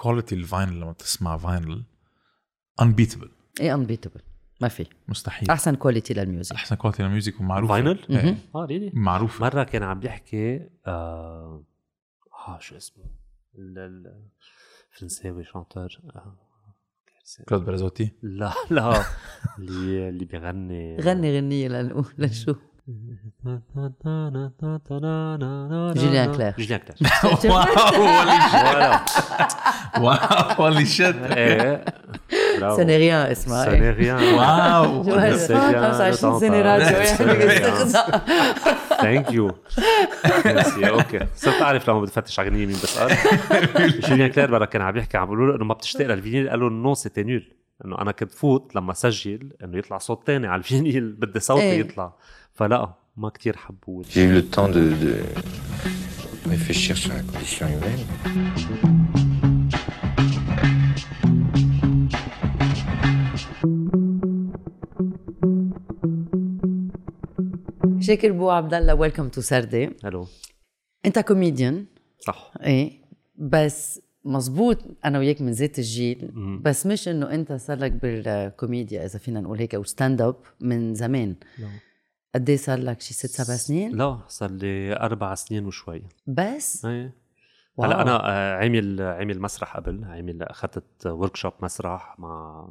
quality ال vinyl لما تسمع vinyl unbeatable إيه unbeatable ما في. مستحيل. أحسن quality لل music. أحسن quality لل music ومعروفة. vinyl؟ إيه. آه really معروفة. مرة كان عم بيحكي آه, آه شو اسمه؟ ال- ال- الفرنساوي chanteur آه. كلود برازوتي لا لا اللي اللي بيغني. غني غنية لنقول. لشو؟ جوليان كلير. جوليان كلير واو إيه برافو. سونيريان اسمها Ça n'est rien. واو جوال c'est bien 25 سنة de راديو t'entendre. يعني C'est bien. بيستخدم ثانك يو أوكي صرت اعرف لما بتفتش على غنية مين بسال جوليان كلير مره كان عم يحكي عم بيقولوا له انه ما بتشتاق للفينيل قال له نو سيتي نول انه أنا كنت فوت لما سجل انه يطلع صوت تاني على الفينيل بدي صوتي. يطلع فلا ما كتير حبوه. J'ai eu le temps de, de réfléchir sur la condition humaine. شاكر بو عبد الله welcome to سردي hello انت كوميديان صح. إيه. بس مزبوط أنا وياك من ذات الجيل. مم. بس مش إنه أنت صار لك بالكوميديا إذا فينا نقول هيك أو stand up من زمان. لا. قد إيه صار لك شي ست سبع سنين؟ لا صار لي أربع سنين وشوي. بس؟ إيه. هلأ أنا آه، عامل عامل مسرح قبل. عامل أخذت workshop مسرح مع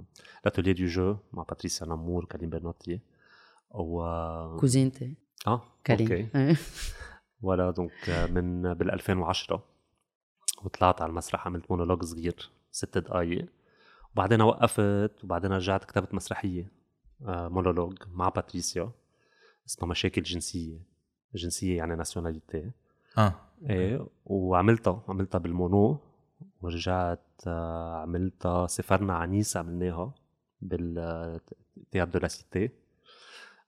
l'atelier de jeu مع باتريسيا نامور كريم برناتي و كوزينتي. آه كريم okay. إيه. ولا donc آه، من بال 2010 وطلعت على المسرح عملت مونولوج صغير ست دقايق. وبعدين وقفت وبعدين رجعت كتبت مسرحية آه، مونولوج مع باتريسيا. اسمها مشاكل جنسية جنسية يعني nationalité. آه. إيه وعملتها عملتها بالمونو ورجعت آه، عملتها سافرنا على نيس عملناها بال théâtre de la cité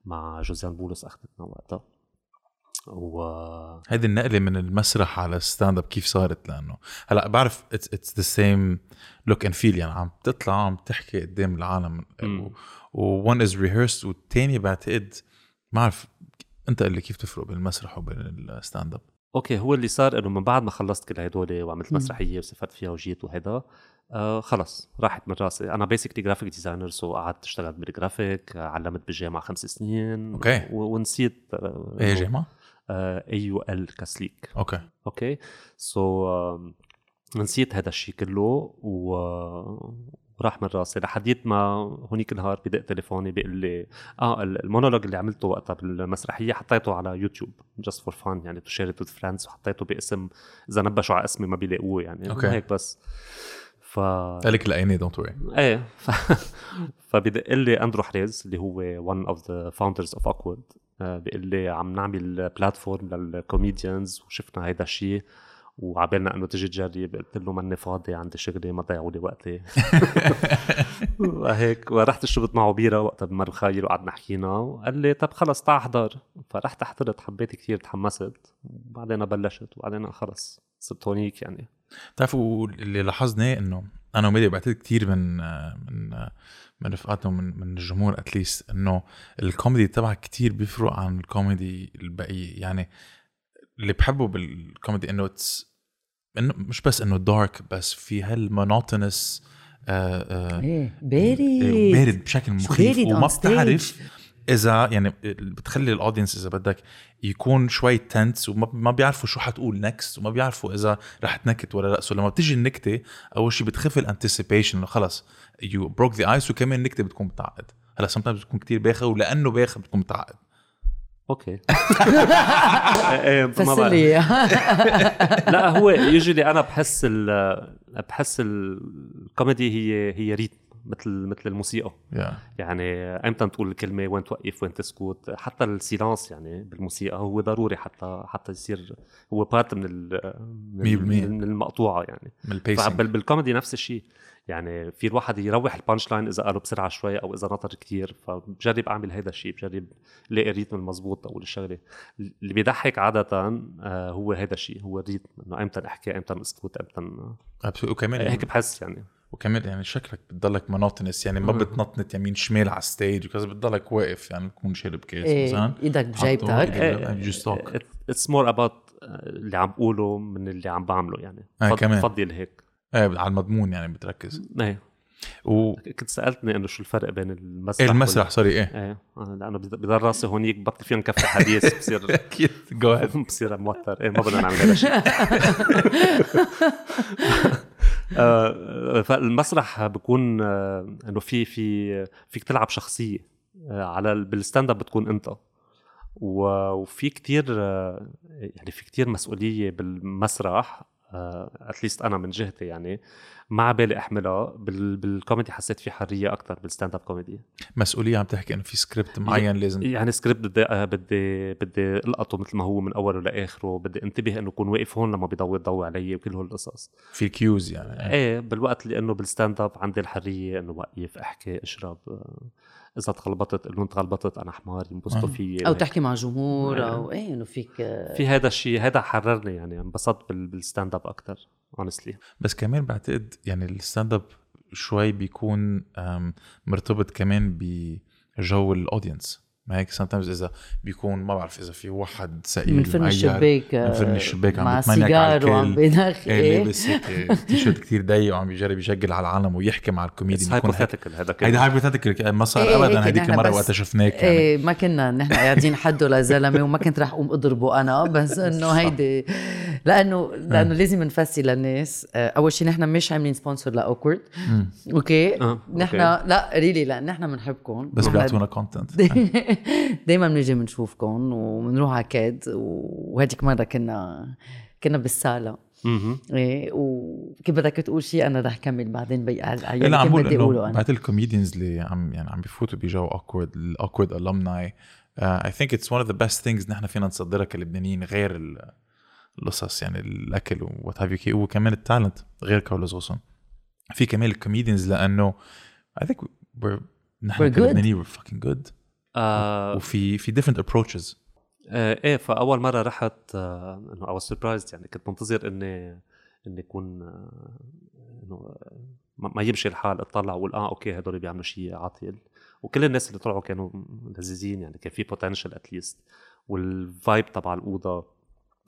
مع جوزيان بولس أخذتنا وقتها. و هيدي النقلة من المسرح على ال stand up كيف صارت؟ لأنه هلأ بعرف it's the same look and feel يعني عم تطلع عم تحكي قدام العالم. one is rehearsed والتاني بعتقد ما بعرف أنت قل لي كيف تفرق بين المسرح وبين ال stand up okay هو اللي صار إنه من بعد ما خلصت كل هدول وعملت مم. مسرحية وسافرت فيها وجيت وهيدا آه خلص راحت من راسي أنا basically graphic designer so قعدت اشتغلت بالجرافيك علمت بالجامعة خمس سنين okay. و- ونسيت آه، إيه جامعه؟ AUL كسليك okay okay so نسيت هذا الشيء كله و وراح من راسي لحديت ما هونيك النهار بدق تليفوني بيقول لي آه ال- المونولوج اللي عملته وقتها بالمسرحية حطيته على يوتيوب just for fun يعني to share it with friends وحطيته باسم إذا نبشوا على اسمي ما بيلاقوه يعني okay. هيك بس. ف قال لك لقيني don't worry إيه ف... فبدق لي أندرو حريز اللي هو of the founders of awkward آه، بيقول لي عم نعمل platform لل comedians وشفنا هيدا الشيء وعبالنا إنه تجي تجرب. قلت له ماني فاضي عندي شغلي ما تضيعوا لي وقتي. وهيك ورحت شربت معه بيرة وقتها بمرخايل وقعدنا حكينا. وقال لي طب خلص تعال احضر. فرحت حضرت حبيت كثير تحمست. وبعدين بلشت. وبعدين خلص صرت هونيك يعني. بتعرفوا اللي لاحظناه إنه أنا وميدي بعتقد كثير من من من رفقاتنا ومن من الجمهور اتليست إنه الكوميدي تبعك كثير بيفرق عن الكوميدي البقيه يعني اللي بحبه بالكوميدي إنه it's إنه مش بس إنه dark بس في هال monotonous آه آه إيه بارد بارد بشكل مخيف. وما. بتعرف إذا يعني بتخلي ال audience إذا بدك يكون شوي tense وما ما بيعرفوا شو حتقول next وما بيعرفوا إذا رح تنكت ولا لأ. so لما بتيجي النكتة أول شيء بتخف ال anticipation إنه خلص you broke the ice وكمان النكتة بتكون متعقد هلأ سم بتكون كتير باخة ولأنه باخة بتكون متعقد okay. إيه، ما فسر بعرف. لي لا هو usually أنا بحس ال بحس الكوميدي هي هي rythme مثل مثل الموسيقى. Yeah. يعني إمتى تقول الكلمة وين توقف وين تسكت؟ حتى ال silence يعني بالموسيقى هو ضروري حتى حتى يصير هو part من ال من. من المقطوعة يعني. من بالكوميدي نفس الشيء. يعني في الواحد يروح ال punch line إذا قالوا بسرعة شوي أو إذا نطر كتير فبجرب أعمل هيدا الشيء بجرب لاقي ال rythme المضبوط أقول الشغلة. اللي بيضحك عادة آه، هو هيدا الشيء هو ال rythme إنه أمتى نحكي أمتى نسكت أمتى. وكمان هيك بحس يعني. وكمان يعني شكلك بتضلك monotonous يعني ما بتنطنط يمين شمال على ال stage وكذا بتضلك واقف يعني بتكون شارب كاس إيه مثلا. إيدك بجيبتك إيه. it's more about اللي عم بقوله من اللي عم بعمله يعني. آه، فض- كمان. بفضل هيك. إيه على المضمون يعني بتركز. إيه و كنت سألتني إنه شو الفرق بين المسرح المسرح sorry إيه. وال... إيه آه، لأنه بض- بضل راسي هونيك بطل فينا نكفي حديث بصير أكيد. go ahead بصير موتر. إيه ما بدنا نعمل هذا الشيء. آه، فالمسرح بكون آه، إنه في في فيك تلعب شخصية. آه، على ال- بال stand up بتكون أنت. وفي كتير آه، يعني في كتير مسؤولية بالمسرح. at least أنا من جهتي يعني ما عبالي احملها بال- بالكوميدي حسيت في حرية أكثر بال stand up comedy مسؤولية عم تحكي إنه في سكريبت معين لازم يعني سكريبت بدي آه، بدي بدي ألقطه مثل ما هو من أوله لآخره. بدي انتبه إنه اكون واقف هون لما بيضوي الضوء علي وكل هول القصص. في cues يعني. إيه بالوقت اللي انه بال stand up عندي الحرية إنه وقف أحكي أشرب آه، إذا تغلبطت قول لهم تغلبطت أنا حمار ينبسطوا. فيي أو تحكي مع جمهور إيه. أو إيه إنه فيك في هذا الشيء هذا حررني يعني انبسطت بال- بالستاند اب أكثر اونستلي بس كمان بعتقد يعني الستاند اب شوي بيكون مرتبط كمان بجو الاودينس ما هيك sometimes إذا بيكون ما بعرف إذا في واحد سئيل من معير، الشباك من فيلم الشباك عم مع بيتمنك على سيجار وعم الكل. بينخ إيه لابس هيك تيشيرت كثير ضيق وعم بيجرب يشقل على العالم ويحكي مع الكوميدي اتس هايبوثيتيكال هذا هيدي كله هايبوثيتيكال ما صار إيه، ابدا هذيك المرة بس- وقت شفناك يعني. إيه ما كنا نحن قاعدين حده لزلمه وما كنت رح أقوم أضربه أنا بس إنه هيدي لأنه لأنه لازم نفسي للناس. آه، أول شيء نحن مش عاملين سبونسر لاوكورد. أوكي آه، نحن. لا ريلي لا نحن بنحبكم بس بيعطونا كونتنت دائما بنيجي بنشوفكم وبنروح على كاد وهديك مرة كنا كنا بالساله مهم. إيه وكيف بدك تقول شيء أنا رح كمل بعدين بي على لا عم بدي اقوله إنه أنا بعد ال comedians اللي عم يعني عم بفوتوا بجو Awkword ال Awkword alumni I think it's one of the best things نحن فينا نصدرها كلبنانيين غير ال- القصص يعني الأكل what have you وكمان ال talent غير كارلوس غصن في كمان ال comedians لأنه I think نحن. كلبنانيين fucking good. آه. وفي في different approaches. آه إيه فأول مرة رحت آه إنه I surprised يعني كنت منتظر إني إني اكون آه إنه ما ما يمشي الحال أطلع وأقول آه أوكي هدول بيعملوا شيء عاطل. وكل الناس اللي طلعوا كانوا لذيذين يعني كان في potential at least وال vibe تبع الأوضة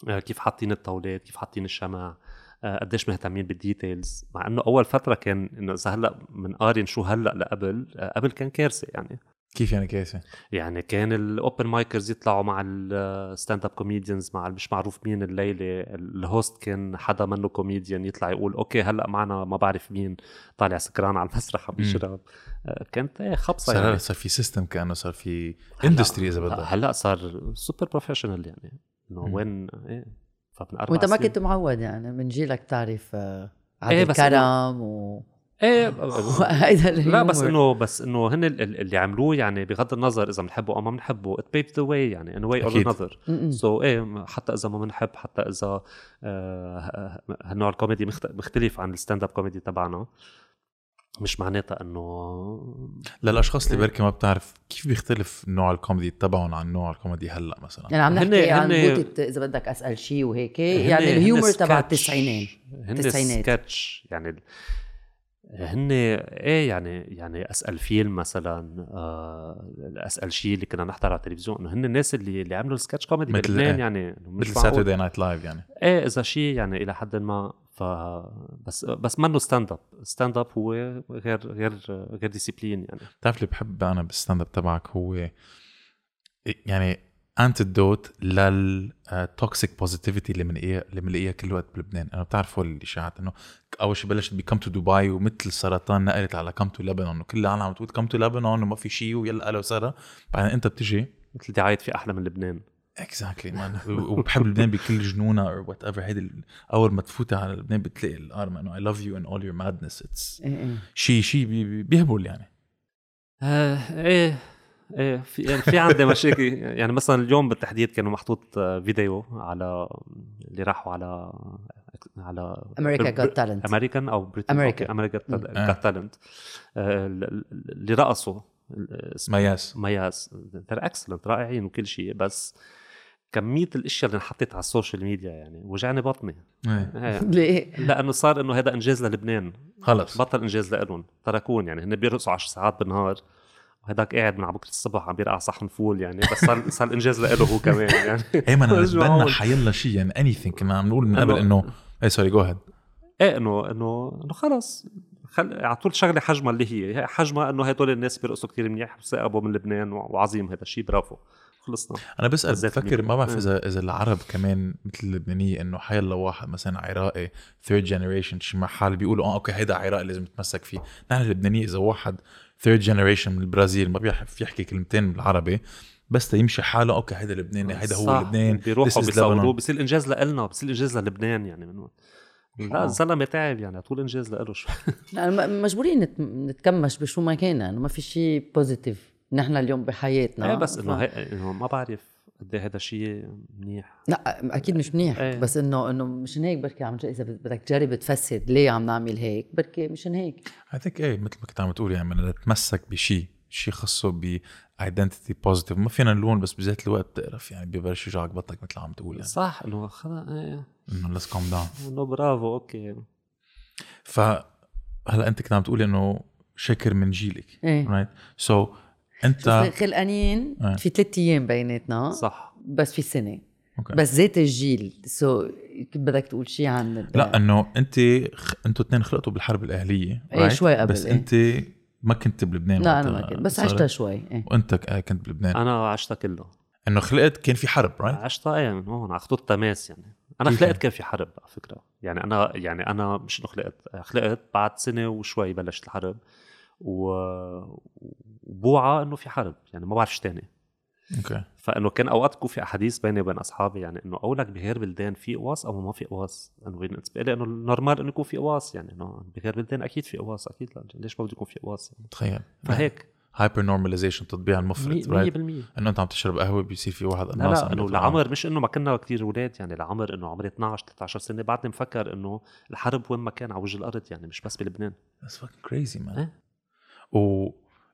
كيف حاطين الطاولات كيف حاطين الشمع آه قديش مهتمين بال details مع إنه أول فترة كان إنه إذا هلأ بنقارن شو هلأ لقبل آه قبل كان كارثة يعني. كيف يعني كارثة يعني كان ال open micers يطلعوا مع ال stand-up comedians مع مش معروف مين الليلة ال host كان حدا منه كوميديان يطلع يقول أوكي هلأ معنا ما بعرف مين طالع سكران على المسرح عم بيشرب آه، كانت إيه خبصة صار يعني. صار في system كأنه صار في industry إذا بدك. هلأ صار super professional يعني. إنه. وين إيه فمن أربع وانت ما كنت معود يعني من جيلك تعرف آه، إيه، عادل بس كرم و إيه وهيدا لا بس. إنه بس إنه هن ال- ال- اللي عملوه يعني بغض النظر إذا بنحبه أو ما بنحبه it paved the way يعني or أكيد. another م-م. so so, إيه حتى إذا ما بنحب حتى إذا آه، هالنوع الكوميدي مخت- مختلف عن ال stand-up comedy تبعنا مش معناتها إنه للأشخاص اللي بركي ما بتعرف كيف بيختلف نوع الكوميدي تبعهم عن نوع الكوميدي هلأ مثلا يعني عم هن- نحكي عن بوتة إذا بدك S.L.CHI وهيك يعني ال humor تبع. التسعينات هن التسعينات. سكتش يعني هن إيه يعني يعني S.L.FILM مثلا آه S.L.CHI اللي كنا نحضر على التلفزيون إنه هن الناس اللي اللي عملوا ال sketch comedy مثل بلبنان إيه؟ يعني مثل. Saturday Night Live يعني إيه إذا شيء يعني إلى حد ما ف بس بس منه stand-up stand-up هو غير غير غير discipline يعني. بتعرف اللي بحب أنا بال stand-up تبعك هو يعني antidote لل toxic positivity اللي بنلاقيها اللي بنلاقيها كل وقت بلبنان. أنا بتعرف هول الإشاعات إنه أول شيء بلشت ب come to دبي ومثل السرطان نقلت على come to لبنان وكل العالم عم تقول come to لبنان وما في شيء ويلا قالوا سارة. بعدين أنت بتجي مثل دعاية في أحلى من لبنان. exactly man وبحب لبنان بكل جنونها أو whatever هيدي أول ما تفوتي على لبنان بتلاقي الآرمة انه I love you in all your madness it's. شيء شيء بي- بي- بيهبل يعني. آه إيه إيه في يعني في عندي مشاكل. يعني مثلا اليوم بالتحديد كانوا محطوط آه، فيديو على اللي راحوا على على America Got Talent American أو Britain American. أمريكا آه. Got Talent اللي رقصوا اسمه مياس. مياس. They're excellent رائعين وكل شيء بس كمية الأشياء اللي انحطت على ال social media يعني وجعني بطني. إيه. إيه. ليه؟ لأنه صار إنه هذا إنجاز للبنان. خلص. بطل إنجاز لهم تركوهن يعني هن بيرقصوا 10 ساعات بالنهار. وهداك قاعد من بكرة الصبح عم بيرقع صحن فول يعني بس صار صار إنجاز له هو كمان يعني. ما أنا معقول. حيلا شيء يعني anything كنا عم نقول من قبل إنه- انه إيه sorry go ahead إيه انه انه إنه خلص. خل على طول شغلة حجمها اللي هي. حجمها إنه هدول الناس بيرقصوا كثير منيح تصاقبوا من لبنان وعظيم هذا الشيء برافو. خلصنا أنا بسأل بفكر ما بعرف. اذا إذا العرب كمان مثل اللبنانية إنه حيلا واحد مثلا عراقي third generation شي محل بيقولوا آه أوكي هيدا عراقي لازم نتمسك فيه نحن اللبنانية إذا واحد third generation من البرازيل ما بيعرف يحكي كلمتين بالعربي بس يمشي حاله أوكي هيدا لبناني هيدا هو. لبنان بيروحوا Lebanon. بصير إنجاز لنا بصير إنجاز للبنان يعني من لا آه. الزلمة تعب يعني طول إنجاز له شوي لا م- مجبورين نت- نتكمش بشو ما كان انه ما في شيء positive نحن اليوم بحياتنا. إيه بس إنه إنه ما بعرف قد إيه هذا الشيء منيح. لا أكيد مش منيح إيه. بس إنه إنه مشان هيك بركي عم إذا بدك تجرب تفسر ليه عم نعمل هيك بركي مشان هيك. I think إيه مثل ما كنت عم تقول يعني بدنا نتمسك بشيء شيء خاصه ب identity positive. ما فينا نلون بس بذات الوقت بتقرف يعني ببلش يوجعك بطنك مثل عم تقول يعني. صح إنه خلص إيه. إنه let's calm down. إنه برافو أوكي. ف هلا أنت كنت عم تقول إنه شكر من جيلك إيه. right so انت خلقانين إيه. في ثلاث أيام بيناتنا صح بس في سنة أوكي. بس ذات الجيل so بدك تقول شيء عن ال- لا إنه أنت خ... أنتوا اثنين خلقتوا بالحرب الإهلية إيه، right؟ شوي قبل، بس إيه. أنت ما كنت بلبنان لا أنا ما كنت بس صارت. عشتها شوي إيه وأنت ك- كنت بلبنان أنا عشتها كله إنه خلقت كان في حرب right عشتها إيه من هون على خطوط التماس يعني أنا خلقت يعني؟ كان في حرب على فكرة يعني أنا يعني أنا مش إنه خلقت خلقت بعد سنة وشوي بلشت الحرب و... وبوعى إنه في حرب يعني ما بعرف شو تاني. أوكي. فإنه كان أوقات في أحاديث بيني وبين أصحابي يعني إنه أقول لك بغير بلدان في قواص أو ما في قواص إنه بالنسبة لي إنه ال normal إنه يكون في قواص يعني إنه بغير بلدان أكيد في قواص أكيد لا ليش ما بده يكون في قواص يعني تخيل. فهيك. hypernormalization تطبيع المفرط right 100% إنه أنت عم تشرب قهوة بيصير في واحد لا قناص لا إنه. العمر مش إنه ما كنا كتير أولاد يعني العمر إنه عمري 12 13 سنة بعدني مفكر إنه الحرب وين ما كان على وجه الأرض يعني مش بس بلبنان. That's fucking crazy man. إيه. و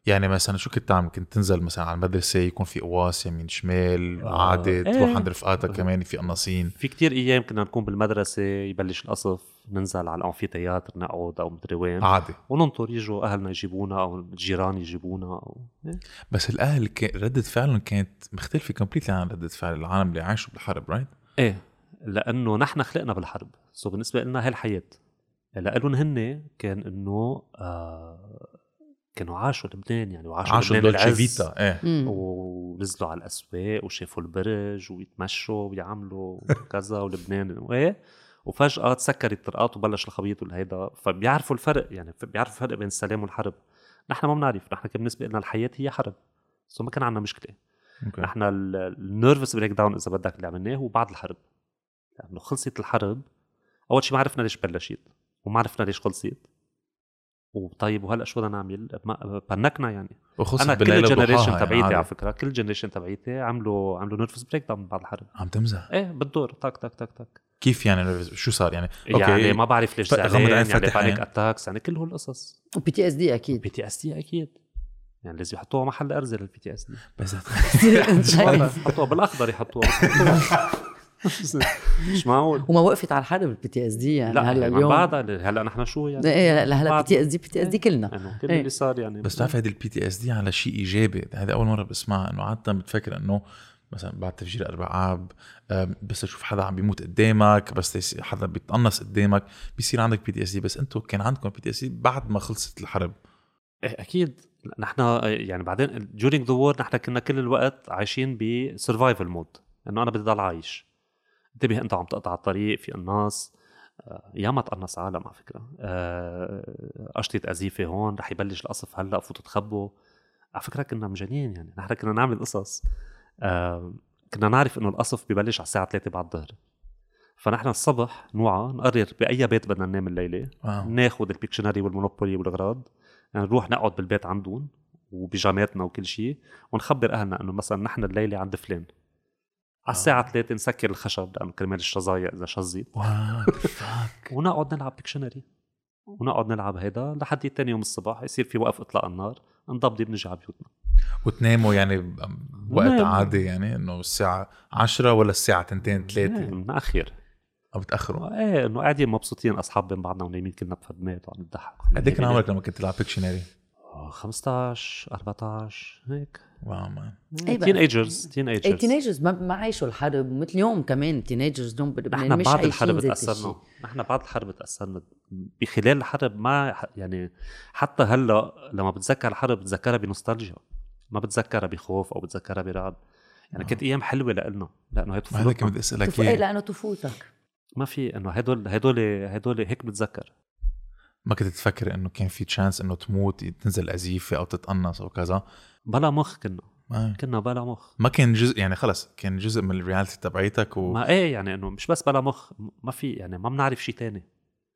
يعني مثلا شو كنت تعمل كنت تنزل مثلا على المدرسة يكون في قواص يمين شمال آه. عادي إيه. تروح عند رفقاتك كمان في قناصين. في كتير أيام كنا نكون بالمدرسة يبلش القصف ننزل على الأمفيتياتر نقعد أو مدري وين. عادي وننطر يجوا أهلنا يجيبونا أو الجيران يجيبونا أو... إيه. بس الأهل ك... ردة فعلهم كانت مختلفة completely عن ردة فعل العالم اللي عايشوا بالحرب right إيه. لأنه نحن خلقنا بالحرب. so بالنسبة لنا هي الحياة. لهم هن كان إنه آه كانوا عاشوا لبنان يعني وعاشوا عاشوا لبنان dolce العز. vita إيه. ونزلوا على الأسواق وشافوا البرج ويتمشوا ويعملوا كذا ولبنان وإيه. وفجأة تسكرت الطرقات وبلش الخبيط والهيدا. فبيعرفوا الفرق يعني بيعرفوا الفرق بين السلام والحرب. نحن ما بنعرف نحن كان بالنسبة لنا الحياة هي حرب. so ما كان عندنا مشكلة. نحن ال nervous breakdown إذا بدك اللي عملناه هو بعد الحرب. لأنه خلصت الحرب أول شيء ما عرفنا ليش بلشت وما عرفنا ليش خلصت. وطيب وهلأ شو بدنا نعمل؟ ما- بنكنا يعني. وخصوصا أنا كل ال generation وضحاها تبعيتي يعني على. فكرة كل ال generation تبعيتي عملوا عملوا nervous breakdown بعد الحرب. عم تمزح؟ إيه بالدور. تك تك تك تك كيف يعني؟ شو صار يعني؟ okay. يعني ما بعرف ليش زعلان يعني فتح panic. attacks يعني كل هول القصص. وبي تي اس دي أكيد. بي تي اس دي أكيد. يعني لازم يحطوها محل الأرزة ال PTSD بس. يحطوها بالأخضر يحطوها. مش معقول. وما وقفت على الحرب ال PTSD يعني. لا هلا هلا اليوم بعدها هلا نحن شو يعني؟ إيه هلا هلا بي تي اس دي بي تي اس دي كلنا. إنه كل إيه. اللي صار يعني. بس بتعرف هيدي ال PTSD على شيء إيجابي هذا أول مرة بسمعها إنه عادة بتفكر إنه مثلا بعد تفجير أربع اب بس تشوف حدا عم بيموت قدامك بس حدا بيتقنص قدامك بيصير عندك PTSD بس أنتم كان عندكم PTSD بعد ما خلصت الحرب؟ إيه أكيد. نحن يعني بعدين during the war نحن كنا كل الوقت عايشين ب survival mode إنه أنا بدي ضل عايش. انتبه انت عم تقطع الطريق في قناص آه، ياما تقنص عالم على فكرة. آه، قشطت قذيفة هون رح يبلش القصف هلأ فوتوا تخبوا. على فكرة كنا مجانين يعني نحن كنا نعمل قصص. كنا نعرف إنه القصف ببلش على الساعة 3 بعد الظهر. فنحن الصبح نوعى نقرر بأي بيت بدنا ننام الليلة. ناخذ ال Pictionary وال Monopoly والاغراض يعني نروح نقعد بالبيت عندهم وبيجاماتنا وكل شيء ونخبر أهلنا إنه مثلا نحن الليلة عند فلان. على الساعة 3 نسكر الخشب لأنه كرمال الشظايا إذا فات ونقعد نلعب Pictionary ونقعد نلعب هيدا لحد تاني يوم الصبح يصير في وقف إطلاق النار نضبضب نرجع على بيوتنا. وتناموا يعني بوقت نعم. عادي يعني إنه الساعة 10 ولا الساعة 2 3 نأخر أو بتأخروا. إيه إنه قاعدين مبسوطين اصحاب بين بعضنا ونايمين كلنا بفردمات وعم نضحك. قد إيه كان عمرك لما كنت تلعب Pictionary؟ آه، 15 14 هيك. wow man إيه بقى. teenagers teenagers teenagers ما, ما عايشوا الحرب مثل اليوم كمان. teenagers دوم بلبنان نحن مش بعد الحرب تأثرنا. نحن بعد الحرب تأثرنا. بخلال الحرب ما يعني حتى هلأ لما بتذكر الحرب بتذكرها بنوستالجيا. ما بتذكرها بخوف أو بتذكرها برعب. يعني كانت أيام حلوة لنا لإنه هي ما هذا كنت بدي أسألك. إيه لإنه طفولتك ما في إنه هدول هدول هدول هيك بتذكر. ما كنت تفكر إنه كان في تشانس إنه تموت تنزل ازيفه أو تتقنص أو كذا؟ بلا مخ كنا. ما, كنا بلا مخ. ما كان جزء يعني خلص كان جزء من الرياليتي تبعيتك و ما إيه يعني إنه مش بس بلا مخ ما في يعني ما بنعرف شيء تاني.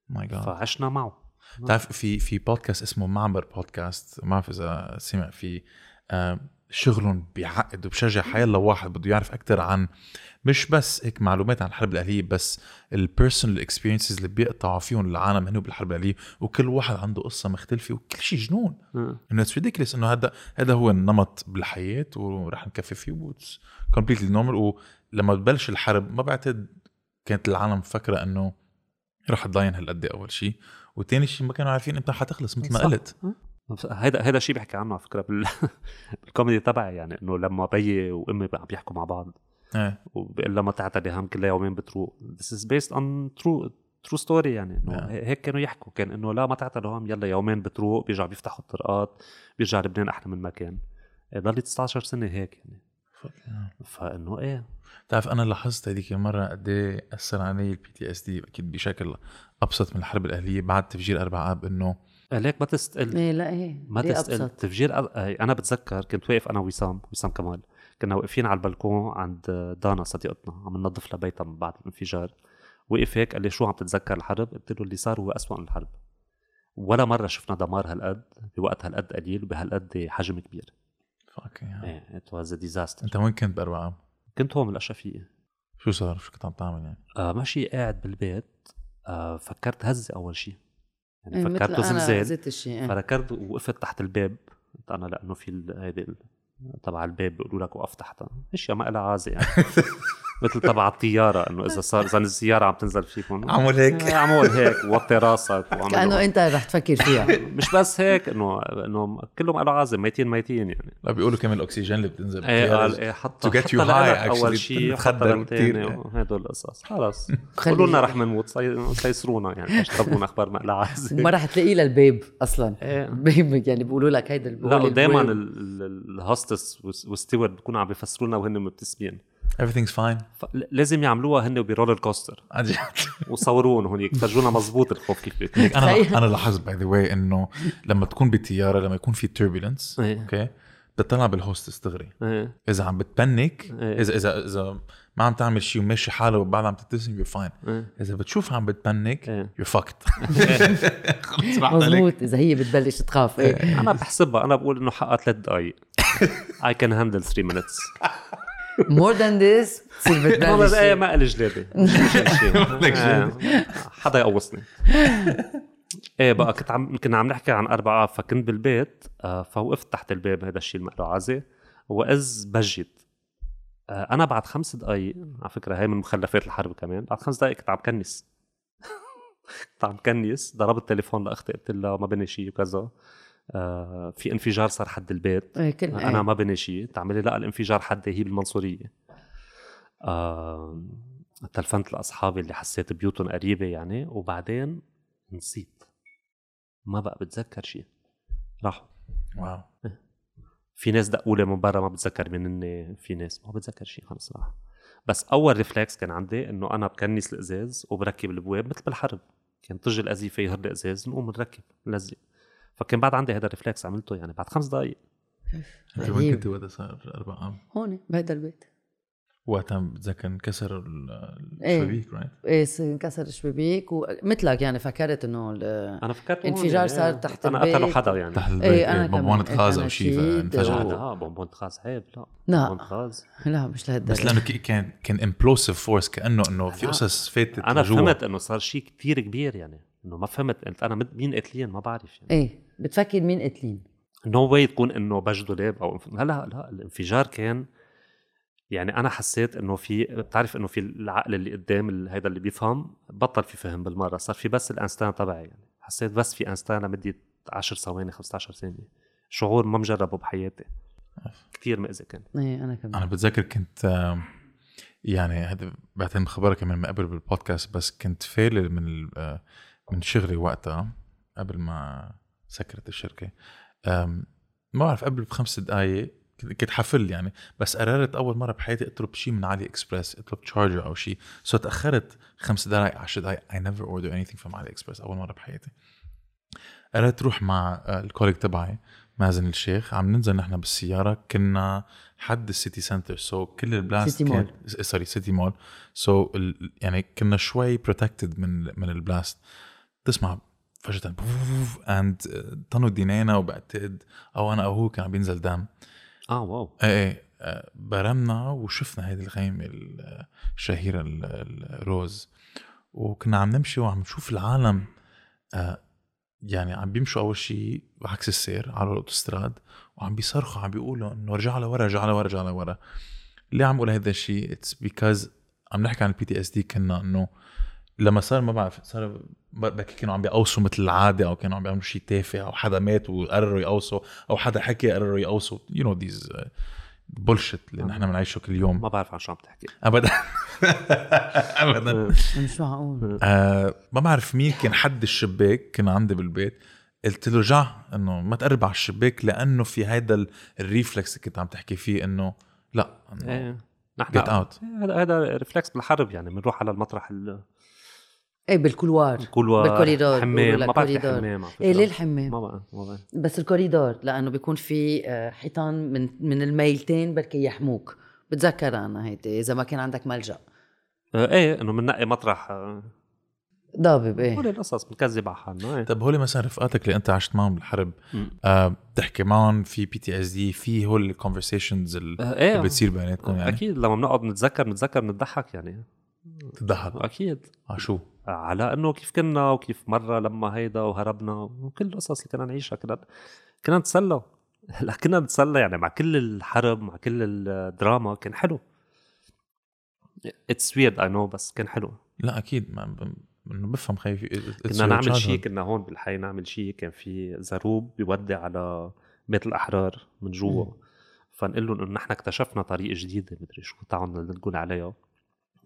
my God فعشنا معه. بتعرف في في بودكاست اسمه معمر بودكاست ما بعرف إذا سمع فيه. آه، شغلهم بيعقد وبشجع حيلا واحد بده يعرف أكثر عن مش بس هيك معلومات عن الحرب الاهليه بس ال personal experiences اللي بيقطعوا فيهم العالم هنو بالحرب الاهليه وكل واحد عنده قصة مختلفة وكل شيء جنون. انه it's ridiculous إنه هذا هذا هو النمط بالحياة ورح نكفي فيه و it's completely normal ولما تبلش الحرب ما بعتقد كانت العالم فكره إنه رح تضاين هالقد أول شيء وتاني شيء ما كانوا عارفين إمتى حتخلص مثل ما. قلت. هيدا هيدا الشيء بحكي عنه على فكرة بال... بالكوميدي تبعي يعني إنه لما بيي وأمي عم بيحكوا مع بعض. إيه. وبقول لها ما تعتلي هم كلها يومين بتروق. This is based on true true story يعني إنه نعم. هيك كانوا يحكوا. كان إنه لا ما تعتلوا هم يلا يومين بتروق بيرجعوا بيفتحوا الطرقات بيرجع لبنان أحلى من ما كان إيه، ضلت 16 سنة هيك يعني. فإنه إيه. بتعرف أنا لاحظت هذيك المرة قد إيه اثر علي ال PTSD أكيد بشكل أبسط من الحرب الأهلية بعد تفجير أربع أب إنه ليك ما تستقل إيه لا إيه ما تسأل. أبسط؟ تفجير أ- آه، أنا بتذكر كنت واقف أنا ووسام وسام كمال. كنا واقفين على البلكون عند دانا صديقتنا. عم ننظف لها بيتها من بعد الانفجار. وقف هيك قال لي شو عم تتذكر الحرب؟ قلت له اللي صار هو أسوأ من الحرب. ولا مرة شفنا دمار هالقد بوقت هالقد قليل وبهالقد حجم كبير. fuck إيه it was disaster أنت وين كنت باربع اب؟ كنت هون بالأشرفية. شو صار؟ شو كنت عم تعمل يعني؟ آه ماشي قاعد بالبيت. آه فكرت هزة أول شيء يعني إيه، فكرته زلزال زيت الشيء ووقفت تحت الباب. قلت أنا لأنه في هيدي تبع الباب بيقولوا لك وقف تحتها. أشياء ما لها عازة يعني. مثل تبع الطيارة إنه إذا صار إذا السياره عم تنزل فيكم عمل هيك. آه، عمول هيك وطي راسك كأنه أنت رح تفكر فيها. مش بس هيك انه إنه كلهم قالوا عازم ميتين ميتين يعني. لا بيقولوا كمان الأكسجين اللي بتنزل إيه قال إيه حتى you high لإلك actually اول شيء حتى بتخدر للتاني كتير. وهدول القصص. خلص. قولوا لنا رح نموت سيسرونا يعني ليش تخبرونا أخبار ما لها عازه وما رح تلاقيه للباب أصلا. إيه. بيب يعني بيقولوا لك هيدا لا البواب. ال hostess وال steward بيكونوا عم بيفسروا لنا وهن مبتسمين. Everything's fine. لازم يعملوها هن ب roller coaster عن جد وصورون هونيك فرجونا مزبوط الخوف كيف أنا. أنا لاحظت by the way إنه لما تكون بالطياره لما يكون في turbulence إيه. okay بتطلع بال hostess دغري إيه. إذا عم بت panic إيه. اذا اذا إذا ما عم تعمل شيء وماشي حالها وبعد عم تبتسم you fine إذا بتشوف عم بت panic إيه. يو عليك. مزبوط إذا هي بتبلش تخاف. إيه. أنا بحسبها أنا بقول إنه حقها ثلاث دقائق I can handle 3 minutes. more than this بتصير والله بتبلش إيه ما لي لك إيه. حدا يقوصني. إيه بقى كنت عم كنا عم نحكي عن اربعة فكنت بالبيت آه، فوقفت تحت الباب هذا الشيء الما إلو عازة واذ بجت آه، أنا بعد خمس دقائق على فكرة هاي من مخلفات الحرب كمان بعد خمس دقائق كنت عم كنس. كنت عم كنس ضربت التليفون لأختي قلت لها ما بني شيء وكذا. آه، في انفجار صار حد البيت. إيه، كل أنا ما بني شيء. تعملي لا الانفجار حد هي بالمنصورية. آه تلفنت لأصحابي اللي حسيت بيوتهم قريبة يعني وبعدين نسيت. ما بقى بتذكر شيء. راحوا. wow. في ناس دقوا لي من برا ما بتذكر مين هن في ناس ما بتذكر شيء خلص راح. بس أول reflex كان عندي إنه أنا بكنس الإزاز وبركب البواب مثل بالحرب. كان طج القذيفه يهر الإزاز نقوم نركب نلزق فكان بعد عندي هذا ال reflex عملته يعني بعد خمس دقائق انت وين. كنت وقتها صار أربع اب هون بهيدا البيت وقتها بتذكر انكسر إيه. الشبابيك right إيه انكسر الشبابيك ومثلك يعني فكرت إنه ال- أنا فكرت هون انفجار يعني صار تحت أنا. قتلوا حدا يعني تحت البيت إيه، أنا إيه،. بمبونة إيه، غاز أو أنا شيء أكيد. لا فانفجر لا bonbonne غاز عيب لا لا. غاز لا مش لهالدرجه بس لأنه ك- كان كان implosive force كأنه إنه في لا. قصص فاتت أنا. فهمت إنه صار شيء كتير كبير يعني إنه ما فهمت قلت أنا مين قتلين ما بعرف يعني. إيه بتفكر مين قتلين no way تكون إنه بجدوا لاب أو إنف- لا لا لا الانفجار كان يعني أنا حسيت إنه في بتعرف إنه في العقل اللي قدام ال- هيدا اللي بيفهم بطل في فهم بالمرة صار في بس ال instinct تبعي يعني. حسيت بس في instinct لمدة 10 ثواني 15 ثانية. شعور ما مجربه بحياتي. كثير مأذي كان. إيه أنا كمان. أنا بتذكر كنت يعني هذا بعتقد خبرك كمان من قبل بالبودكاست بس كنت فالل من ال- آه، من شغلي وقتها قبل ما سكرت الشركة ما بعرف قبل بخمس دقائق كنت حفل يعني بس قررت أول مرة بحياتي أطلب شيء من AliExpress أطلب charger أو شيء so تأخرت خمس دقائق 10 دقائق I never order anything from AliExpress أول مرة بحياتي. قررت روح مع آه، ال colleague تبعي مازن الشيخ. عم ننزل نحن بالسيارة كنا حد ال City Centre so كل ال blast City Mall. sorry City Mall so يعني كنا شوي protected من من ال blast تسمع فجأة and طنوا دينينا وبعتقد أو أنا أو هو كان عم بينزل دم. آه wow. إيه إيه. آه، برمنا وشفنا هيدي الغيمة ال- الشهيرة ال- ال rose وكنا عم نمشي وعم نشوف العالم. آه، يعني عم بيمشوا أول شيء بعكس السير على الأوتوستراد وعم بيصرخوا عم بيقولوا إنه رجع لورا رجع لورا رجع لورا. ليه عم بقول هذا الشيء؟ it's because عم نحكي عن ال PTSD كنا إنه لما صار ما بعرف صار بكي كانوا عم بيقوصوا مثل العادة أو كانوا عم بيعملوا شيء تافه أو حدا مات وقرروا يقوصوا أو حدا حكي قرروا يقوصوا. you know these bullshit اللي نحن بنعيشه كل يوم. ما بعرف عن شو عم تحكي. ابدا. ابدا. أنا شو معقول آه. ما بعرف مين كان حد الشباك كان عندي بالبيت. قلت له رجع إنه ما تقرب على الشباك لأنه في هيدا ال- ال reflex اللي كنت عم تحكي فيه إنه لا إنه إيه. نحن get out هذا هذا reflex بالحرب يعني بنروح على المطرح إيه بال couloir. ال couloir بال corridor. حمام. ما بعرف في كوريدور. حمام على فكرة. إيه ليه الحمام؟ ما بعرف ما بعرف. بس الكوريدور لأنه بيكون في آه، حيطان من من الميلتين بركي يحموك. بتذكر أنا هيدي إذا ما كان عندك ملجأ. آه، إيه إنه بننقي مطرح آه، ضابب هول إيه القصص بنكذب على حالنا إيه. طب هول مثلا رفقاتك اللي أنت عشت معهم بالحرب. آه بتحكي معهم في PTSD في هول ال conversations اللي آه، إيه. بتصير بيناتكم يعني؟ أكيد لما بنقعد نتذكر نتذكر بنضحك يعني. تضحك. أكيد. على شو؟ على إنه كيف كنا وكيف مرة لما هيدا وهربنا وكل القصص اللي كنا نعيشها كنا كنا نتسلى. لا كنا نتسلى يعني مع كل الحرب مع كل الدراما كان حلو. it's weird I know بس كان حلو. لا أكيد. ما إنه بفهم it's كنا نعمل شيء. كنا هون بالحي نعمل شيء كان في زروب بيودي على بيت الأحرار من جوا. فنقول لهم إنه نحن اكتشفنا طريقه جديده مدري شو تعالوا نقول عليها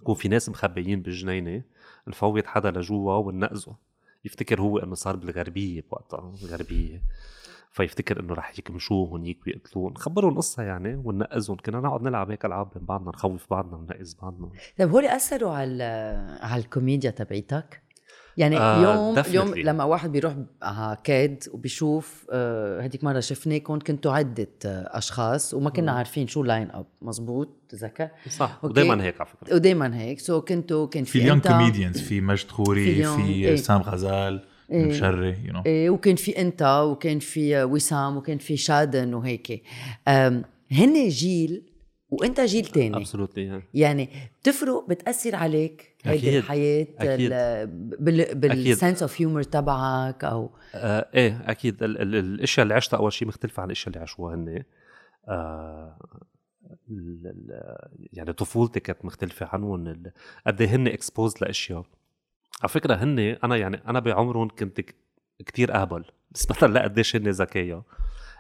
يكون في ناس مخبيين بالجنينة. نفوت حدا لجوا وننقذه يفتكر هو إنه صار بالغربية بوقتها الغربيه فيفتكر إنه رح يكمشوه هونيك ويقتلوه نخبرهم قصه يعني وننقذهم كنا نقعد نلعب هيك ألعاب بين بعضنا نخوف بعضنا وننقذ بعضنا. طيب هول أثروا على على الكوميديا تبعيتك؟ يعني آه، اليوم. اليوم لما واحد بيروح على KED وبيشوف آه، هديك مرة شفناكم كنتوا عدة آه، أشخاص وما كنا مم. عارفين شو lineup مزبوط تذكر؟ صح. ودائما هيك على فكرة. ودائما هيك. so كنتوا كان في في ال young comedians في مجد في خوري اليوم، في إيه. سام غزال إيه. مشري you know إيه وكان في انت وكان في وسام وكان في شادن وهيك. هن جيل وإنت جيل تاني. absolutely يعني بتفرق بتأثر عليك. هيدي. الحياة أكيد. ال- بال. بال sense of humor تبعك أو آه إيه أكيد. ال ال الأشياء اللي عشتها أول شيء مختلفة عن الأشياء اللي عاشوها هن آه ال- ال- يعني طفولتي كانت مختلفة عنهم. ال- قد إيه هن exposed لأشياء. على فكرة هن أنا يعني أنا بعمرهم كنت كتير أهبل. نسبه لقديش هن ذكية.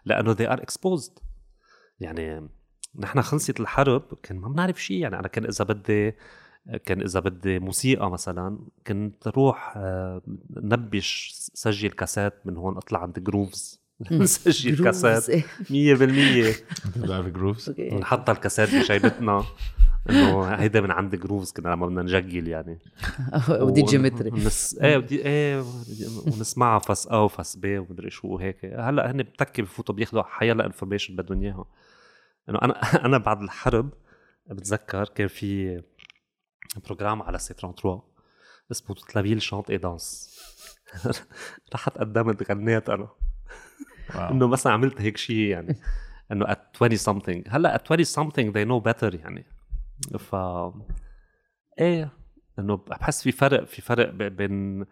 لأنه they are exposed. يعني نحن خلصت الحرب كان ما بنعرف شيء. يعني أنا كان إذا بدي كان إذا بدي موسيقى مثلا كنت أروح آه، نبش سجل كاسات من هون أطلع عند جروفز نسجل كاسات. إيه. 100% أنت بتعرف جروفز. ونحط الكاسات بجيبتنا إنه هيدا من عند جروفز كنا لما بدنا نجيل يعني. ودي جيومتري ونس... إيه ودي إيه ونسمعها فس ا وفس ب ومدري شو وهيك. هلأ هن بتكي بفوتوا بياخذوا حيلا information بدهم إياها. إنه أنا أنا بعد الحرب بتذكر كان في program على C33 اسمه ta ville chante et danse رحت قدمت غنيت أنا. إنه مثلا عملت هيك شيء يعني. إنه at 20 something. هلأ at 20 something they know better يعني. ف إيه إنه بحس في فرق في فرق بين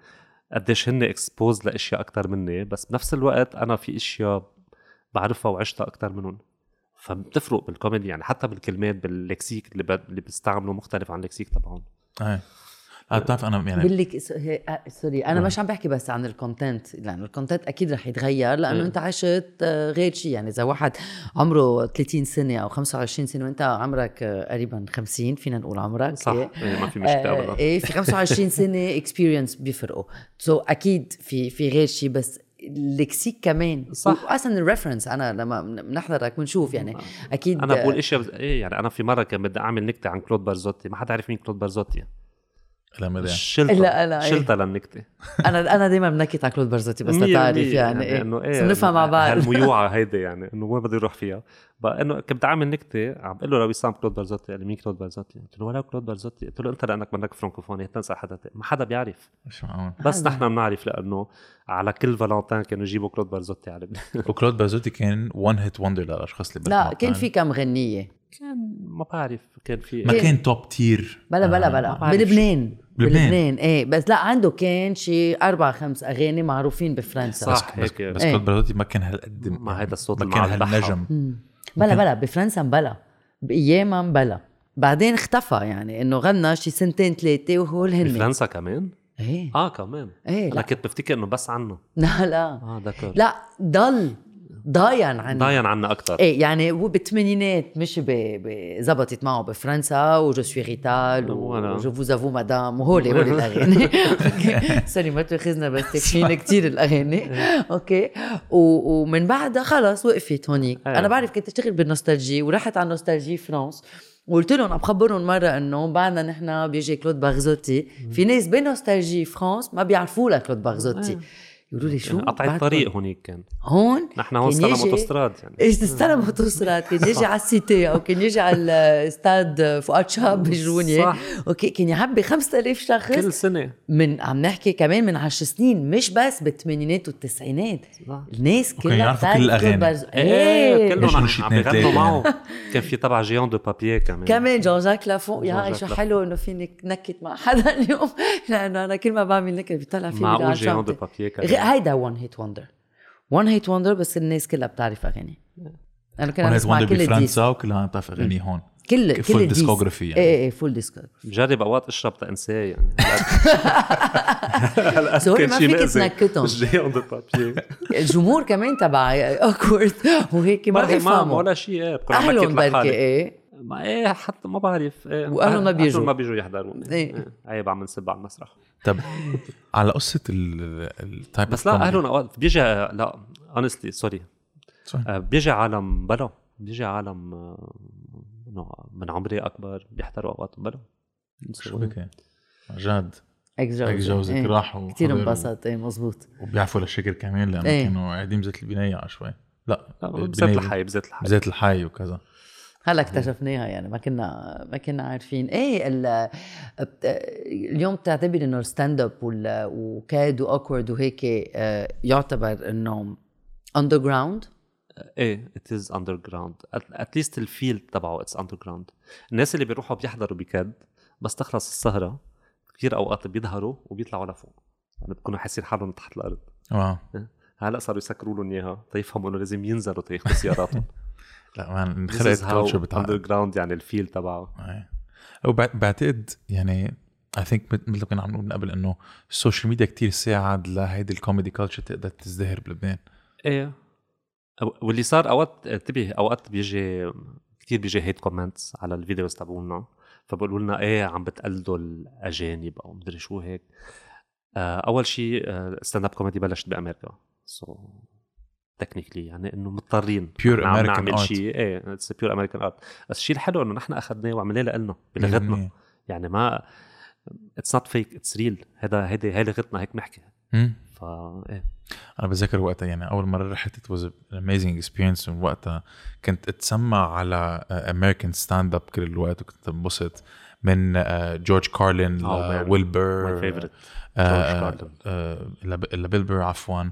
قديش هن exposed لأشياء أكثر مني بس بنفس الوقت أنا في إشياء بعرفها وعشتها أكثر منهم. فبتفرق بالكوميدي يعني حتى بالكلمات بال lexique اللي ب... اللي بيستعملوا مختلف عن ال lexique تبعهم إيه آه بتعرف أنا يعني بقول لك آه، sorry أنا. مش عم بحكي بس عن ال content لأنه ال content أكيد رح يتغير لأنه إيه. أنت عشت آه، غير شيء يعني إذا واحد عمره 30 سنة أو 25 سنة وأنت عمرك قريبا 50 فينا نقول عمرك صح إيه. إيه، ما في مشكلة ابدا إيه في 25 سنة experience بيفرقوا so so, أكيد في في غير شيء بس ال lexique كمان. صح. واصلا ال references أنا لما بنحضرك بنشوف يعني. أكيد أنا بقول إشياء بز... إيه يعني أنا في مرة كان بدي أعمل نكتة عن كلود بارزوتي ما حدا عارف مين كلود بارزوتي. لا. شلتها لا، لا، إيه. شلتها للنكتة أنا أنا دايما بنكت على كلود برزوتي بس مية تعرف بالمية يعني, إيه. إنه بس بنفهم مع بعض هالميوعة هيدي يعني إنه وين بدي أروح فيها بقى إنه كنت عامل نكتة عم بقول له لويسام كلود بارزوتي قال لي مين كلود بارزوتي؟ قلت له ولا كلود بارزوتي قلت له أنت لأنك منك فرانكوفوني تنسى حدا. ما حدا بيعرف معقول بس. نحن بنعرف لأنه على كل فالنتين كانوا يجيبوا كلود بارزوتي على لبنان وكلود بازوتي كان one hit wonder للأشخاص اللي لا كان. في كم غنية كان ما بعرف كان في ما كان top tier بلا بلا بلا بلبنان بلبنان. بلبنان إيه بس لا عنده كان شي أربع خمس أغاني معروفين بفرنسا صح. بس هيك. بس إيه. بازوتي ما كان هالقد مع هيدا الصوت ما كان. هالنجم. بلا بلا بفرنسا مبلا بايامها مبلا بعدين اختفى يعني إنه غنى شي سنتين ثلاثة وهول هن بفرنسا كمان؟ إيه آه كمان إيه أنا لا كنت بفتكر إنه بس عنه لا لا آه ذكر لا ضل ضاين عن ضاين عنا أكثر إيه يعني هو بالثمانينات مش. زبطت معه بفرنسا و je suis rital ولا. و je vous avoue madame وهولي هولي الأغاني sorry ما تأخذنا بس تخين كثير الأغاني okay. ومن بعدها خلص وقفت هونيك إيه. أنا بعرف كنت أشتغل بال Nostalgie ورحت على Nostalgie France وقلت لهم عم بخبرهم مرة إنه بعدنا نحن بيجي كلود بارزوتي في ناس ب Nostalgie France ما بيعرفوا لها كلود بارزوتي إيه. يقولوا لي شو؟ قطع؟ الطريق هونيك كان. هون؟ نحن هون استلم أوتوستراد يعني. إيش تستلم أوتوستراد. كان يجي على السيتي أو كان يجي على الاستاد فؤاد شهاب بجروني صح. okay كان يعبي 5000 شخص. كل سنة. من عم نحكي كمان من 10 سنين مش بس بالثمانينات والتسعينات. الناس كلها يعرفوا كل. كلود برز- إيه كلهم عم بيغنوا معه كان في تبع géant de papier كمان. كمان جون جاك لافون. يا شو. حلو إنه فيني نكت مع حدا اليوم. لأنه أنا كل ما بعمل نكت بيطلع فيني معقول géant de غ- كمان. هيدا one hit wonder one hit wonder بس الناس كلها بتعرف اغاني أنا نسمع wonder كل بفرنسا وكلها عم تعرف اغاني هون. كل كل full. discographie يعني. إيه إيه full discographie بجرب اوقات اشرب تنساه يعني. هلأ sorry، ما فيك. تنكتهم. مش géant de papier الجمهور كمان تبع Awkword وهيك ما بيفهموا ولا شيء إيه أهلهم بكت بركي إيه. ما إيه حتى ما بعرف إيه وأهلهم ما بيجوا. ما بيجوا يحضروني إيه. إيه. عيب عم نسب على المسرح طب على قصة ال type بس لا اهلهم اوقات بيجي لا honestly sorry صح. بيجي عالم بلا بيجي عالم آه، من عمري أكبر بيحضروا أوقات بلا شو بك جد ex جوزك إيه. راحوا كثير. انبسط إيه مزبوط وبيعرفوا للشكل كمان لأنه إيه. كانوا قاعدين بزيت البناية على شوي لا لا، بزيت الحي بزيت الحي بزيت الحي وكذا هلا اكتشفناها يعني ما كنا ما كنا عارفين. إيه اليوم بتعتبر إنه ال stand up وال- وكاد و Awkword وهيك آه، يعتبر إنه underground إيه it is underground at least ال feel تبعه it's underground الناس اللي بيروحوا بيحضروا بكد بس تخلص السهرة كثير أوقات بيظهروا وبيطلعوا لفوق. يعني بيكونوا حاسين حالهم تحت الأرض. آه هلا صاروا يسكروا لهم إياها تيفهموا إنه لازم ينزلوا تياخذوا سياراتهم لا man انخلقت culture under بتاع ground يعني ال feel تبعه. إيه. وبعتقد يعني I think مثل ما كنا عم نقول من قبل إنه ال social media كتير ساعد لهيدي ال comedy culture تقدر تزدهر بلبنان. إيه. واللي صار أوقات انتبه أوقات بيجي كثير بيجي hate comments على ال videos تبعولنا فبقولوا لنا إيه عم بتقلدوا الأجانب أو مدري شو هيك. آه، أول شيء stand up comedy بلشت بأمريكا. so technically يعني إنه مضطرين. American نعمل. شيء. إيه it's pure American art بس الشيء الحلو إنه نحن أخذناه وعملناه لنا بلغتنا. يعني ما it's not fake it's real هذا هيدي هي لغتنا هيك بنحكي. فا إيه. أنا بتذكر وقتها يعني أول مرة رحت it was an amazing experience. من وقتها كنت أتسمع على American stand up كل الوقت وكنت انبسط من جورج كارلين آه، well my favorite جورج كارلين. لب- ل Bill Burr عفوا.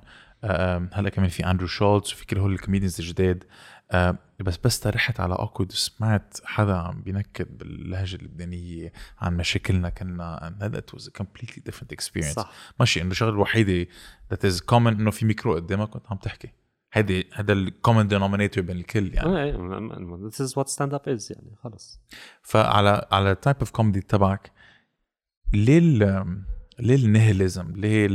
هلا كمان في أندرو شولتز وفي كل هول ال comedians الجداد. آه، بس بس رحت على awkward وسمعت حدا عم بينكد باللهجة اللبنانية عن مشاكلنا كنا a completely different experience. صح. ماشي إنه الشغله الوحيدة that is common إنه في ميكرو قدامك وأنت عم تحكي. هيدي هذا ال common denominator بين الكل يعني. this is what stand up is يعني خلص. فعلى على ال type of comedy تبعك ليه ليه النهلزم ليه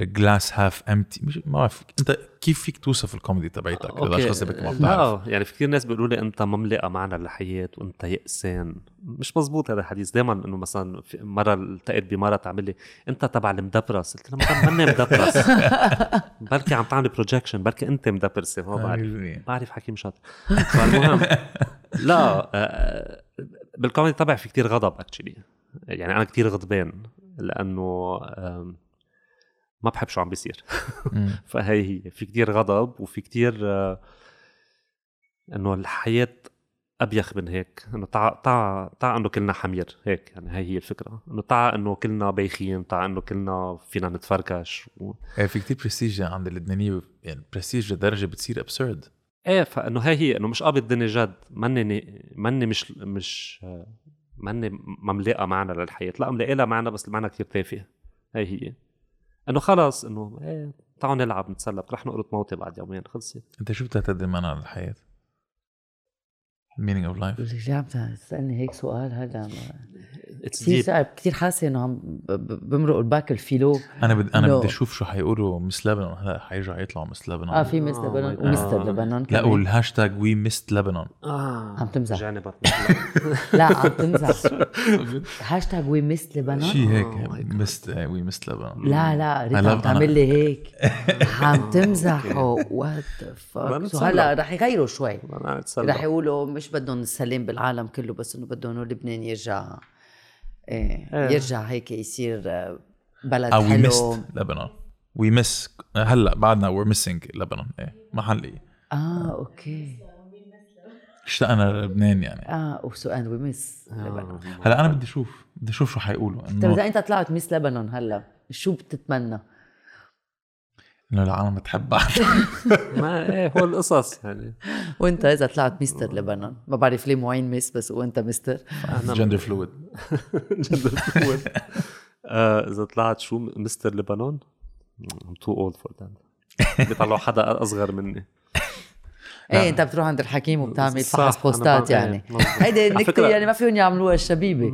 الجلاس هاف امتي مش ما بعرف. انت كيف فيك توصف الكوميدي تبعيتك أوكي. للاشخاص اللي ما بتعرف لا يعني في كثير ناس بيقولوا لي أنت ما ملاقى معنى للحياة وأنت يأسان مش مزبوط هذا الحديث. دائما إنه مثلا في مرة التقيت بمرة تعمل لي أنت تبع المدبرس؟ قلت لها ما ماني مدبرس؟ بركي عم تعمل projection بركي أنت مدبرسة. ما بعرف. بعرف حكيم شاطر فالمهم لا آه، بالكوميدي تبعي في كتير غضب actually يعني أنا كتير غضبان لأنه ما بحب شو عم بيصير. فهي هي. في كتير غضب وفي كتير آه، إنه الحياة أبيخ من هيك. إنه تع تع تع إنه كلنا حمير. هيك. يعني هي هي الفكرة. إنه تع إنه كلنا بايخين تع إنه كلنا فينا نتفركش و... إيه، في كتير برستيج عند اللبنانية يعني برستيج لدرجة بتصير absurd إيه فإنه هي هي. إنه مش قابل الدنيا جد. ماني ماني مش مش آه، ماني ما ملاقى معنى للحياة. لا ملاقي لها معنى بس المعنى كثير تافه. هي هي. إنه خلص إنه إيه تعالوا نلعب نتسلى رح نقرط موتي بعد يومين خلصت أنت شو بتقدم معنى للحياه؟ Meaning of life ليه عم تسألني هيك سؤال هذا كثير كثير حاسة إنه عم بمرق الباك الفيلو أنا بدي أنا. بدي أشوف شو حيقولوا مس لبنان هلا حيرجعوا يطلعوا مس لبنان آه في مس آه، لبنان God. ومستر لبنان لا. والهاشتاج وي مست لبنان آه عم تمزح. رجعني بطني لا عم تمزح هاشتاج وي مس لبنان شيء هيك Oh. مست وي مست لبنان لا لا ريت عم تعمل لي هيك عم تمزح. وات بدنا فاك. هلا رح يغيروا شوي. رح يقولوا مش بدهم السلام بالعالم كله بس إنه بدهم لبنان يرجع إيه إيه. يرجع هيك يصير آه، بلد وي حلو. مست لبنان وي مس هلأ بعدنا وير ميسينج لبنان إيه محل إيه آه أوكي. اشتقنا للبنان يعني. آه وسؤال وي مس لبنان آه. هلأ أنا بدي أشوف بدي أشوف شو حيقولوا. طيب انه إذا أنت طلعت ميس لبنان هلأ شو بتتمنى؟ إنه العالم تحب بعض ما إيه هو القصص يعني. وأنت إذا طلعت مستر لبنان ما بعرف ليه معين مس بس وانت مستر. جندر فلويد. جد الأول. آه، إذا طلعت شو مستر لبنان؟ I'm too old for that. بيطلعوا حدا أصغر مني. إيه أنت بتروح عند الحكيم وبتعمل فحص بوستات يعني. إيه،. هيدي النكتة يعني ما فيهم يعملوها الشبيبة.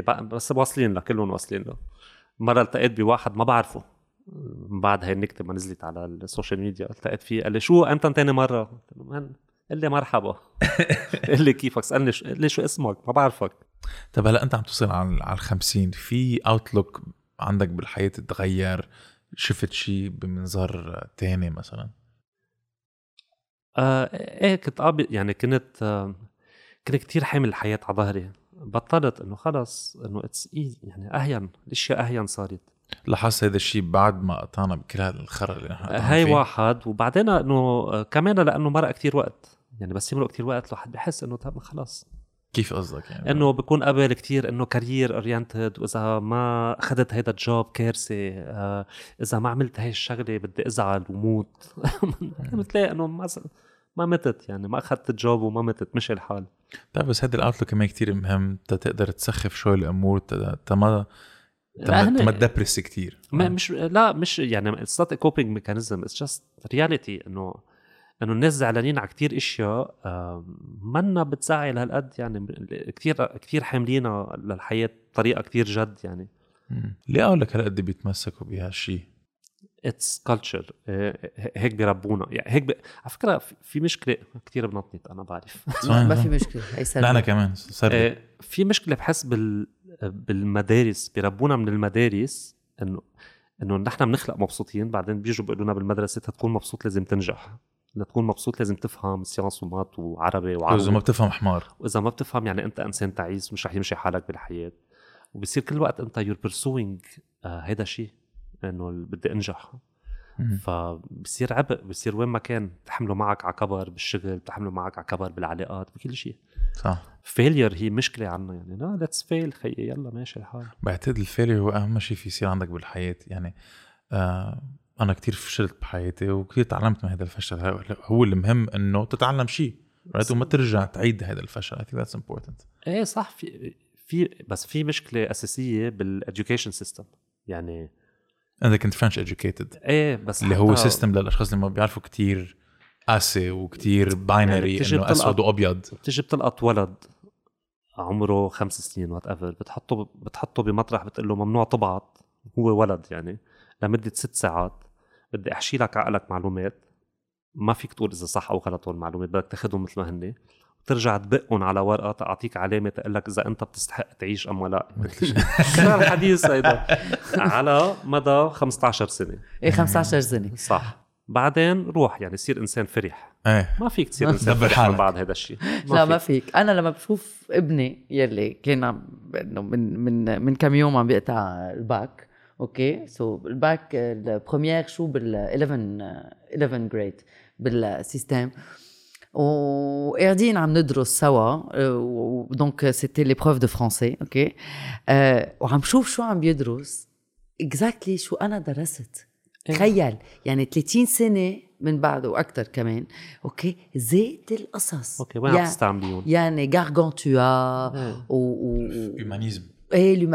100% بق- بس واصلين له كلهم واصلين له مرة التقيت بواحد ما بعرفه. من بعد هاي النكتة ما نزلت على السوشيال ميديا التقيت فيه قال لي شو؟ أنت تاني مرة؟ قلت له من؟ قال لي مرحبا. قال لي كيفك؟ سألني شو قال لي شو اسمك؟ ما بعرفك. طب هلا أنت عم توصل على على ال 50 في outlook عندك بالحياة تغير شفت شيء بمنظار تاني مثلا؟ آه إيه كنت قابل يعني كنت آه كنت كتير حامل الحياة على ظهري. بطلت إنه خلص إنه اتس يعني أهين الأشياء أهين صارت. لاحظت هذا الشيء بعد ما قطعنا بكل هذا الخرا اللي نحن هاي فيه. واحد. وبعدين إنه كمان لأنه مرق كتير وقت. يعني بس يمرق كتير وقت الواحد بحس إنه طب خلص كيف قصدك يعني؟ إنه بكون قبل كتير إنه career oriented وإذا ما أخذت هيدا ال job كارثة آه إذا ما عملت هاي الشغلة بدي أزعل وموت. بتلاقي إنه ما ما متت يعني ما أخذت ال job وما متت مشي الحال. طيب بس هذا ال outlook كمان كتير مهم. تقدر تسخف شوي الأمور. تا ما تدبرس كتير. ما مش لا مش يعني it's not coping mechanism it's just reality إنه إنه الناس زعلانين على كتير أشياء آه، منا بتزعل هالقد يعني كتير كتير حاملينها للحياة بطريقة كتير جد يعني. ليه أقول لك هالقد بيتمسكوا بهالشيء It's culture هيك بيربونا. يعني هيك ب... على فكرة في- مشكلة كتير بنطنط أنا بعرف. ما في مشكلة. هي لا أنا سلبي كمان لي. آه، في مشكلة بحس بال بالمدارس بيربونا من المدارس انه إنه نحن بنخلق مبسوطين بعدين بيجوا بيقولوا لنا بالمدرسة تكون مبسوط لازم تنجح. لتكون مبسوط لازم تفهم science و math وعربي اذا ما وعربي بتفهم حمار. وإذا ما بتفهم يعني إنت إنسان تعيس مش رح يمشي حالك بالحياة. وبصير كل وقت إنت you're pursuing هيدا الشيء إنه بدي أنجح. فبصير عبء بصير وين ما كان تحمله معك على كبر بالشغل تحمله معك على كبر بالعلاقات بكل شيء. صح. failure هي مشكلة عنا يعني. لا let's fail خيي يلا ماشي الحال. بعتقد ال failure هو أهم شيء في يصير عندك بالحياة يعني. آه أنا كتير فشلت بحياتي وكثير تعلمت من هذا الفشل. هو- هو المهم إنه تتعلم شيء right? وما ترجع تعيد هذا الفشل. I think that's important. إيه صح في في بس في مشكلة أساسية بال education system يعني أنا كنت French educated إيه بس اللي هو system للأشخاص اللي ما بيعرفوا كتير قاسي وكتير binary يعني إنه أسود وأبيض. بتيجي بتلقط ولد عمره خمس سنين whatever بتحطه بتحطه بمطرح بتقول له ممنوع تبعت هو ولد يعني لمدة ست ساعات. بدي أحشي لك عقلك معلومات. ما فيك تقول إذا صح أو غلط المعلومات بدك تاخذهم مثل ما هن وترجع تبقهم على ورقة تعطيك علامة تقول لك إذا أنت بتستحق تعيش أم لا. كان الحديث هيدا على مدى 15 سنة. إيه 15 سنة. صح. بعدين روح يعني صير إنسان فرح. إيه. ما فيك تصير إنسان فرح من. بعد هذا الشيء. لا ما فيك. أنا لما بشوف ابني يلي كان عم إنه من من من كم يوم عم بيقطع ال bac okay؟ so ال bac ال première شو؟ بال 11 11 grade بال system وقاعدين عم ندرس سوا donc c'était l'épreuve de français okay وعم شوف شو عم بيدرس exactly شو أنا درست. تخيل يعني 30 سنة من بعده وأكثر كمان okay زيت القصص. okay وين عم تستعمليهم؟ يعني غارغانتوا إيه. و... humanisme إيه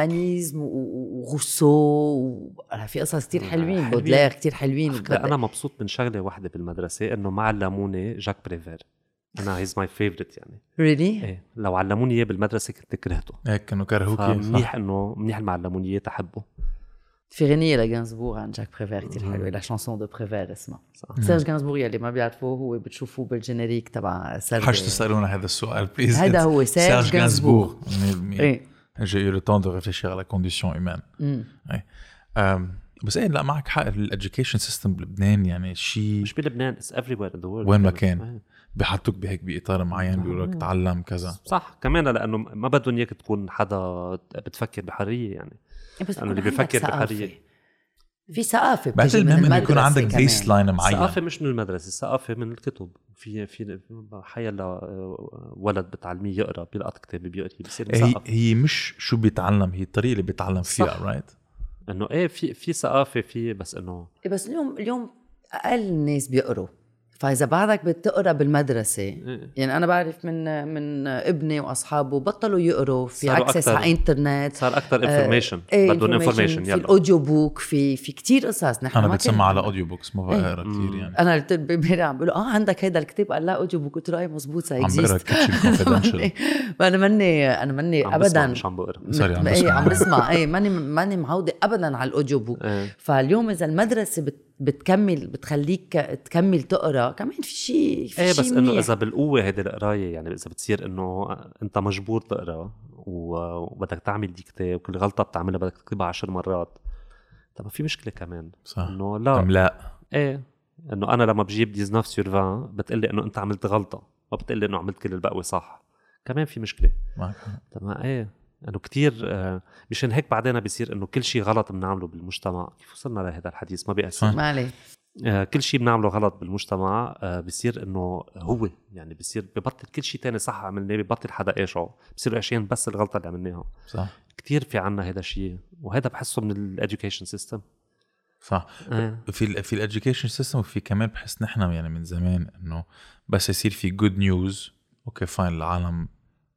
و- وروسو و... أنا في قصص كتير حلوين حلوين. بودلير كتير حلوين أنا مبسوط من شغلة واحدة بالمدرسة إنه ما علموني جاك بريفير. أنا he's my favorite يعني. really إيه لو علموني إياه بالمدرسة كنت كرهته. هيك كانوا كرهوكي فمنيح إنه منيح ما علموني إياه تحبه. في غنية لجانسبور عن جاك بريفير كتير حلوة la chanson de Prévert اسمها. صح. سيرج جانسبور يلي ما بيعرفوه هو بتشوفوه بال générique تبع سيرج. حاج تسألونا هذا السؤال please هذا هو سيرج إيه إيه. J'ai eu le temps de réfléchir à la condition humaine. أم، بس إيه لا معك حق ال education system بلبنان يعني شيء مش بلبنان it's everywhere in the world وين ما كان. بحطوك بهيك بإطار معين بيقولوا لك تعلم كذا. صح. كمان لأنه ما بدهم إياك تكون حدا بتفكر بحرية يعني. بس أنا اللي بيفكر ثقافة. في بتجي من المهم إنه يكون عندك. baseline معين. الثقافه مش من المدرسة الثقافه من الكتب. في في حيلا ولد بتعلميه يقرأ بيلقط كتاب بيقرأ بصير هي هي مش شو بيتعلم هي الطريقة اللي بيتعلم فيها صح. right إنه إيه في في ثقافة في بس إنه إيه بس اليوم اليوم أقل الناس بيقروا. فإذا بعدك بتقرأ بالمدرسة إيه. يعني أنا بعرف من من ابني وأصحابه بطلوا يقروا في access. على انترنت صار أكثر information بدهم information في ال audio book في في كتير قصص. نحن أنا ما بتسمع على audio books ما بقرأ كثير يعني. أنا قلت له امبارح عم بقول آه عندك هيدا الكتاب؟ قال لا audio book قلت له أي مزبوط عم بقرأ confidential أنا ماني أنا ماني عم بسمع ابدا. مش عم بقرأ. sorry، عم إيه بسمع. عم بسمع. إيه ماني ماني معودة ابدا على ال audio book إيه. فاليوم إذا المدرسة بت بتكمل بتخليك تكمل تقرأ كمان في شيء في إيه شي بس إنه. إذا بالقوة هيدي القراية يعني إذا بتصير إنه أنت مجبور تقرأ وبدك تعمل ديكتي وكل غلطة بتعملها بدك تكتبها عشر مرات. طب في مشكلة كمان. صح. إنه لا. املاء إيه. إنه أنا لما بجيب 19 سور 20 بتقلي إنه أنت عملت غلطة ما بتقلي إنه عملت كل الباقي صح. كمان في مشكلة. معك. طب ما إيه. انه كتير آه مشان هيك بعدين بيصير إنه كل شيء غلط بنعمله بالمجتمع. كيف وصلنا لهذا الحديث؟ ما بيأثر صح. ما عليه آه كل شيء بنعمله غلط بالمجتمع آه بصير إنه هو يعني بصير ببطل كل شيء تاني صح عملناه ببطل حدا قاشعه بصيروا عايشين بس الغلطة اللي عملناها. صح. كتير في عنا هذا الشيء وهذا بحسه من ال education system صح. آه. في ال في ال education system وفي كمان بحس نحن يعني من زمان إنه بس يصير في good news okay fine العالم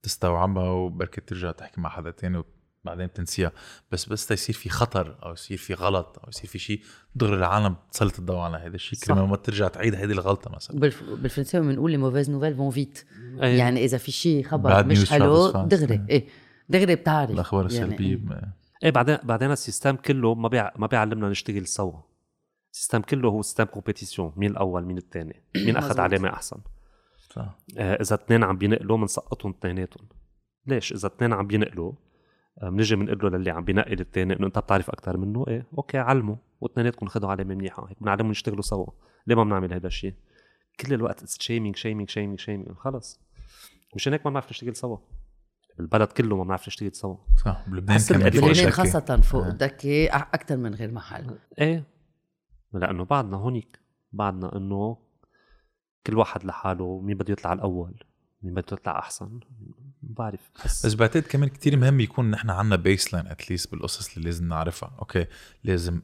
تستوعبها وبركي ترجع تحكي مع حدا تاني وبعدين تنسيها. بس بس يصير في خطر أو يصير في غلط أو يصير في شيء دغري العالم تسلط الضوء على هذا الشيء. صح. كرمال ما ترجع تعيد هذه الغلطة مثلا. بالف... بالفرنساوي بنقول les mauvaises nouvelles vont vite أيه. يعني إذا في شيء خبر مش حلو. دغري. إيه. دغري بتعرف. الأخبار يعني السلبية إيه. إيه بعدين بعدين ال system كله ما بيع ما بيعلمنا نشتغل سوا. ال system كله هو system competition مين الأول مين الثاني. مين أخذ. علامه أحسن. صح آه إذا اثنين عم بينقلوا بنسقطهم اثنيناتهم. ليش؟ إذا اثنين عم بينقلوا آه، بنجي بنقول له للي عم بينقل الثاني إنه أنت بتعرف أكثر منه؟ إيه. okay علمه واثنيناتكم خذوا علامه منيحه هيك بنعلمهم يشتغلوا سوا. ليه ما بنعمل هذا الشيء كل الوقت shaming shaming shaming shaming خلص. مشان هيك ما بنعرف نشتغل سوا. بالبلد كله ما بنعرف نشتغل سوا. صح بلبنان بلبنان. خاصة فوق آه. الدكة أكثر من غير محل. إيه. لأنه بعدنا هونيك. بعدنا إنه كل واحد لحاله مين بده يطلع الأول مين بده يطلع أحسن ما بعرف بس, بس بعتقد كمان كتير مهم يكون نحن عنا baseline at least بالقصص اللي لازم نعرفها okay لازم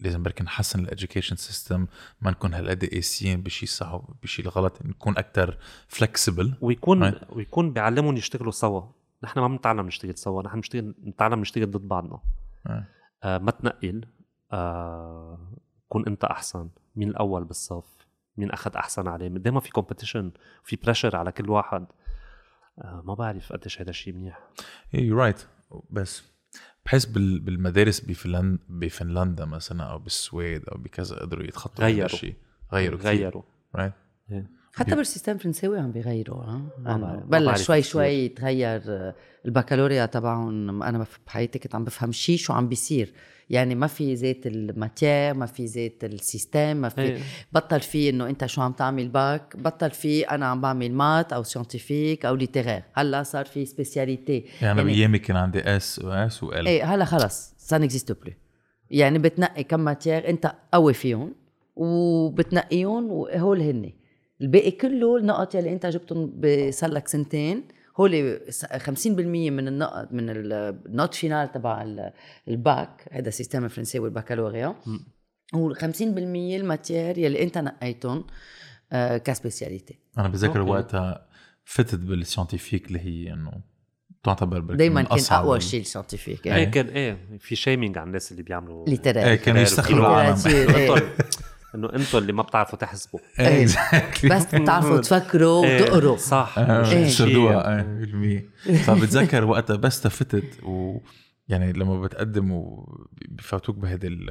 لازم بركي نحسن ال education system ما نكون هالقد قاسيين بشيء صح وبشيء الغلط نكون أكثر flexible ويكون Right. ويكون بيعلمهم يشتغلوا سوا نحن ما بنتعلم نشتغل سوا نحن بنشتغل نتعلم نشتغل ضد بعضنا آه. آه ما تنقل آه كون أنت أحسن مين الأول بالصف مين أخذ أحسن علامه دائما في competition في pressure على كل واحد. آه، ما بعرف قديش هذا الشيء منيح. you're right بس بحس بال- بالمدارس بفنلندا بفنلندا مثلا أو بالسويد أو بكذا قدروا يتخطوا هذا غيروا. الشيء. غيروا غيروا. right حتى بال system الفرنساوي عم بيغيروا ها ما بلش شوي. شوي يتغير آه، البكالوريا تبعهم. أنا بحياتي كنت عم بفهم شيء شو عم بيصير. يعني ما في زيت ال matière ما في زيت ال system ما في إيه. بطل في إنه أنت شو عم تعمل باك بطل في أنا عم بعمل maths أو scientifique أو littéraire هلأ صار في spécialité يعني أنا بايامي كان عندي S و ES و L إيه هلأ خلص سا n'existe plus يعني بتنقي كم matières أنت قوي فيهم وبتنقيهم وهول هن الباقي كله النقط يلي انت جبتهم صار لك سنتين هول 50% من النقط من ال note finale تبع ال- الباك هذا ال system الفرنساوي البكالوريا و 50% ال matières يلي انت نقيتهم آه ك spécialité. أنا بتذكر. وقتها فتت بال scientifique اللي هي إنه تعتبر من كان أقوى شيء ال scientifique إيه كان إيه في shaming على الناس اللي بيعملوا littéraire إيه كانوا يستخدموا. العالم. أنتم إنه أنتم اللي ما بتعرفوا تحسبوا. إيه. Exactly. بس بتعرفوا تفكروا إيه، وتقروا. صح. آه، إيه. إيه. بالمية فبتذكر وقتها بس تفتت و يعني لما بتقدم وبفوتوك بهيدي ال-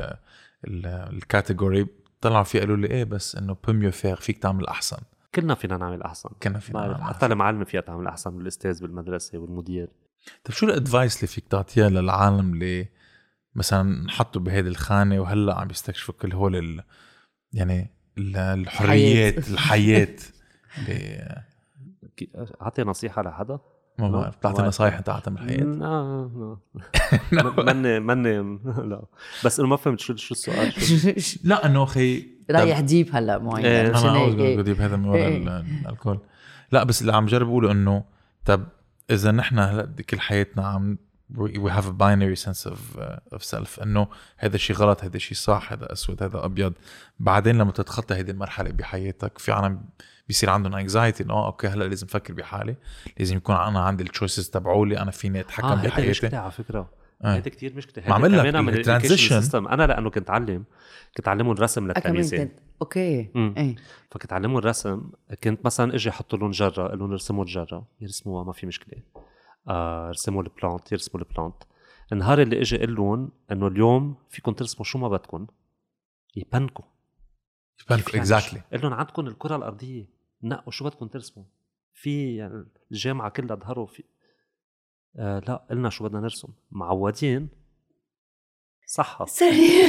ال- ال category طلعوا في قالوا لي إيه بس إنه peut mieux faire فيك تعمل أحسن. كلنا فينا نعمل أحسن. كنا فينا نعمل حتى المعلمه فيها تعمل أحسن من الأستاذ بالمدرسة والمدير. طيب شو ال advice اللي فيك تعطيها للعالم اللي مثلا انحطوا بهيدي الخانة وهلأ عم يستكشفوا كل هول ال... يعني ال- الحريات الحياة. أعطي نصيحة لحدا ما لا، بعرف بتعطي نصايح أنت عتم الحياة. لا لا مني مني لا. بس انه ما فهمت شو شو السؤال؟ لا إنه أخي رايح ديب هلأ معين. إيه. أنا عاوز. أجيب هذا من ورا إيه. ال- الكل لا بس اللي عم جرب أقوله إنه طب إذا نحن هلأ كل حياتنا عم we have a binary sense of uh, of self. إنه هذا الشيء غلط هذا الشيء صح هذا أسود هذا أبيض. بعدين لما تتخطى هذه المرحلة بحياتك في عالم بيصير عندهم anxiety إنه آه، okay هلأ لازم أفكر بحالي. لازم يكون أنا عندي ال choices تبعولي أنا فيني أتحكم هيدي بحياتي. مشكله على فكرة. آه. هيدي كثير مشكله ما أقول لك كمان من ال transition. أنا لأنه كنت علم كنت علمهم الرسم آه، كمان للتلاميذ okay. إيه. فكنت علمهم الرسم كنت مثلا إجي أحط لهم جرة أقول لهم ارسموا الجرة يرسموها ما في مشكلة. آه ارسموا ال plant يرسموا ال plant النهار اللي أجي أقول لهم إنه اليوم فيكم ترسموا شو ما بدكم. يبنكوا. كيف يعني؟ exactly قل لهم عندكم الكرة الأرضية نقوا شو بدكم ترسموا. في يعني الجامعة كلها ظهروا في آه لا قلنا شو بدنا نرسم. معودين. صحة. sorry.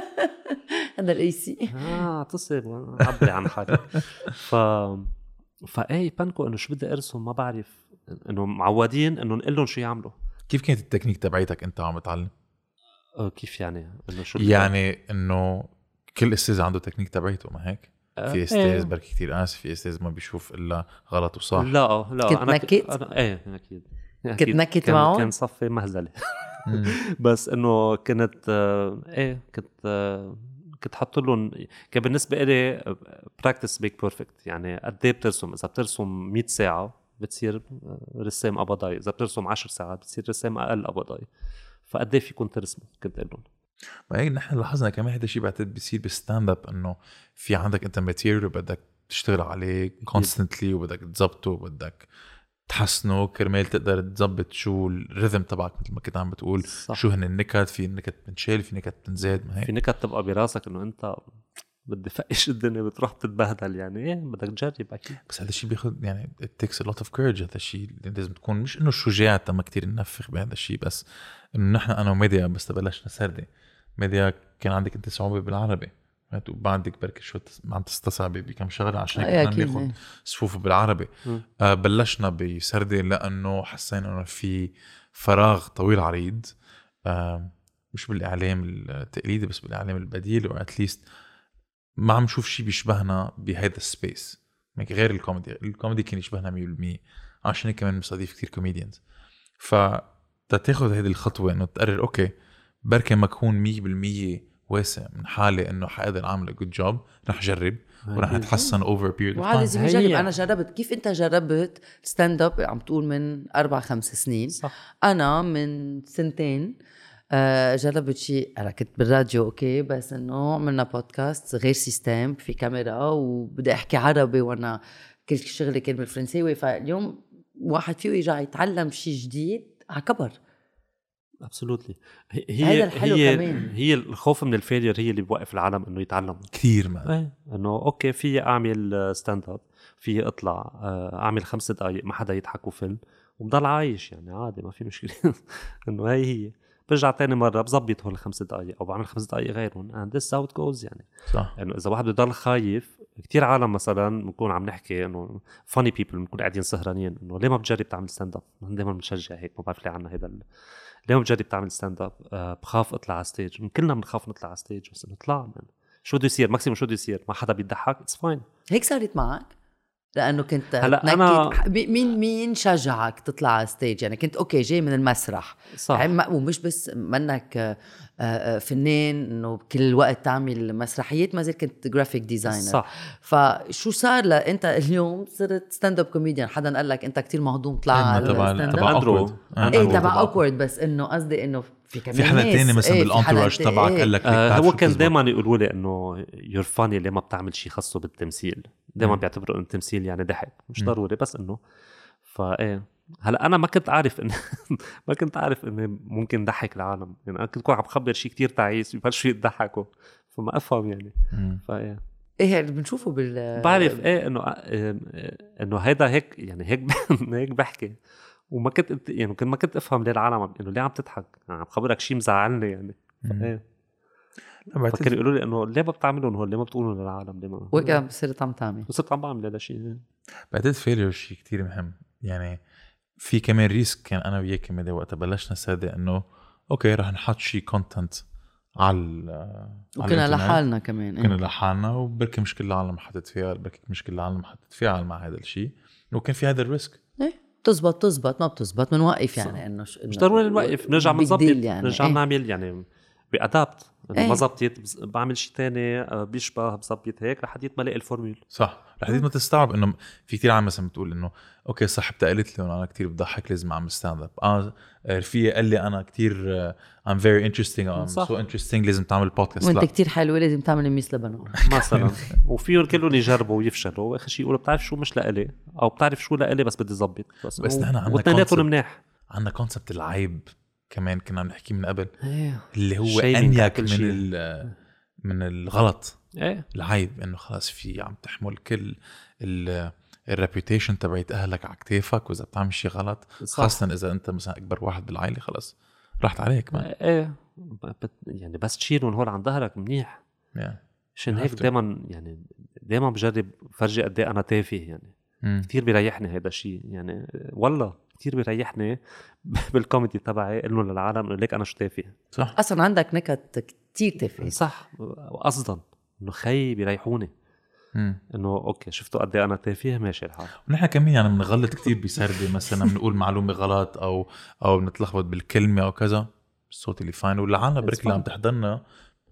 هذا ال AC آه اعتصب عبري عن حالي ف فإيه بانكو إنه شو بدي أرسم؟ ما بعرف. انه معودين انه نقول لهم شو يعملوا كيف كانت التكنيك تبعيتك أنت عم تتعلم؟ آه كيف يعني إنه شو يعني إنه كل أستاذ عنده تكنيك تبعيته ما هيك؟ آه، في أستاذ إيه. بركي كثير قاسي في أستاذ ما بيشوف إلا غلط وصح لا لا كنت أنا نكت؟ أنا إيه أكيد كنت نكت كان معهم؟ كان صفي مهزله. بس إنه كنت آه، إيه كنت آه، كنت حط لهم كان بالنسبة لي practice make perfect يعني قد إيه بترسم إذا بترسم 100 ساعة بتصير آه، رسام قبضاي إذا بترسم 10 ساعات بتصير رسام أقل قبضاي فقد إيه فيكم ترسموا؟ كنت أقول لهم. ما هيك نحن لاحظنا كمان هذا الشيء بعتقد بيصير بال stand-up إنه في عندك أنت material وبدك تشتغل عليه constantly وبدك تظبطه وبدك تحسنه. كرمال تقدر تظبط شو ال rhythm تبعك مثل ما كنت عم بتقول. صح. شو هن النكت؟ في نكت بتنشال في نكت بتنزاد ما في هيك نكت تبقى براسك إنه أنت بدي فقش الدنيا بتروح بتتبهدل يعني إيه بدك تجرب أكيد بس هذا الشيء بياخذ يعني it takes a lot of courage هذا الشيء لازم تكون مش إنه شجاع تما كتير ننفخ بهذا الشيء بس إنه نحن أنا وميديا بس بلشنا سردة ميديا كان عندك أنت صعوبة بالعربي؟ وبعدك بركي شو عم تستصعبي بكم شغلة عشان هيك إيه. صفوف بالعربي مم. آه بلشنا بسردة لأنه حسينا إنه في فراغ طويل عريض آه مش بالإعلام التقليدي بس بالإعلام البديل أو at least ما عم نشوف شيء بيشبهنا بهذا ال space. غير الكوميدي. الكوميدي كان يشبهنا 100% عشان هيك كمان مستضيف كتير comedians ف تاخذ هذه الخطوة إنه تقرر okay بركي ما اكون 100% واثق من حالي إنه حقدر أعمل good job رح جرب ورح. أتحسن over period of لازم يجرب هي- أنا جربت. كيف أنت جربت stand-up عم تقول من أربع خمس سنين. صح. أنا من سنتين. آه، جربت شيء أنا كنت بالراديو okay بس إنه عملنا بودكاست غير system في كاميرا وبدي أحكي عربي وأنا كل شغلي كان بالفرنساوي فاليوم واحد فيه يرجع يتعلم شيء جديد على كبر. absolutely هي هيدا الحلو هي كمان. هي الخوف من ال failure هي اللي بوقف العالم إنه يتعلم. كثير ما. إيه إنه okay في أعمل stand-up في أطلع آه، أعمل خمس دقائق ما حدا يضحك و fail وبضل عايش يعني عادي ما في مشكلة. إنه هي هي. برجع تاني مرة بظبط هول الخمس دقائق أو بعمل خمس دقائق غيرهم and this is how it goes يعني. صح. انه إذا واحد بضل خايف كتير عالم مثلا بنكون عم نحكي إنه funny people بنكون قاعدين سهرانين إنه ليه ما بتجرب تعمل stand-up؟ دائما بنشجع هيك ما بعرف ليه عنا هيدا ال- ليه ما بتجرب تعمل stand-up؟ آه بخاف أطلع على stage كلنا بنخاف نطلع على stage بس من شو بده يصير؟ maximum شو بده يصير؟ ما حدا بيضحك it's fine هيك صارت معك؟ لأنه كنت هلا مي- مين مين شجعك تطلع على stage يعني كنت okay جاي من المسرح. صح. يعني ومش بس منك آه، آه، فنان إنه كل الوقت تعمل مسرحيات ما زلت كنت graphic designer صح. فشو صار لا أنت اليوم صرت stand-up comedian حدا قال لك أنت كتير مهضوم طلع إيه، تبع تبع. إيه، إيه تبع awkward بس إنه قصدي إنه في كمان في حدا. تاني مثلا إيه، حدا بالانتراج تبعك إيه. قال لك آه هو كان. دائما يقولوا لي إنه يور فاني ليه ما بتعمل شيء خاصه بالتمثيل دائما. بيعتبروا إنه التمثيل يعني ضحك مش. ضروري بس إنه فايه هلأ أنا ما كنت عارف انه ما كنت عارف إنه ممكن ضحك العالم. يعني أنا كنت كون عم بخبر شيء كتير تعيس ببلشوا يضحكوا. فما أفهم يعني. فايه إيه. اللي بنشوفه بال بعرف إيه إنه آه، إنه هيدا هيك يعني هيك هيك بحكي. وما كنت يعني كنت ما كنت أفهم ليه العالم إنه ليه عم تضحك؟ يعني عم خبرك شيء مزعلني يعني. مم. بعتقد- فكانوا يقولوا لي إنه ليه ما بتعملون هول ليه ما بتقولوا للعالم؟ ليه ما وهيك صرت عم تعمل وصرت عم بعمل هذا الشيء بعتقد failure شيء كتير مهم. يعني في كمان risk كان أنا وياك كمان وقتها. بلشنا نصدق إنه okay رح نحط شيء content على على وكنا الإنترنت. لحالنا كمان كنا إيه. لحالنا وبركي مش كل العالم حطت فيها بركي مش كل العالم حطت فيها مع هذا الشيء. وكان في هذا ال risk إيه بتزبط تزبط ما بتزبط. بنوقف. يعني إنه مش إنه ضروري نوقف نرجع بنظبط يعني. نرجع إيه. نعمل يعني ب adapt انه. ما زبطت بعمل شيء تاني آه، بيشبه بظبط هيك لحديت ما الاقي ال formule صح لحديت ما تستوعب إنه في كثير عالم مثلا بتقول إنه okay صاحبتي قالت لي إنه أنا كثير بضحك لازم أعمل stand-up آه رفيقي قال لي أنا كثير I'm very interesting I'm. so interesting لازم تعمل بودكاست وأنت لا. كتير حلوة لازم تعمل Miss لبنان. مثلا. وفيهم كلهم يجربوا ويفشلوا. وآخر شيء يقولوا بتعرف شو مش لإلي؟ أو بتعرف شو لإلي بس بدي ظبط بس, بس و- نحن واثنيناتهم concept. منيح. عندنا concept العيب. كمان كنا عم نحكي من قبل إيه اللي هو انيك من. ال- من الغلط إيه العيب إنه خلاص في عم تحمل كل ال reputation تبعت أهلك على كتافك وإذا بتعمل شيء غلط صح. خاصة إذا أنت مثلا أكبر واحد بالعائلة خلص راحت عليك ما إيه بت- يعني بس تشيلهم هول عن ظهرك منيح. عشان هيك. دائما يعني دائما بجرب فرجي قد إيه أنا تافه يعني. كثير بيريحني هذا الشيء يعني والله كثير بيريحني بالكوميدي تبعي إنه للعالم إنه ليك أنا شو تافه. صح. أصلا عندك نكت كتير تافهة. صح. قصدا إنه خي بيريحوني. إنه okay شفتوا قد إيه أنا تافه؟ ماشي الحال. ونحن كمان يعني بنغلط كتير بسردة. مثلا بنقول معلومة غلط أو أو بنتلخبط بالكلمة أو كذا. الصوت اللي fine والعالم بركي اللي عم تحضرنا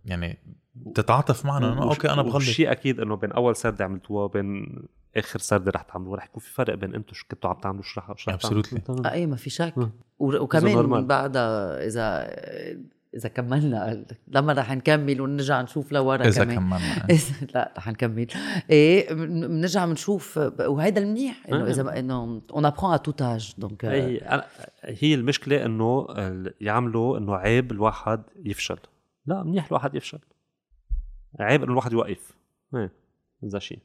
يعني بتتعاطف معنا. انه okay أنا بغلط. شيء أكيد إنه بين أول سرده عملتوها وبين آخر سرده رح تعملوها رح يكون في فرق بين أنتم شو كنتوا عم تعملوا شو رح شو رح. تعملوا؟ آه إيه ما في شك. وكمان بعدها اذا إذا كملنا لما رح نكمل ونرجع نشوف لورا إذا كمان. كملنا. إذا- لا رح نكمل. إيه بن- بنرجع بنشوف وهيدا المنيح إنه آه. إذا إنه on apprend à tout âge donc هي المشكلة إنه يعملوا إنه عيب الواحد يفشل. لا منيح الواحد يفشل. عيب إنه الواحد يوقف. إيه إذا شيء.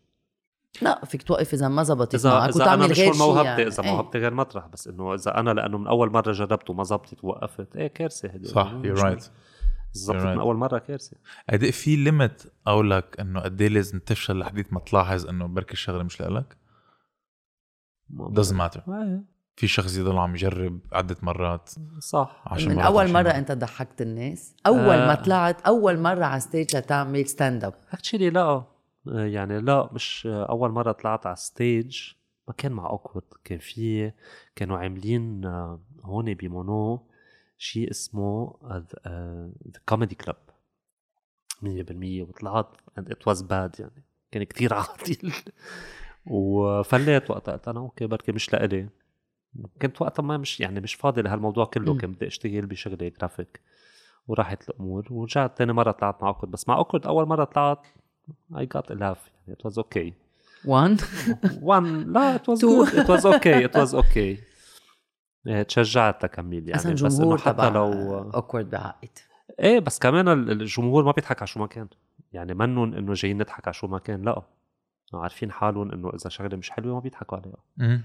لا. فيك توقف إذا ما زبطت اذا معك أنا وتعمل مش غير موهبتي يعني. اذا إيه. موهبتي غير مطرح بس إنه إذا أنا لأنه من أول مرة جربت وما زبطت ووقفت إيه كارثة هدي صح you're right right. من أول مرة كارثة. قد إيه في limit أقول لك إنه قد إيه لازم تفشل لحديت ما تلاحظ إنه بركي الشغلة مش لك doesn't matter. إيه، في شخص يضل عم يجرب عدة مرات. صح. عشر من مرات أول عشان مرة مرات. أنت ضحكت الناس؟ أول آه. ما طلعت أول مرة على stage لتعمل stand up actually لا. يعني لا مش أول مرة طلعت على ستيج ما كان مع awk.word كان في كانوا عاملين آه، هون بمونو شيء اسمه The Comedy Club 100% وطلعت and it was bad يعني. كان كتير عاطل وفليت وقتها. قلت أنا okay بركي مش لإلي. كنت وقتها ما مش يعني مش فاضي لهالموضوع كله. كان بدي أشتغل بشغلي جرافيك وراحت الأمور. ورجعت تاني مرة طلعت مع awk.word بس مع awk.word أول مرة طلعت I got a laugh. يعني it was okay. one one laugh was Two. good it was okay it was okay تشجعت تكمل يعني أصلا بس انه حتى لو awk.word بعقد إيه بس كمان ال- الجمهور ما بيضحك على شو ما كان يعني منن انه جايين نضحك على شو ما كان لا عارفين حالهم انه اذا شغله مش حلوة ما بيضحكوا عليها مم.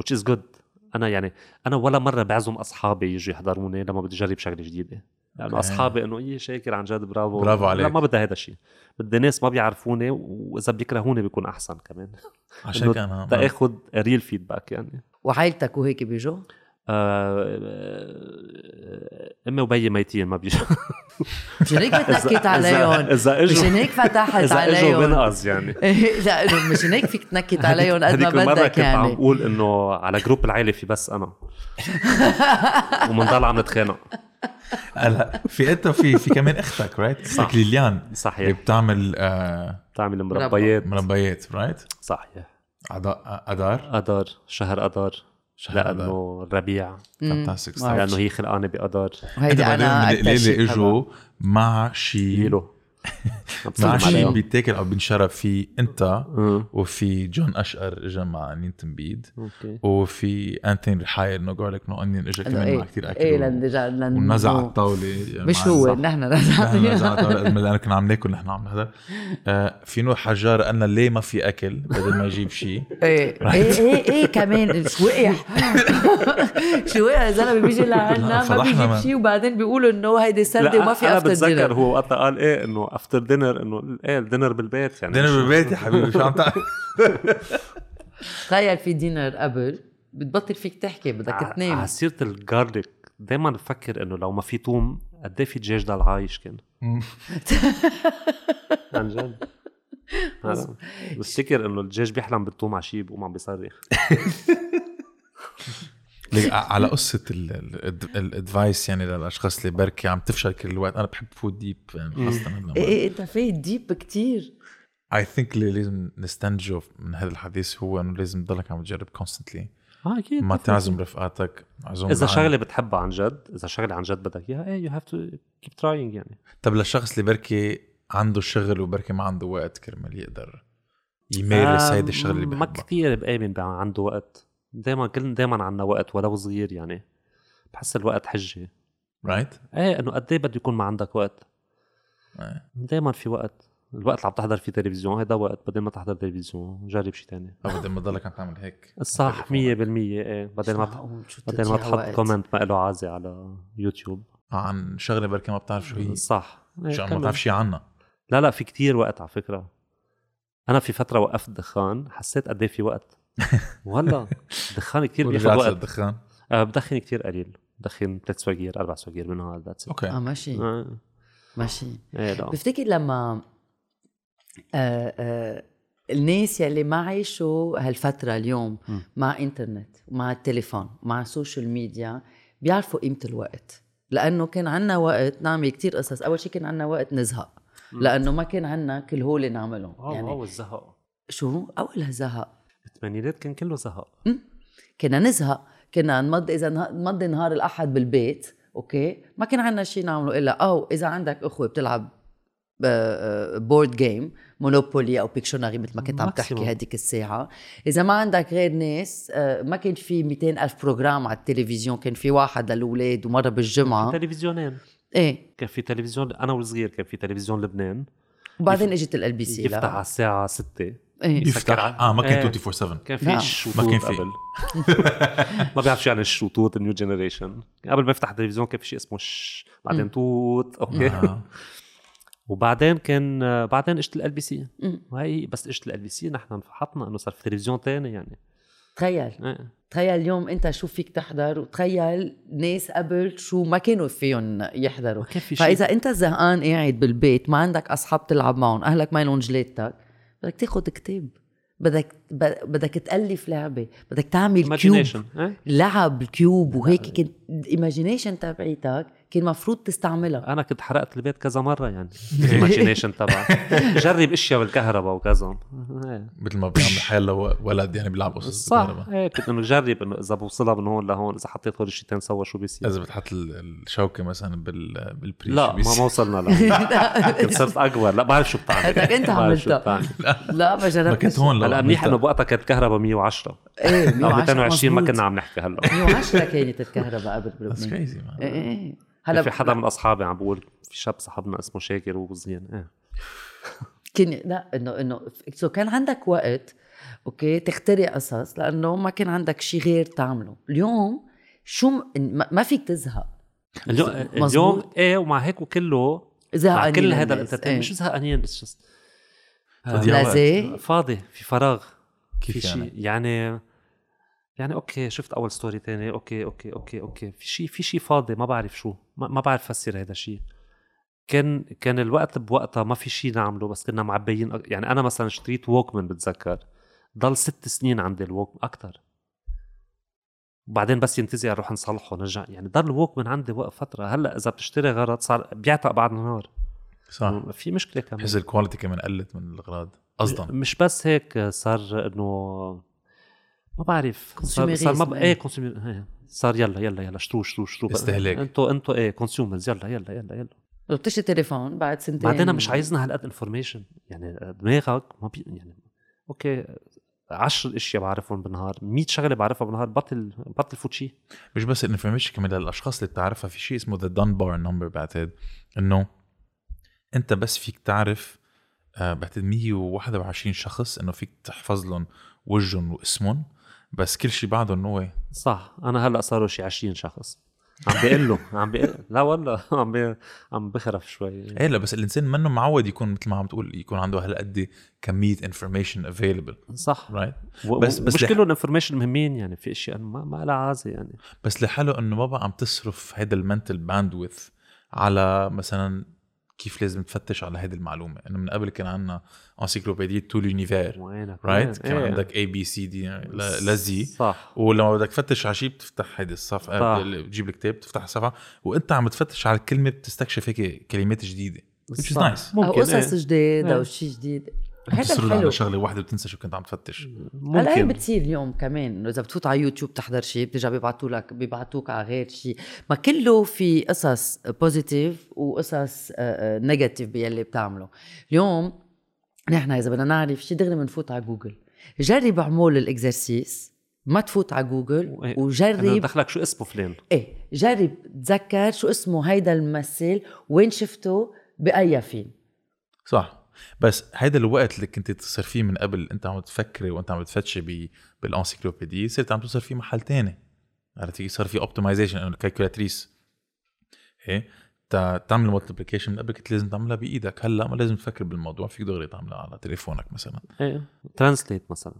which is good. أنا يعني أنا ولا مره بعزم اصحابي يجوا يحضروني لما بدي اجرب شغله جديده لأنه okay. أصحابي إنه إيه شاكر عن جد برافو. برافو لا عليك. ما بدي هذا الشيء بدي ناس ما بيعرفوني وإذا بيكرهوني بيكون أحسن كمان. عشان أنا تاخذ real feedback يعني. وعائلتك وهيك بيجوا؟ آه، امي وبيي ميتين ما بيجوا. مشان هيك بتنكت إذا- عليهم. إذا اجوا مشان هيك فتحت إذا إجوا عليهم. بنقص يعني. إيه، لا إنه مشان هيك فيك تنكت عليهم قد ما بدك كنت عم يعني. بقول إنه على group العيلة في بس أنا. ومنضل عم نتخانق. هلا في انت في في كمان أختك right صح. أختك ليليان اللي صحيح بتعمل آه بتعمل مربيات. مربيات right صحيح. أدار؟ اذار شهر اذار شهر أدار. لأنه الربيع فانتاستيك. لأنه هي خلقانة باذار وهيدي أنا اللي شيء اجوا مع شيء مع شيء. بيتاكل أو بينشرب في أنت أمم، وفي جون أشقر اجى مع نين تنبيد وفي أنتوني رحايل نو جارليك نو انين اجى كمان إيه مع كثير أكل إيه لن ونزع على الطاولة. مش هو. نحن نزعنا الطاولة، لأنه كنا عم ناكل نحن عم هذا آه، في نوع حجار قالنا ليه ما في أكل بدل ما يجيب شيء إيه إيه إيه إيه كمان. شو وقع؟ شو وقع؟ الزلمة بيجي لعنا ما بيجيب شيء وبعدين بيقولوا إنه هيدي سردة وما في أنا after بتذكر dinner هو وقتها قال إيه إنه after dinner انه إيه الدينر بالبيت يعني. dinner مش- بالبيت يا حبيبي شو عم تعمل؟ تخيل في dinner قبل بتبطل فيك تحكي بدك تنام. على سيره ال garlic دائما بفكر إنه لو ما في توم قد إيه في دجاج ضل عايش كان عن جد. بفتكر إنه الدجاج بيحلم بالثوم على شيء بقوم عم بيصرخ. على قصة ال advice يعني للأشخاص اللي بركي عم تفشل كل الوقت. أنا بحب فوت deep يعني خاصة إيه إيه أنت فايت deep كتير. I think اللي لازم نستنتجه من هذا الحديث هو إنه لازم تضلك عم تجرب constantly آه أكيد ما. تعزم رفقاتك. عزوم إذا. شغلة بتحبها عن جد إذا شغلة عن جد بدك إياها إيه you have to keep trying يعني. طب للشخص اللي بركي عنده شغل وبركي ما عنده وقت كرمال يقدر يمارس هيدي الشغلة اللي ما بحبها. كثير بآمن بقى عنده وقت. دائما كلنا دائما عنا وقت ولو صغير يعني. بحس الوقت حجة. right إيه إنه قد إيه بده يكون ما عندك وقت. دائما في وقت. الوقت اللي عم تحضر فيه تلفزيون هذا وقت بدل ما تحضر تلفزيون جرب شيء تاني. ابدا ما تضلك عم تعمل هيك. صح 100% إيه. بدل ما بدل ما تحط. comment ما له عازي على يوتيوب. عن شغلة بركي ما بتعرف شو هي. صح إيه، شو ما. بتعرف شيء عنها لا لا في كتير وقت على فكرة. أنا في فترة وقفت دخان حسيت قد إيه في وقت. والله دخان كتير بياخذ وقت للدخان أه بدخن كتير قليل. بدخن ثلاث سواقير أربع سواقير بالنهار that's okay. آه ماشي. آه. ماشي. إيه لا. بفتكر لما آه آه الناس يلي ما عايشوا هالفترة اليوم م. مع إنترنت مع التليفون مع ال social media بيعرفوا قيمة الوقت. لأنه كان عنا وقت نعمل كتير قصص. أول شيء كان عنا وقت نزهق. م. لأنه ما كان عنا كل هول نعملهم. يعني واو الزهق شو أولها زهق. الثمانينات كان كله زهق. كنا نزهق. كنا نمضي إذا نمضي نهار الأحد بالبيت أوكي؟ ما كان عندنا شيء نعمله إلا أو إذا عندك أخوة بتلعب board game مونوبولي أو بيكشونري مثل ما كنت عم تحكي. هديك الساعة. إذا ما عندك غير ناس آه، ما كان في 200 ألف program على التلفزيون كان في واحد للأولاد ومرة بالجمعة. تلفزيونين. إيه. كان في تلفزيون أنا وصغير كان في تلفزيون لبنان. وبعدين إجت LBC يفتح على الساعة 6 إيه. يفتح. آه ما كان إيه. 24 7 كان. في الشطوط ما كان في. قبل. ما بعرف شو يعني الشطوط ال new generation. قبل ما يفتح التلفزيون كان في شيء اسمه ش بعدين مم. توت. أوكي. آه. وبعدين كان بعدين اجت LBC. وهي بس اجت LBC نحن انفحطنا إنه صار في تلفزيون تاني يعني. تخيل. إيه. تخيل اليوم أنت شو فيك تحضر وتخيل ناس قبل شو ما كانوا فيهم يحضروا. ما كان في شيء. فاذا أنت زهقان قاعد بالبيت ما عندك أصحاب تلعب معهم أهلك ما لهم جلادتك بدك تاخذ كتاب بدك بدك تألف لعبة بدك تعمل cube إيه؟ لعب cube وهيك كنت ال imagination تبعيتك كان مفروض تستعملها. أنا كنت حرقت البيت كذا مرة يعني. ال imagination تبع جرب أشياء بالكهرباء وكذا. إيه. مثل ما بيعمل حال ولد يعني بيلعب قصص صح. بالكهرباء. إيه كنت إنه جرب إنه إذا بوصلها من هون لهون إذا حطيت هول الشيتين سوا شو بيصير؟ إذا بتحط ال- الشوكة مثلا بال بالبريز لا ما ما وصلنا له كنت صرت اكبر لا بعرف شو بتعمل. شو عملتها. بتعمل. لا ما جربت. ما كنت هون هلا منيح. إنه بوقتها كانت الكهرباء 110 إيه أو 220 ما. كنا عم نحكي هلا. 110 كانت الكهرباء قبل بس بلبنان crazy إيه إيه. هلا في حدا من أصحابي عم بقول في شاب صاحبنا اسمه شاكر وبزين إيه كان لا انه إنه so كان عندك وقت أوكي تخترع قصص لأنه ما كان عندك شيء غير تعمله اليوم شو م- ما ما فيك تزهق اليوم مزبوط. اليوم إيه ومع هيك وكله زهقانين كل هذا. ال entertain إيه. مش زهقانين بس تضييع وقت. لازم فاضي في فراغ كيف في يعني؟ شيء يعني يعني أوكي شفت أول story تاني أوكي أوكي أوكي أوكي في شيء في شيء فاضي ما بعرف شو ما, ما بعرف فسر هذا الشيء كان كان الوقت بوقتها ما في شيء نعمله بس كنا معبيين يعني أنا مثلا اشتريت Walkman بتذكر. ضل ست سنين عندي الووك أكثر وبعدين بس ينتزع نروح نصلحه نرجع. يعني ضل ال Walkman عندي وقت فترة. هلأ إذا بتشتري غرض صار بيعتق بعد نهار صح. في مشكلة كمان. بحس ال quality كمان قلت من الاغراض قصدا. مش بس هيك صار إنه ما بعرف. صار صار ما. إيه consumer إيه. صار يلا يلا يلا اشتروا اشتروا اشتروا استهلاك. أنتوا أنتوا إيه consumers يلا يلا يلا يلا. لو بتشتري تليفون بعد سنتين. بعدين مش عايزنا هالقد information يعني دماغك ما بي يعني أوكي عشر أشياء بعرفهم بالنهار 100 شغلة بعرفها بالنهار بطل بطل فوت شيء مش بس ال information كمان للأشخاص اللي بتعرفها في شيء اسمه the Dunbar number بعتقد إنه أنت بس فيك تعرف آه، بعتقد 121 شخص إنه فيك تحفظ لهم وجههم واسمهم. بس كل شيء بعده إنه هو صح. أنا هلأ صاروا شي 20 شخص. عم بقول له عم بقل لا والله. عم بي... عم بخرف شوي. إيه لا بس الإنسان منه معود يكون مثل ما عم تقول يكون عنده هالقد كمية information available صح. right و- بس- بس مش لح- كلهم information مهمين يعني في أشياء ما ما لها عازة يعني. بس لحاله إنه ما بقى عم تصرف هيدا ال mental bandwidth على مثلا كيف لازم تفتش على هيدي المعلومة إنه من قبل كان عندنا encyclopédie Tout l'Univers right؟ كان إيه. عندك A B C D لزي صح ولما بدك تفتش على شيء بتفتح هيدي الصفحه صح. بتجيب الكتاب بتفتح الصفحة وأنت عم تفتش على الكلمة بتستكشف هيك كلمات جديدة which is صح. nice أو ممكن قصص إيه. جديد. أو شيء جديد هذا على شغلة واحدة وتنسى شو كنت عم تفتش. هلا هي بتصير اليوم كمان. انه إذا بتفوت على يوتيوب تحضر شيء بترجع بيبعتوا لك بيبعتوك على غير شيء ما كله في قصص positive وقصص negative باللي بتعمله اليوم نحن إذا بدنا نعرف شيء دغري بنفوت على جوجل جرب اعمل ال exercice. ما تفوت على جوجل. أنا وجرب دخلك شو اسمه فلان. إيه. جرب تذكر شو اسمه هيدا الممثل وين شفته بأي فيلم. صح. بس هيدا الوقت اللي كنت تصير فيه من قبل انت عم تفكري وانت عم تفتشي ب- بال encyclopedia صرت عم فيه محل تاني. عرفتي صار في optimization انه ال calculatrice إيه؟ تعمل multiplication من قبل كنت لازم تعملها بإيدك. هلأ ما لازم تفكر بالموضوع فيك دغري تعملها على تليفونك مثلا. إيه. translate مثلا.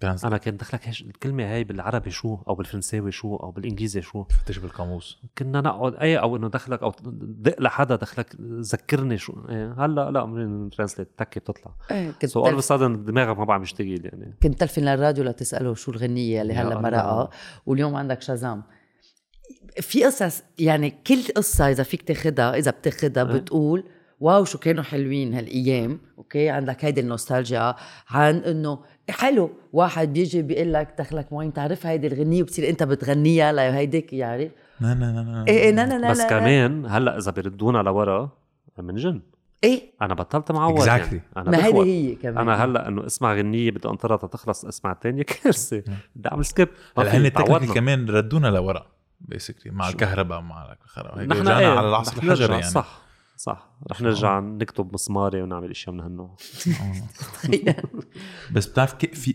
trans- أنا كنت دخلك الكلمة هاي بالعربي شو؟ أو بالفرنساوي شو؟ أو بالإنجليزي شو؟ تفتش بالقاموس. كنا نقعد أي أو إنه دخلك أو دق لحدا دخلك ذكرني شو. إيه. هلأ لا من translate تكي بتطلع. إيه كنت so all of دماغك ما بعرف يشتغل يعني. كنت تلفن للراديو لتسأله شو الغنية اللي هلأ. مرقها. واليوم عندك شازام. في قصص يعني كل قصة إذا فيك تاخدها إذا بتاخدها إيه. بتقول واو شو كانوا حلوين هالايام. أوكي؟ عندك هيدي النوستالجيا عن إنه حلو واحد بيجي بيقول لك دخلك وين تعرف هيدي الغنية؟ وبتصير أنت بتغنيها لهيديك يعرف لا لا لا لا إيه لا لا لا بس. كمان هلأ إذا بيردونا لورا من جن. إيه. أنا بطلت معود Exactly. يعني. أنا ما هيدي بخوت. هي كمان. أنا هلأ إنه اسمع غنية بدي أنطرها تخلص اسمع الثانية كارثة. بدي أعمل skip. ما هلا هن كمان ردونا لورا basically مع؟ الكهرباء مع الكهرباء هيك. نحن رجعنا إيه؟ على العصر الحجري يعني. صح. صح. رح نرجع نكتب مسماري ونعمل إشياء من هالنوع. بس بتعرف كي- في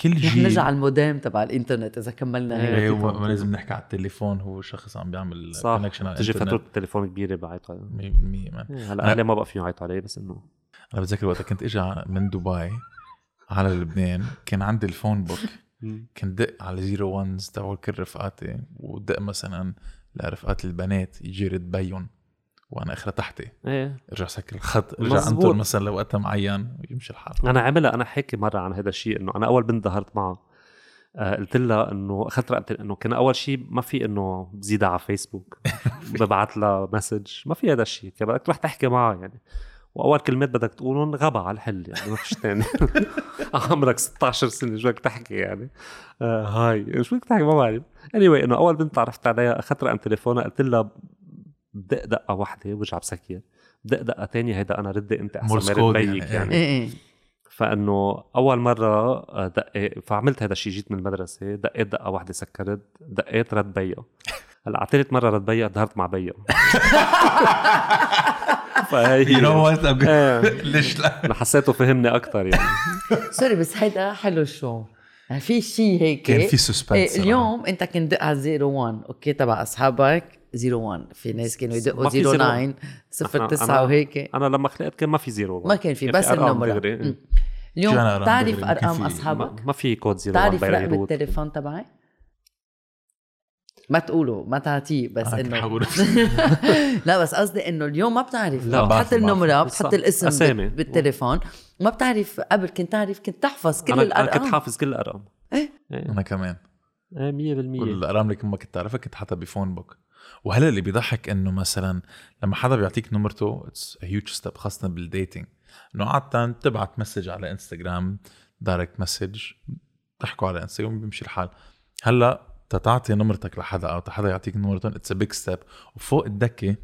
كل رح جيل نرجع على المودام تبع الإنترنت إذا كملنا إيه. هيك. إيه وما لازم نحكي على التليفون هو شخص عم بيعمل صح. connection على تجي فاتورة التليفون كبيرة بعيط عليه 100% man. إيه، هلا أهلي ما بقى فيهم يعيطوا علي بس إنه. أنا بتذكر وقت كنت اجى من دبي على لبنان كان عندي ال phone book كنت دق على zero ones تبع كل رفقاتي ودق مثلا لرفقات البنات يجي يرد بيهم. وأنا أخرى تحتي. إيه. ارجع سكر الخط ارجع. أنطر مثلا لوقتها معين ويمشي الحال. أنا عملها أنا حكي مرة عن هذا الشيء إنه أنا أول بنت ظهرت معها آه، قلت لها إنه أخذت رقمتي إنه كان أول شيء ما في إنه بزيدها على فيسبوك ببعث لها مسج ما في هذا الشيء. كان بدك تروح تحكي معها يعني. وأول كلمات بدك تقولهم غبا على الحل يعني ما فيش ثاني عمرك 16 سنة شو بدك تحكي يعني؟ آه هاي. شو بدك تحكي ما بعرف. اني anyway, إنه أول بنت تعرفت عليها أخذت رقم تليفونها قلت لها بدق دقه واحدة وجع بسكر بدق دقه ثانية هيدا أنا ردي انت أحسن ما رد بيك يعني, يعني. إيه إيه. فإنه أول مرة دقيت فعملت هذا الشيء جيت من المدرسة دقيت دقه واحدة سكرت دقيت رد بيا. هلأ على ثالث مرة رد بيا ظهرت مع بيا. فهي you know what ليش لا؟ أنا حسيته فهمني أكثر يعني. sorry بس هيدا حلو الشو يعني في شيء هيك. كان في suspense إيه اليوم أنت كنت دق على 01 أوكي تبع أصحابك. 01 في ناس كانوا يدقوا 09 09 وهيك. أنا لما خلقت كان ما في 01 ما كان في بس النمره اليوم تعرف أرقام أصحابك؟ ما في كود 01 تعرف رقم التليفون تبعي؟ ما تقولوا ما تعطيه بس انه لا بس قصدي إنه اليوم ما بتعرف. لا. بتحط النمرة بتحط الاسم أسامي. بالتليفون. ما بتعرف قبل كنت تعرف كنت تحفظ كل أنا الارقام أنا كنت حافظ كل الأرقام. إيه, إيه. أنا كمان. إيه 100% كل الأرقام اللي ما كنت تعرفها كنت حاطها بفون بوك وهلا اللي بيضحك إنه مثلا لما حدا بيعطيك نمرته it's huge step خاصة بال dating إنه عادة تبعت message على انستغرام direct message تحكوا على انستغرام بيمشي الحال. هلأ تتعطي نمرتك لحدا أو حدا يعطيك نمرتهم it's big step وفوق الدكة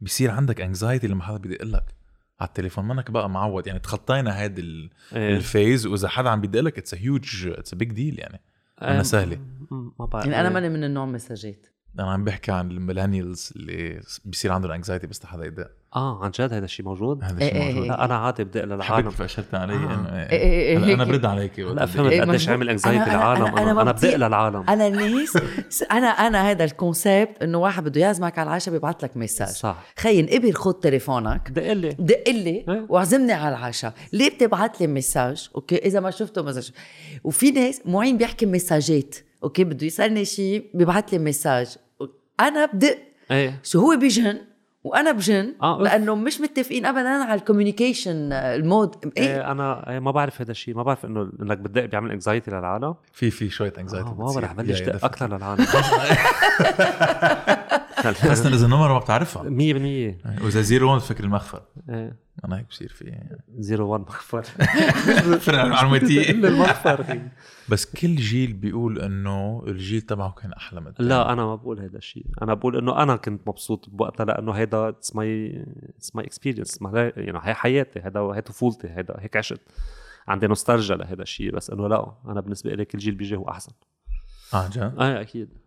بصير عندك anxiety لما حدا بدق لك. على التليفون منك بقى معود يعني تخطينا هذا إيه. ال phase. وإذا حدا عم بدق لك it's huge it's big deal يعني. أنا سهلة. ما بعرف. يعني أنا ماني من النوع مساجات. أنا عم بحكي عن ال millennials اللي بيصير عندهم anxiety بس حدا يدق آه عن جد هذا الشيء موجود؟ هذا الشيء إيه، إيه، موجود. لا أنا عادي بدق للعالم حبيت اشرت علي. آه. انه إيه إيه هلا أنا برد عليك. لا فهمت قديش عامل anxiety للعالم. أنا أنا, أنا بدق للعالم أنا الناس أنا أنا هذا ال concept إنه واحد بده يعزمك على العشاء بيبعث لك message صح. خيي انقبر خذ تليفونك. دق لي. دق لي واعزمني على العشاء. ليه بتبعث لي message أوكي إذا ما شفته message وفي ناس معين بيحكي مساجات أوكي بده يسألني شيء بيبعث لي message أنا بدق. إيه. شو هو بيجن وأنا بجن آه لأنه مش متفقين ابدا على ال communication mode. إيه, إيه أنا إيه ما بعرف هذا الشيء. ما بعرف إنه إنك بتدق بيعمل anxiety للعالم. في في شوية anxiety آه ما بعرف بلش دق أكثر للعالم. خاصة اذا النمرة ما بتعرفها 100% وإذا zero 1 فكر المخفر. إيه. أنا هيك بصير في zero 1 مخفر. فرق معلوماتية إلا المخفر. بس كل جيل بيقول إنه الجيل تبعه كان أحلى من لا أنا ما بقول هذا الشيء. أنا بقول إنه أنا كنت مبسوط بوقتها لأنه هيدا it's my it's my experience يعني هي حياتي. هذا هي طفولتي. هيدا هيك عشت. عندي نوستالجيا لهذا الشيء. بس إنه لا أنا بالنسبة لي كل جيل بيجي هو أحسن. آه جد؟ إيه أكيد.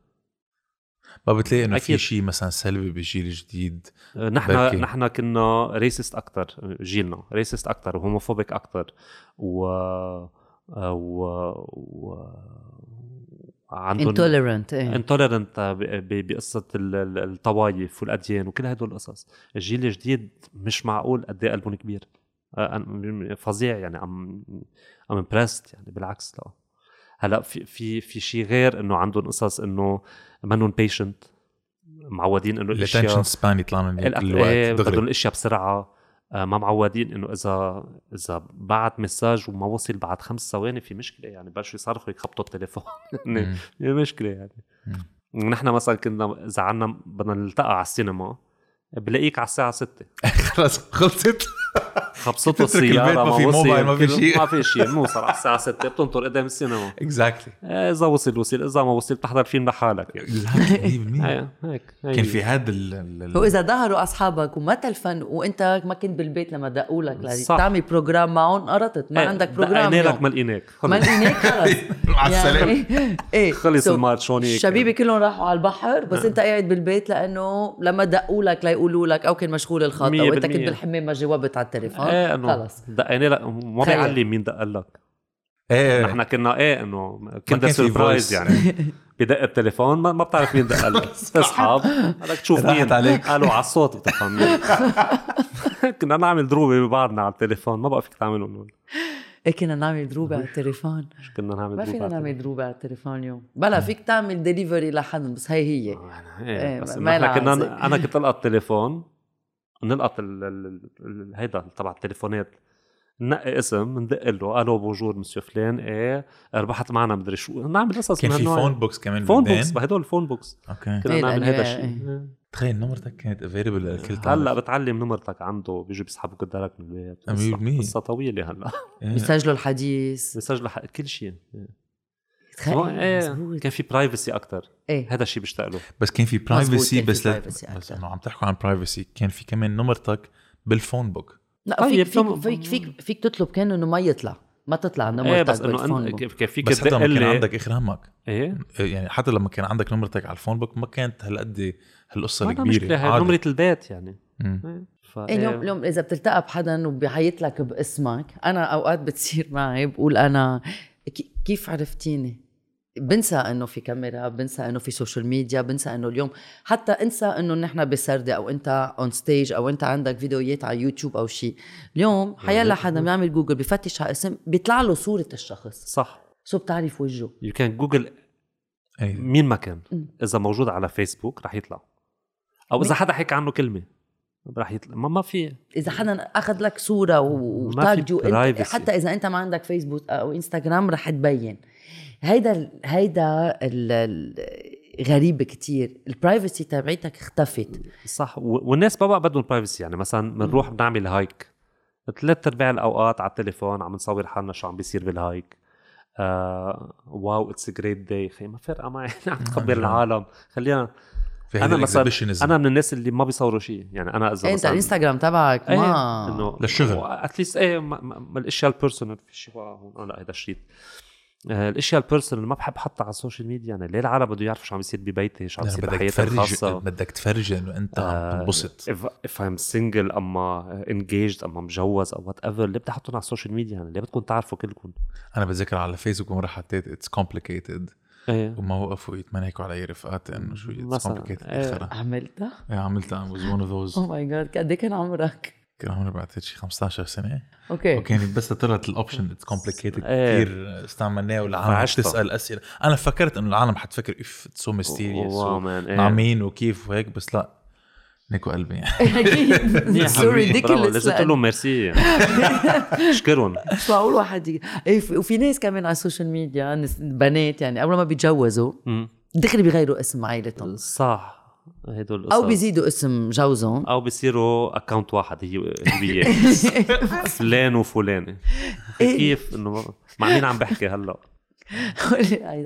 ما بتلاقي إنه في شيء مثلا سلبي بالجيل الجديد نحن نحن كنا racist أكثر جيلنا racist أكثر و homophobic أكثر و و, و... عندهم intolerant intolerant بقصة الطوائف والأديان وكل هدول القصص. الجيل الجديد مش معقول قد إيه قلبهم كبير. فظيع يعني I'm I'm impressed يعني بالعكس لا. هلأ في في في شيء غير إنه عندهم قصص إنه منهم patient معودين إنه الاشياء سبان يطلع من الوقت بدهم الاشياء بسرعة. آه، ما معودين إنه إذا إذا بعت message وما وصل بعد خمس ثواني في مشكلة يعني بلشوا يصرخوا يخبطوا التليفون. في مشكلة يعني. نحن مثلا كنا إذا عنا بدنا نلتقى على السينما بلاقيك على الساعة 6 خلص خلصت. خبصته السيارة ما في موبايل ما في شيء. ما في شيء بنوصل على الساعة 6 بتنطر قدام السينما. exactly إذا وصل وصل. إذا ما وصل بتحضر فيلم لحالك. يعني 100% هيك كان في هذا واذا ظهروا أصحابك وما تلفن وأنت ما كنت بالبيت لما دقوا لك تعمل program معهم قرطت. ما عندك program لك ما لقيناك ما لقيناك خلص. مع السلامة. إيه خلص الماتش هونيك الشبيبه كلهم راحوا على البحر بس أنت قاعد بالبيت لأنه لما دقوا لك يقولوا لك أو كان مشغول الخط أو أنت كنت بالحمام ما جاوبت على التليفون؟ إيه إنه خلص. دقينا لك ما بيعلم مين دق لك. إيه. نحن كنا إيه إنه كنت surprise يعني. بدق التليفون ما, ما بتعرف مين دق لك. أصحاب بدك تشوف مين. عليك. قالوا على الصوت بتفهم مين. كنا نعمل دروبه ببعضنا على التليفون ما بقى فيك تعملهم إيه كنا نعمل دروبة على التليفون. كنا نعمل ما فينا نعمل دروبة على التليفون اليوم. بلا فيك تعمل ديليفري لحد بس هي هي. آه، إيه, إيه بس ما كنا أنا كنت القط التليفون. نلقط ال ال ال هيدا تبع التليفونات. ننقي اسم ندق له. ألو bonjour monsieur فلان إيه. ربحت معنا مدري شو. نعمل قصص كان في. phone books كمان phone؟ books هدول ال phone books أوكي. كنا إيه، نعمل لأنه هذا إيه. الشيء تخيل نمرتك كانت available لكل هلأ بتعلم نمرتك عنده. بيجوا بيسحبوك الدرك من البيت؟ قصة طويلة هلأ. إيه. بيسجلوا الحديث. بيسجلوا كل شيء تخيل هو إيه مزبوط. كان في برايفسي أكثر إيه. هذا الشيء بيشتاق له. بس كان في privacy كان في بس بس. إنه عم تحكوا عن privacy كان في كمان نمرتك بال phone book. لا طيب، فيك فيك فيك فيك, فيك تطلب كان إنه ما يطلع. ما تطلع إيه نمرتك بس إنه بال phone أن- book. كان فيك بس حتى لما كان عندك اخر همك إيه يعني حتى لما كان عندك نمرتك على ال phone book ما كانت هالقد هالقصة الكبيرة. نمرة البيت يعني. إيه. ف- إيه اليوم اليوم إذا بتلتقى بحدا وبيعيط لك باسمك أنا أوقات بتصير معي بقول أنا كي- كيف عرفتيني؟ بنسى إنه في كاميرا بنسى إنه في social media بنسى إنه اليوم حتى انسى إنه نحن بسردة أو أنت on stage أو أنت عندك فيديوهات على يوتيوب أو شيء اليوم حيلا حدا بيعمل جوجل بفتش على اسم بيطلع له صورة الشخص. صح. so بتعرف وجهه؟ you can Google مين ما كان. إذا موجود على فيسبوك رح يطلع. أو إذا حدا حكى عنه كلمة رح يطلع. ما ما في. إذا حدا أخذ لك صورة و tag و. حتى إذا أنت ما عندك فيسبوك أو انستغرام رح تبين. هيدا ال- هيدا ال- ال- غريب كتير. ال privacy تبعيتك اختفت. صح. و- والناس ما بقى بدهم privacy يعني مثلا بنروح بنعمل hike ثلاث أرباع الأوقات على التليفون عم نصور حالنا شو عم بيصير بال hike آه wow it's great day خي ما فارقه معي. عم تخبر العالم. خلينا في أنا مثلا أنا من الناس اللي ما بيصوروا شيء يعني أنا إذا أنت الإنستغرام تبعك إيه ما إنه للشغل. at least إيه ما, ما ما الأشياء ال personal في شيء هون لا هذا الشيء آه، الأشياء ال personal ما بحب أحطها على ال social media يعني ليه العالم بده يعرفوا شو عم يصير ببيتي شو عم يعني يصير بدك بحياتي تفرج الخاصة. بدك تفرج إنه أنت عم آه، تنبسط. if, if I'm single أما engaged أما مجوز أو whatever ليه بدي أحطهم على ال social media يعني ليه بدكم تعرفوا كلكم؟ أنا بتذكر على فيسبوك مرة حطيت it's complicated إيه. وما وقفوا يتمنيكوا علي رفقاتي إنه شو it's. complicated إيه. آخرها. عملتها؟ إيه، عملتها. Was one of those. أو my God قد إيه كان عمرك؟ كان عمري بعتقد شي 15 سنة. أوكي. وكان بس طلعت ال option it's complicated إيه. كثير استعملناه والعالم. تسال أسئلة. أنا فكرت إنه العالم حتفكر إف it's so mysterious wow مان مع مين وكيف وهيك. بس لا نيكو قلبي يعني. أكيد. so ridiculous لازم تقول لهم ميرسي يعني. اشكرهم معقول واحد في- وفي ناس كمان على ال social media بنات يعني أول ما بيتجوزوا. دغري بيغيروا اسم عائلتهم. صح. هدول القصص. أو بيزيدوا اسم جوزهم. أو بيصيروا account واحد هي هي فلان وفلانه إيه. كيف إنه مع مين عم بحكي هلا؟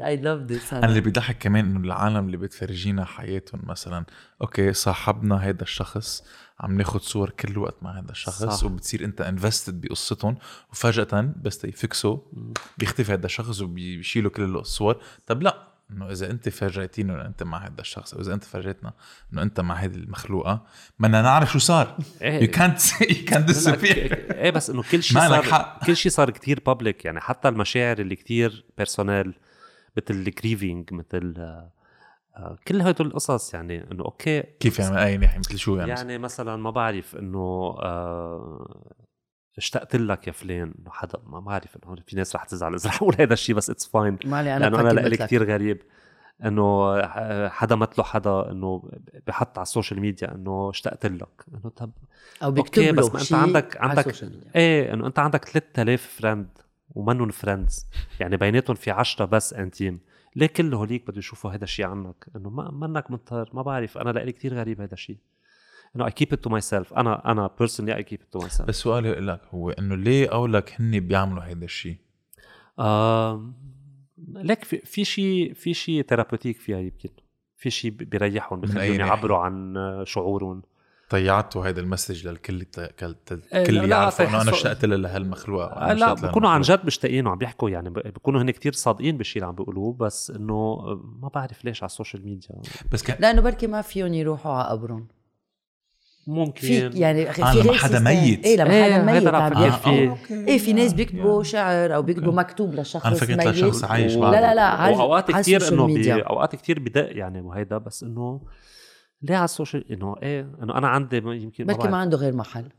I love this أنا اللي بيضحك كمان إنه العالم اللي بتفرجينا حياتهم مثلا أوكي صاحبنا هيدا الشخص عم ناخد صور كل وقت مع هذا الشخص صح. صح. وبتصير أنت invested بقصتهم وفجأة بس يفركشوا بيختفي هذا الشخص وبيشيلوا كل الصور طب لا. إنه إذا أنت فرجيتينا إنه أنت مع هذا الشخص أو إذا أنت فرجيتنا إنه أنت مع هذه المخلوقة بدنا نعرف شو صار. يو كانت يو كانت إيه بس إنه كل شيء صار حق. كل شيء صار كتير public يعني حتى المشاعر اللي كتير personal مثل ال grieving مثل آه، آه، كل هدول القصص يعني إنه أوكي. كيف يعني؟ أي ناحيه مثل شو يعني, يعني مثلا ما بعرف إنه آه، اشتقت لك يا فلان؟ انه حدا ما بعرف إنه في ناس رح تزعل إذا رح أقول هذا الشيء بس it's fine لأنه أنا لإلي. كثير غريب إنه حدا مثله حدا إنه بحط على ال social media إنه اشتقت لك. إنه طب أو بيكتب له بس ما شيء عندك- عندك-. إيه إنه أنت عندك 3000 friend ومنهم friends يعني بيناتهم في 10 بس intimes ليه كل هوليك بده يشوفوا هذا الشيء عنك؟ إنه ما منك مضطر ما بعرف. أنا لإلي كثير غريب هذا الشيء إنه I keep it to my self أنا أنا personally I keep it to myself بس سؤالي لك هو إنه ليه قولك هن بيعملوا هيدا الشيء لك في, في شيء في شيء therapeutic فيها يمكن. في شيء بيريحهم بخليهم؟ يعبروا عن شعورهم. طيعتوا هيدا المسج للكل ت- كل إيه، الكل لا، يعرف إنه أنا اشتقت لها لهالمخلوق آه، لا بكونوا عن. جد مشتاقين وعم بيحكوا يعني ب- بيكونوا هن كتير صادقين بالشيء اللي عم بيقولوه بس إنه ما بعرف ليش على السوشيال ميديا. بس كان لأنه بركي ما فيهم يروحوا على قبرهم. ممكن في يعني أخي آه، في لما حدا سيستم. ميت. إيه لما إيه، حدا ميت عم أفكر يحكي فيه. أوكي. إيه في ناس آه، بيكتبوا يا. شعر أو بيكتبوا مكتوب لشخص أنا فكرت ميت لشخص عايش و- بعده. لا لا لا وأوقات كثير إنه. أوقات كثير بدق يعني وهيدا بس إنه ليه على السوشيال إنه إيه إنه أنا عندي يمكن بركي ما عنده غير محل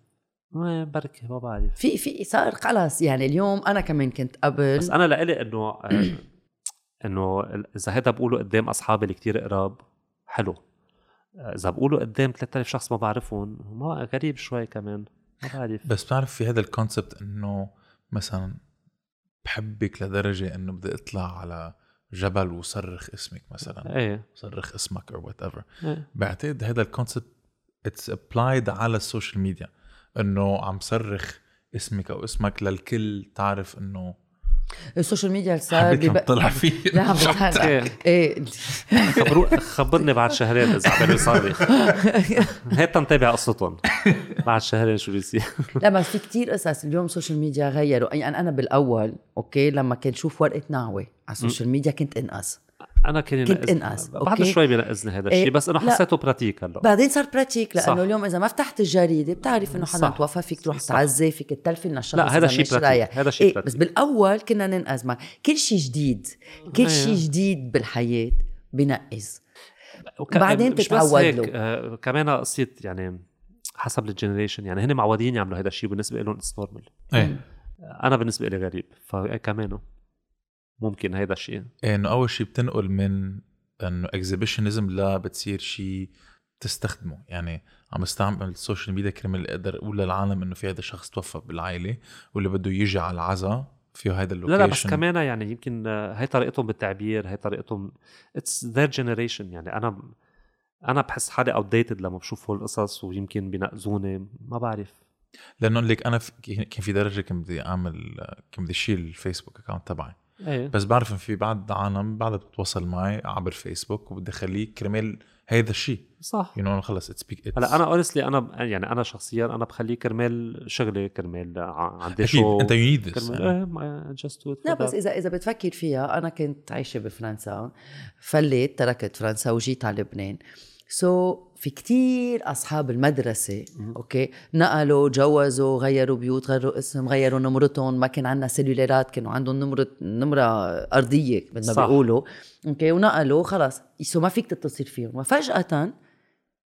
ما بركي ما بعرف في في صار خلص يعني اليوم أنا كمان كنت قبل بس أنا لإلي إنه آه، إنه إذا هيدا بقوله قدام أصحابي اللي كتير قراب حلو آه، إذا بقوله قدام 3000 شخص ما بعرفهم ما غريب شوي كمان ما بعرف. بس بتعرف في هذا الكونسبت إنه مثلا بحبك لدرجة إنه بدي أطلع على جبل وصرخ اسمك مثلا إيه. صرخ اسمك أو whatever إيه. بعتقد هذا ال concept it's applied على ال social media إنه عم صرخ اسمك أو اسمك للكل تعرف إنه ال social media لما بيبقى- طلع فيه. لا إيه إيه. خبرو خبرني بعد شهرين إذا عملوا صاري هيك تنتابع قصتهم. بعد شهرين شو بيصير؟ لا بس في كتير قصص اليوم ال social media غيروا. يعني أنا بالأول أوكي لما كنت شوف ورقة نعوة على ال social media كنت انقز أنا كان كنت ينقزني. انقز، بعد أوكي؟ شوي بينقزني هذا الشيء إيه، بس أنا لا. حسيته pratique هلأ بعدين صار pratique لأنه صح. اليوم إذا ما فتحت الجريدة بتعرف إنه حدا. توفى فيك تروح. تعزي فيك تتلفن لهالشخص لا، هذا شيء pratique. هذا شيء إيه pratique. بس بالأول كنا ننقز مع كل شيء جديد كل إيه. شيء جديد بالحياة بنقز وك... بعدين تتعود له. آه كمان قصة يعني حسب ال generation يعني هن معودين يعملوا هذا الشيء بالنسبة لهم it's normal إيه أنا بالنسبة لي غريب فكمان ممكن هيدا الشيء. إنه أول شيء بتنقل من إنه exhibitionism لا بتصير شيء تستخدمه. يعني عم استعمل ال social media كرمال أقدر أقول للعالم إنه في هذا الشخص توفى بالعائلة واللي بده يجي على العزاء فيه هذا لا ال location لا بس كمان يعني يمكن هي طريقتهم بالتعبير هي طريقتهم it's their generation يعني أنا أنا بحس حالي outdated لما بشوف هول القصص ويمكن بينقذوني ما بعرف. لأنه لك أنا في كان في درجة كنت بدي أعمل كنت بدي أشيل الفيسبوك account تبعي. إيه. بس بعرف إن في بعض عالم بعدها بتتواصل معي عبر فيسبوك وبدي أخليه كرمال هذا الشيء صح. you know خلص it's big هلا أنا honestly أنا يعني أنا شخصيا أنا بخليه كرمال شغلي كرمال عندي أكيد شو أنت you need إيه just لا بس اذا إذا بتفكر فيها أنا كنت عايشة بفرنسا فليت تركت فرنسا وجيت على لبنان. so, في كتير أصحاب المدرسة أوكي نقلوا جوزوا غيروا بيوت غيروا اسم غيروا نمرتهم. ما كان عندنا cellularات كانوا عندهم نمرة نمرة أرضية مثل ما. بيقولوا أوكي ونقلوا خلص so ما فيك تتصل فيهم. وفجأة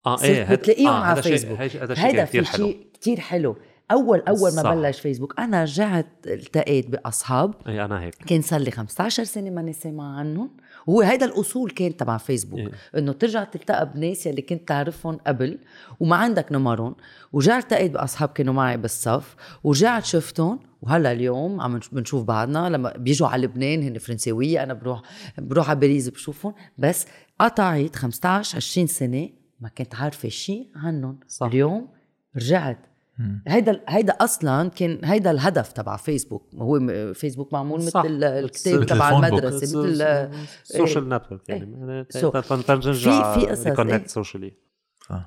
آه هاد- بتلاقيهم على هذا شيء- فيسبوك. هذا في كثير شيء كتير حلو. اول أول ما صح. بلش فيسبوك أنا رجعت التقيت بأصحاب. اي أنا هيك. كان صار لي 15 سنة ماني سامعه عنهم. وهو هيدا الأصول كان تبع فيسبوك إيه. إنه ترجع تلتقى بناس يلي كنت تعرفهم قبل وما عندك نمرهم ورجعت التقيت بأصحاب كانوا معي بالصف ورجعت شفتهم وهلا اليوم عم نش- بنشوف بعضنا لما بيجوا على لبنان هن فرنساوية أنا بروح بروح على باريس بشوفهم بس قطعت 15 20 سنة ما كنت عارفة شيء عنهم صح. اليوم رجعت هيدا هيدا أصلا كان هيدا الهدف تبع فيسبوك. هو فيسبوك معمول. مثل ال- الكتاب تبع. المدرسة مثل social network يعني. So, تنرجع في- في إيه. connect socially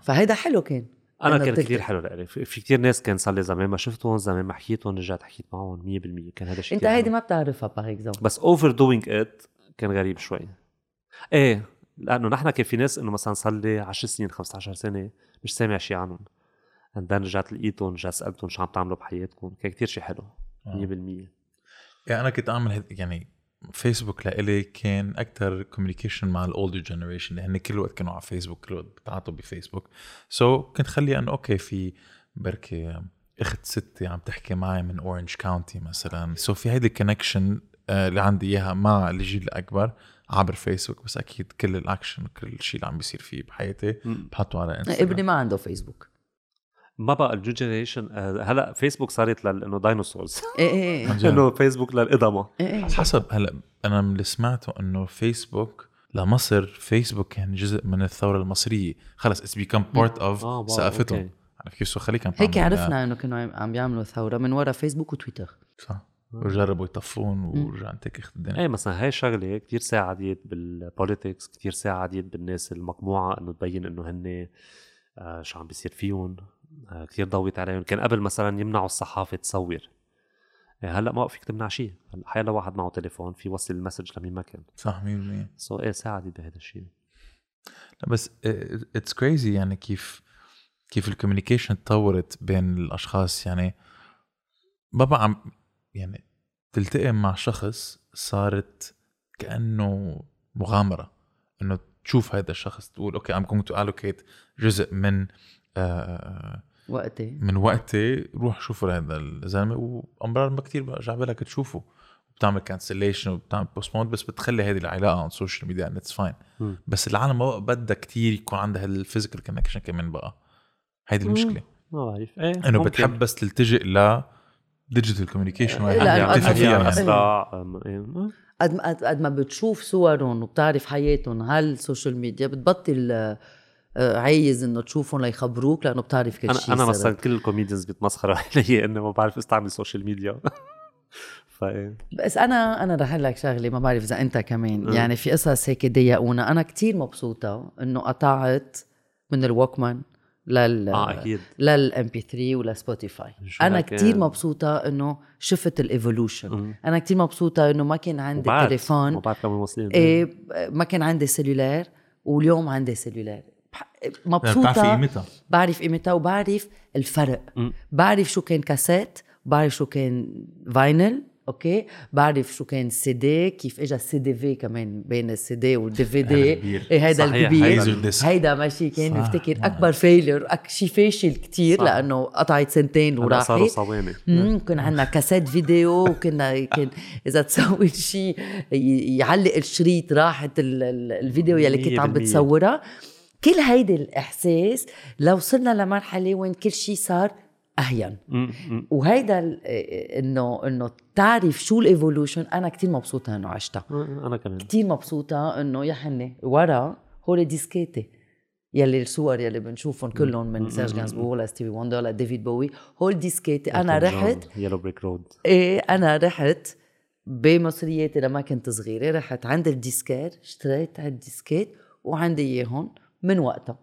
فهيدا حلو كان. أنا كان. كثير حلو لإلي. في في كثير ناس كان صار لي زمان ما شفتهم زمان ما حكيتهم رجعت حكيت معهم 100% كان هذا الشيء أنت هيدي. ما بتعرفها par exemple بس overdoing it كان غريب شوي. إيه لأنه نحن كان في ناس إنه مثلا صار لي 10 سنين 15 سنة مش سامع شيء عنهم. and رجعت لقيتهم رجعت سألتهم شو عم تعملوا بحياتكم؟ كان كثير شيء حلو 100% يعني أنا كنت أعمل يعني فيسبوك لإلي كان أكثر communication مع ال older generation هن كل وقت كانوا على فيسبوك كل وقت بتعاطوا بفيسبوك. so, كنت خلي إنه أوكي في بركي أخت ستي عم تحكي معي من Orange County مثلا. so في هيدي ال connection اللي عندي إياها مع الجيل الأكبر عبر فيسبوك بس أكيد كل الأكشن كل شيء اللي عم بيصير فيه بحياتي. بحطه على انستغرام ابني ما عنده فيسبوك ما بقى الجو generation هلأ فيسبوك صارت لل إنه dinosaurs إيه إيه جد. إنه فيسبوك للقدماء إيه إيه. حسب هلأ أنا من اللي سمعته إنه فيسبوك لمصر فيسبوك كان جزء من الثورة المصرية. خلص it's become part of آه، ثقافتهم. عرفت كيف؟ so خليك عم هيك عرفنا إنه كانوا عم- عم بيعملوا ثورة من ورا فيسبوك وتويتر. صح. وجربوا يطفون ورجع انتكاخت الدنيا. إيه مثلا هاي شغله كثير ساعدت بال politics كثير ساعدت بالناس المقموعة إنه تبين إنه هن آه شو عم بيصير فيهم. آه كثير ضوت عليهم. كان قبل مثلا يمنعوا الصحافة تصور إيه هلأ ما فيك تمنع شيء هلأ حيلا واحد معه تليفون في يوصل ال message لمين ما كان. صح 100% so إيه ساعدت بهذا الشيء. لا بس it's crazy يعني كيف كيف ال communication تطورت بين الأشخاص. يعني بابا عم يعني تلتقي مع شخص صارت كأنه مغامرة. إنه تشوف هذا الشخص تقول أوكي I'm going to allocate جزء من آه وقتي. من وقتي روح شوفوا هذا الزلمة وامرار ما كثير برجع بالك تشوفه بتعمل cancellation وبتعمل postpone بس بتخلي هذه العلاقة على ال social media and it's fine. بس العالم ما بقى بدها كثير يكون عندها ال physical connection كمان بقى. هيدي المشكلة. ما بعرف. إيه إنه. بتحب بس تلتجئ ل digital communication تكتفي قد- فيها. إيه. قد ما قد- ما بتشوف صورهم وبتعرف حياتهم على ال social media بتبطل آه، آه، عايز إنه تشوفهم ليخبروك لأنه بتعرف كل أنا شيء أنا صار. مثلا كل ال comedians بيتمسخروا علي إنه ما بعرف استعمل social media فإيه بس أنا أنا رح لك شغلة ما بعرف إذا أنت كمان. يعني في قصص هيك ضيقونا. أنا كتير مبسوطة إنه قطعت من ال Walkman لل آه أكيد. لل MP3 ول Spotify أنا؟ كتير مبسوطة إنه شفت ال evolution. أنا كتير مبسوطة إنه ما كان عندي تليفون. إيه ما كان عندي cellulaire واليوم عندي cellulaire بتعرفي مبسوطة قيمتها. بعرف قيمتها وبعرف الفرق. مم. بعرف شو كان كاسيت بعرف شو كان vinyl أوكي؟ بعرف شو كان سي دي كيف اجى السي دي في كمان بين ال CD وال DV هذا D الكبير. إيه هيدا الكبير. هيدا ماشي كان. بفتكر أكبر failure أك شي فاشل كتير صح. لأنه قطعت سنتين هلا صاروا وراحت صواني. مم، كنا عندنا cassette vidéo وكنا كان إذا تسوي شيء يعلق الشريط راحت ال- ال- الفيديو يلي كنت عم 100%. كل هيدي الإحساس لو وصلنا لمرحلة وين كل شيء صار أهين. وهيدا إنه إنه تعرف شو ال evolution. أنا كتير مبسوطة إنه عشتها. أنا كمان. كتير مبسوطة إنه يا حني ورا هول disqueاتي يلي الصور يلي بنشوفهم كلهم من Serge Gainsbourg ل Stevie Wonder ل David Bowie. هول disqueاتي أنا رحت Yellow Brick Road إيه أنا رحت بمصرياتي لما كنت صغيرة. رحت عند ال disquaire اشتريت هال disqueات وعندي اياهم من وقتها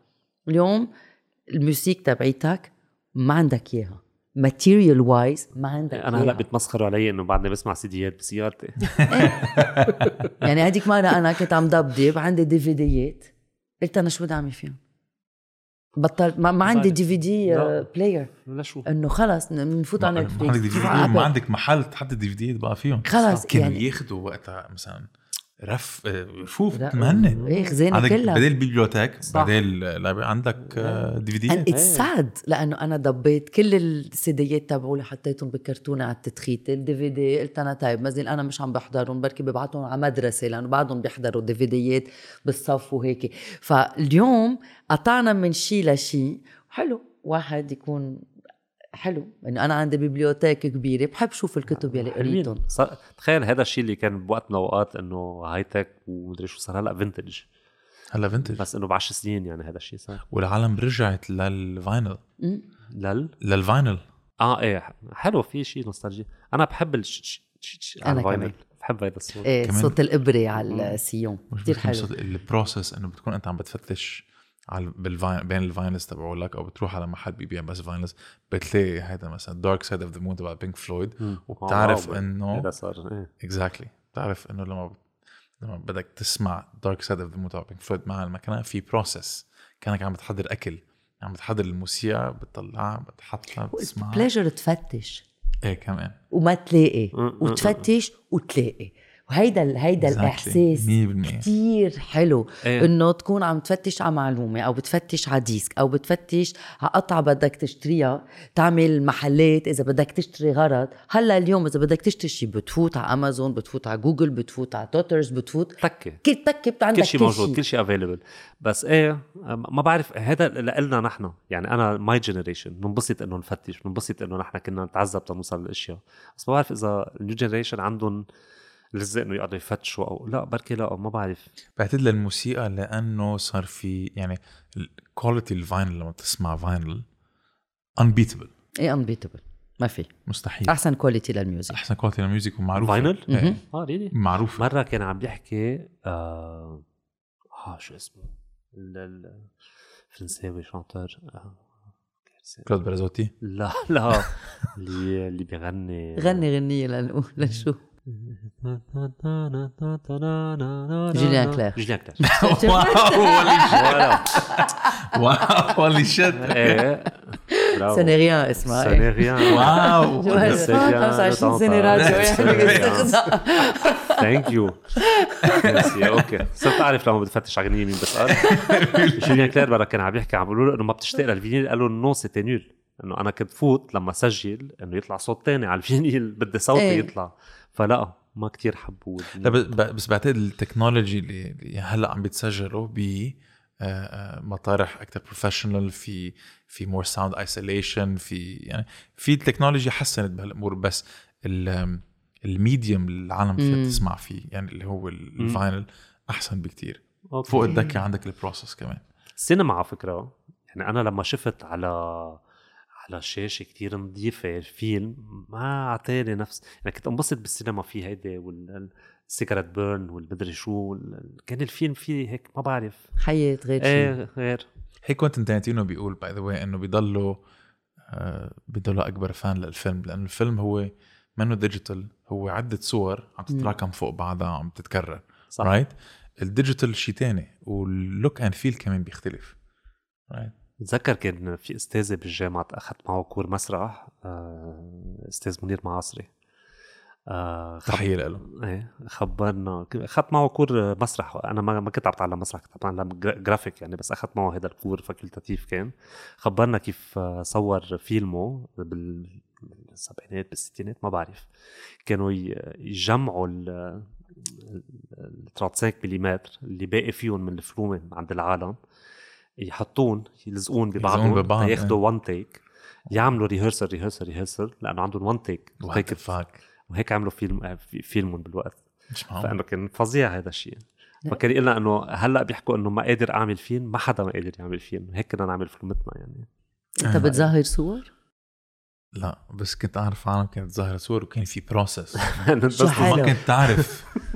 اليوم الموسيقى تبعيتك ما عندك إياها material-wise ما عندك أنا هلا. بيتمسخروا علي إنه بعدني بسمع CDيات بسيارتي يعني هذيك مرة أنا كنت عم ضبضب عندي DVDيات قلت أنا شو بدي أعمل فيهم؟ بطلت ما, ما عندي. DVD لا. player شو إنه خلص بنفوت على ما Netflix عندك بنفوت دي على ما Apple. عندك محل تحط ال DVD بقى فيهم خلص كانوا يعني ياخذوا وقتها مثلا رف رفوف لا. تمنى إيه عندك كلها. بدل bibliothèque صح. بدل لعبة عندك DVD it's sad لأنه أنا ضبيت كل السيديات تبعولي حطيتهم بكرتونة على التتخيتة. ال DVD قلت أنا طيب مازال أنا مش عم بحضرهم بركي ببعتهم على مدرسة لأنه بعدهم بيحضروا DVD ات بالصف وهيك. فاليوم قطعنا من شيء لشيء حلو واحد يكون حلو. إنه أنا عندي bibliothèque كبيرة بحب شوف الكتب يلي قريتهم. حلوين. صار- تخيل هذا الشيء اللي كان بوقتنا اوقات إنه high tech ومدري شو صار هلا vintage هلا vintage بس إنه بعشر سنين يعني هذا الشيء صار. والعالم رجعت للفاينل. لل؟ للفاينل آه إيه حلو في شيء nostalgie أنا بحب الش... على ال vinyl. كمان. بحب هذا الصوت. إيه صوت الإبرة على ال sillon مش كثير بس حلو. صوت- ال process إنه بتكون أنت عم بتفتش. على بال vinyl بين ال vinyls تبعولك أو بتروح على محل بيبيع بس vinyls بتلاقي هذا مثلا Dark Side of the Moon تبع Pink Floyd. وبتعرف آه، إنه هذا صار إيه. exactly بتعرف إنه لما لما بدك تسمع Dark Side of the Moon تبع Pink Floyd مع المكنه في process كأنك عم بتحضر أكل. عم بتحضر الموسيقى بتطلعها بتحطها بتسمعها pleasure تفتش. إيه كمان. وما تلاقي. وتفتش وتلاقي. وهيدا هيدا Exactly. الإحساس 100% كتير حلو إيه. إنه تكون عم تفتش على معلومة أو بتفتش على disque أو بتفتش على قطعة بدك تشتريها. تعمل محلات إذا بدك تشتري غرض. هلأ اليوم إذا بدك تشتري شيء بتفوت على امازون بتفوت على جوجل بتفوت على Toters بتفوت تكه كل تكه عندك كل شيء موجود كل شيء available بس إيه ما بعرف هذا لنا نحن. يعني أنا my generation بننبسط إنه نفتش بننبسط إنه نحن كنا نتعذب تنوصل للاشياء بس ما بعرف إذا ال new generation عندهم خلق إنه يقعدوا يفتشوا أو لا بركي لا ما بعرف. بعتقد للموسيقى لأنه صار في يعني quality ال vinyl لما تسمع vinyl unbeatable. إيه unbeatable ما في. مستحيل. أحسن quality لل music أحسن quality لل music ومعروفة. vinyl؟ آه really معروفة. مرة كان عم يحكي آه, آه شو اسمه؟ ال- ال- الفرنساوي chanteur آه. Claude Barzotti لا لا. اللي اللي بيغني. غني غنية لنقول لنشوف Julien Clerc. Julien Clerc wow إيه برافو Ce n'est rien اسمها rien. wow جوال C'est bien 25 سنة de radio thank you merci okay صرت اعرف لما بدي فتش على غنية مين بسال Julien Clerc برا كان عم يحكي عم بيقولوا له انه ما بتشتاق لل vinyle قال له non c'était nul انه أنا كنت فوت لما سجل انه يطلع صوت تاني على ال vinyle بدي صوتي. يطلع فلا ما كتير حبوا لا ب- ب- بس بعتقد ال technology اللي اللي هلأ عم بيتسجلوا ب آه، مطارح أكثر professional في في more sound isolation في يعني في التكنولوجيا حسنت بهالأمور بس ال- ال medium اللي العالم فيها. تسمع فيه يعني اللي هو ال vinyl أحسن بكتير okay. فوق الدكة عندك ال process كمان السينما على فكرة يعني أنا لما شفت على على شاشة كتير نظيفه الفيلم ما اعطاني نفس. يعني كنت انبسط بالسينما في هيدي وال cigarette burn والمدري شو كان الفيلم فيه هيك ما بعرف. حياة غير شيء إيه غير. هيك Quentin Tarantino بيقول by the way إنه بيضله آه، بيضله أكبر fan للفيلم لأنه الفيلم هو منه digital هو عدة صور عم تتراكم فوق بعضها عم تتكرر صح. right ال digital شيء تاني وال look and feel كمان بيختلف right بتذكر كان في استاذي بالجامعة أخذت معه cours مسرح آه، أستاذ منير معاصري. آه، تحية له إيه خبرنا أخذت معه cours مسرح. أنا ما ما كنت عم أتعلم مسرح كنت عم أتعلم gra- graphique يعني بس أخذت معه هذا ال cours facultatif كان. خبرنا كيف آه، صور فيلمه بالسبعينات بالستينات ما بعرف. كانوا يجمعوا ال ال 35 ملم اللي باقي فيهم من الفلومة عند العالم. يحطون يلزقون ببعضهم. ببعض، ياخذوا one take يعملوا rehearsal rehearsal rehearsal لأنه عندهم one take وهيك فاك وهيك عملوا فيلم آه، في- فيلمهم بالوقت. فانه كان فظيع هذا الشيء. فكان يقول إنه هلأ بيحكوا إنه ما قادر أعمل فيلم ما حدا ما قادر يعمل فيلم. هيك كنا نعمل فيلمتنا يعني. أنت بتظاهر صور؟ لا بس كنت أعرف عالم كانت ظاهره صور وكان في process بس. ما كنت تعرف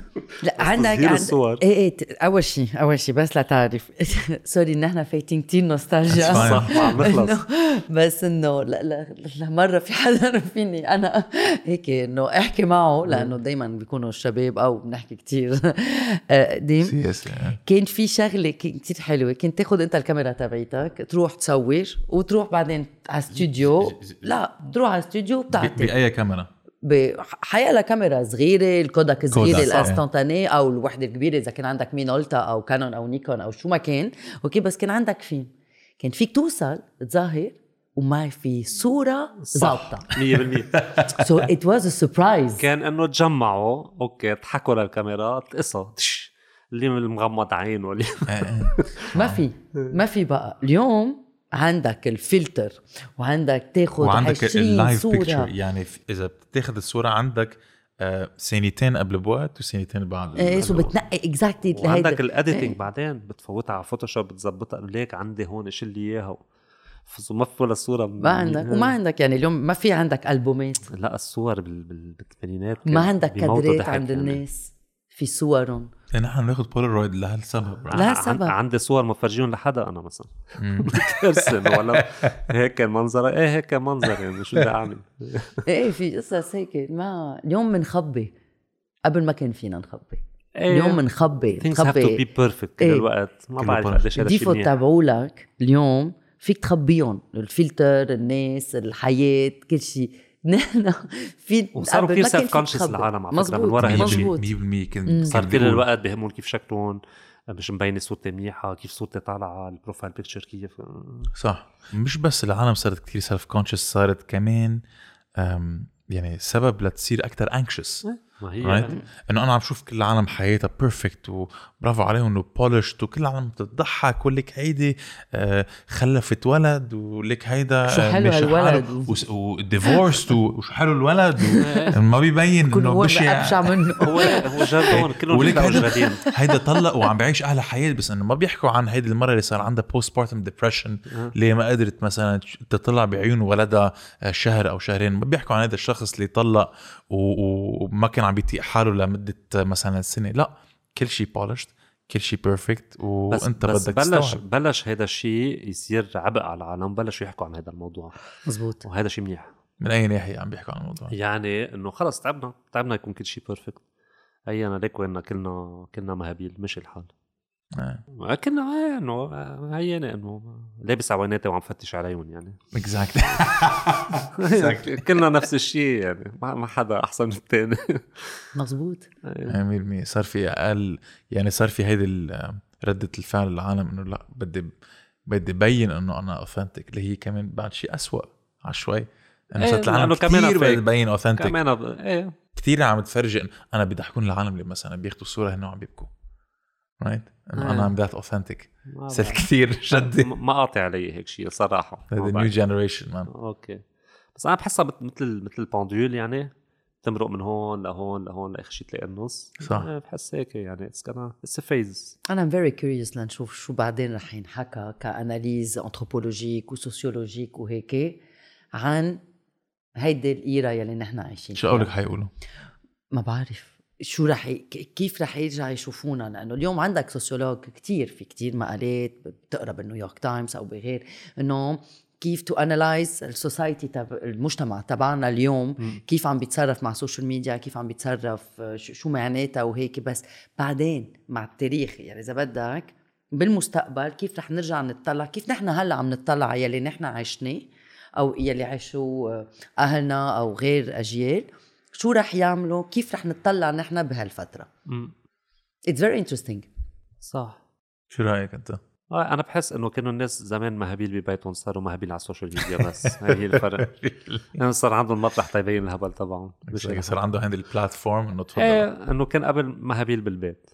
لا عندك عند... الصور. إيه إيه أول شيء أول شيء بس لتعرف سوري إن إحنا فايتين كتير نوستالجيا. صح عم نخلص. بس إنه لا لا لا مرة في حدا فيني أنا هيك إنه أحكي معه لأنه دائما بيكونوا الشباب أو بنحكي كتير. قديم سياسي كان في شغلة كثير حلوة. كنت تاخذ أنت الكاميرا تبعيتك تروح تصور وتروح بعدين على استوديو لا تروح على استوديو بتعطي. بأي كاميرا؟ حيلا كاميرا صغيرة ال Kodak صغيرة. ال instantanée أو الوحدة الكبيرة إذا كان عندك Minolta أو Canon أو نيكون أو شو ما كان. okay بس كان عندك فيلم. كان فيك توصل تظاهر وما في صورة ظابطة. 100% so it was a surprise كان إنه تجمعوا okay ضحكوا للكاميرا تقصها تش اللي مغمض عينه اللي ما في ما في بقى. اليوم عندك الفلتر وعندك تاخذ وعندك 20 ال live picture صورة. يعني إذا بتاخذ الصورة عندك آه، ثانيتين قبل بوقت وثانيتين بعد إيه so بتنقي exactly وعندك ال editing بعدين بتفوتها على Photoshop بتظبطها. ليك عندي هون شيل لي إياها. ما في ولا صورة ما عندك وما عندك يعني اليوم ما في عندك ألبومات. لا الصور بال- بال- بالثمانينات ما عندك كادرات عند يعني. الناس. في صورهم. يعني نحن بناخذ بولارويد لهالسبب لا عن- سبب. عندي صور ما فرجيهم لحدا أنا مثلا. إنه ولا هيك كان منظر إيه هيك منظر يعني شو بدي أعمل؟ إيه في قصص هيك ما اليوم بنخبي قبل ما كان فينا نخبي. إيه. اليوم بنخبي things have to be نخبي perfect كل إيه. الوقت. ما بعرف. قديش هذا الشيء الديفولت منيح. تبعولك اليوم فيك تخبيهم الفلتر الناس الحياة كل شيء. نحن في وصاروا كثير كان conscious تخبي. العالم على فكرة من ورا. مزبوط 100% كنت صار كان كل الوقت بهمهم كيف شكلهم مش مبينة صورتي منيحة كيف صورتي طالعة ال profile picture كيف. صح. مش بس العالم صارت كتير self-conscious صارت كمان يعني سبب لتصير أكثر anxious ما هي right إنه أنا عم شوف كل العالم حياتها perfect وبرافو عليهم إنه bullshit وكل العالم بتضحك ولك هيدي آه، خلفت ولد ولك هيدا شو آه، حلو مشي هالولد. حاله و divorced وشو حلو الولد ما بيبين إنه هو ابشع منه. هو هو جردون كلهم ولك هيدا هيدا طلق وعم بعيش أحلى حياة بس إنه ما بيحكوا عن هيدي المرة اللي صار عندها postpartum depression اللي ما قدرت مثلا تطلع بعيون ولدها شهر أو شهرين. ما بيحكوا عن هذا الشخص اللي طلق وما كان عم بيطيق حاله لمدة مثلا سنة. لا كل شيء bullshit كل شيء perfect بس وأنت بس بدك بلش تستوعب. بلش هذا الشيء يصير عبء على العالم بلشوا يحكوا عن هذا الموضوع. مزبوط. وهذا شيء منيح. من أي ناحية عم بيحكوا عن الموضوع؟ يعني إنه خلص تعبنا تعبنا يكون كل شيء perfect هينا ليك ويننا كلنا كلنا مهابيل مش الحال. آه. كنا آه، إنه آه، هينا إنه لابس عويناتي وعم فتش عليهم يعني. exactly كلنا نفس الشيء يعني ما ما حدا أحسن من الثاني مزبوط 100% صار في أقل يعني صار في هيدي ال- ردة الفعل العالم إنه لا بدي بدي بين إنه أنا authentic اللي هي كمان بعد شيء أسوأ على شوي انه إيه، صارت العالم كثير تبين authentic كمان إيه. كثير عم تفرجي أنا بيضحكون العالم اللي مثلا بياخذوا صورة هن وعم بيبكوا. right انه آه. أنا I'm that authentic ما صرت. كثير شدي ما قاطع علي هيك شيء صراحة مع the new. generation man okay بس أنا بحسها مثل مثل ال pendule يعني تمرق من هون لهون لهون لآخر شيء تلاقي النص صح. آه، بحس هيك يعني it's كنا it's phase أنا very curious لنشوف شو بعدين رح ينحكى ك analyse anthropologique و sociologique وهيك عن هيدي ال era يلي نحن عايشين شو. قولك حيقولوا؟ ما بعرف شو رح ي... كيف رح يرجع يشوفونا؟ لأنه اليوم عندك sociologues كتير في كتير مقالات بتقرأ بال New York Times أو بغير إنه كيف to analyze ال society تب... المجتمع تبعنا اليوم مم. كيف عم بيتصرف مع ال social media كيف عم بيتصرف آه، شو شو معناتها وهيك بس. بعدين مع التاريخ يعني إذا بدك بالمستقبل كيف رح نرجع نتطلع؟ كيف نحن هلأ عم نتطلع على يلي نحن عشناه أو يلي عاشوا آه، أهلنا أو غير أجيال؟ شو رح يعملوا؟ كيف رح نتطلع نحن بهالفترة؟ it's very interesting صح. شو رأيك أنت؟ آه، أنا بحس إنه كانوا الناس زمان مهابيل ببيتهم صاروا مهابيل على ال social media بس. هي هي الفرق. يعني صار عندهم مطرح تبين الهبل تبعهم. مش. صار عنده هذه ال platform إنه تفضل. إيه إنه كان قبل مهابيل بالبيت.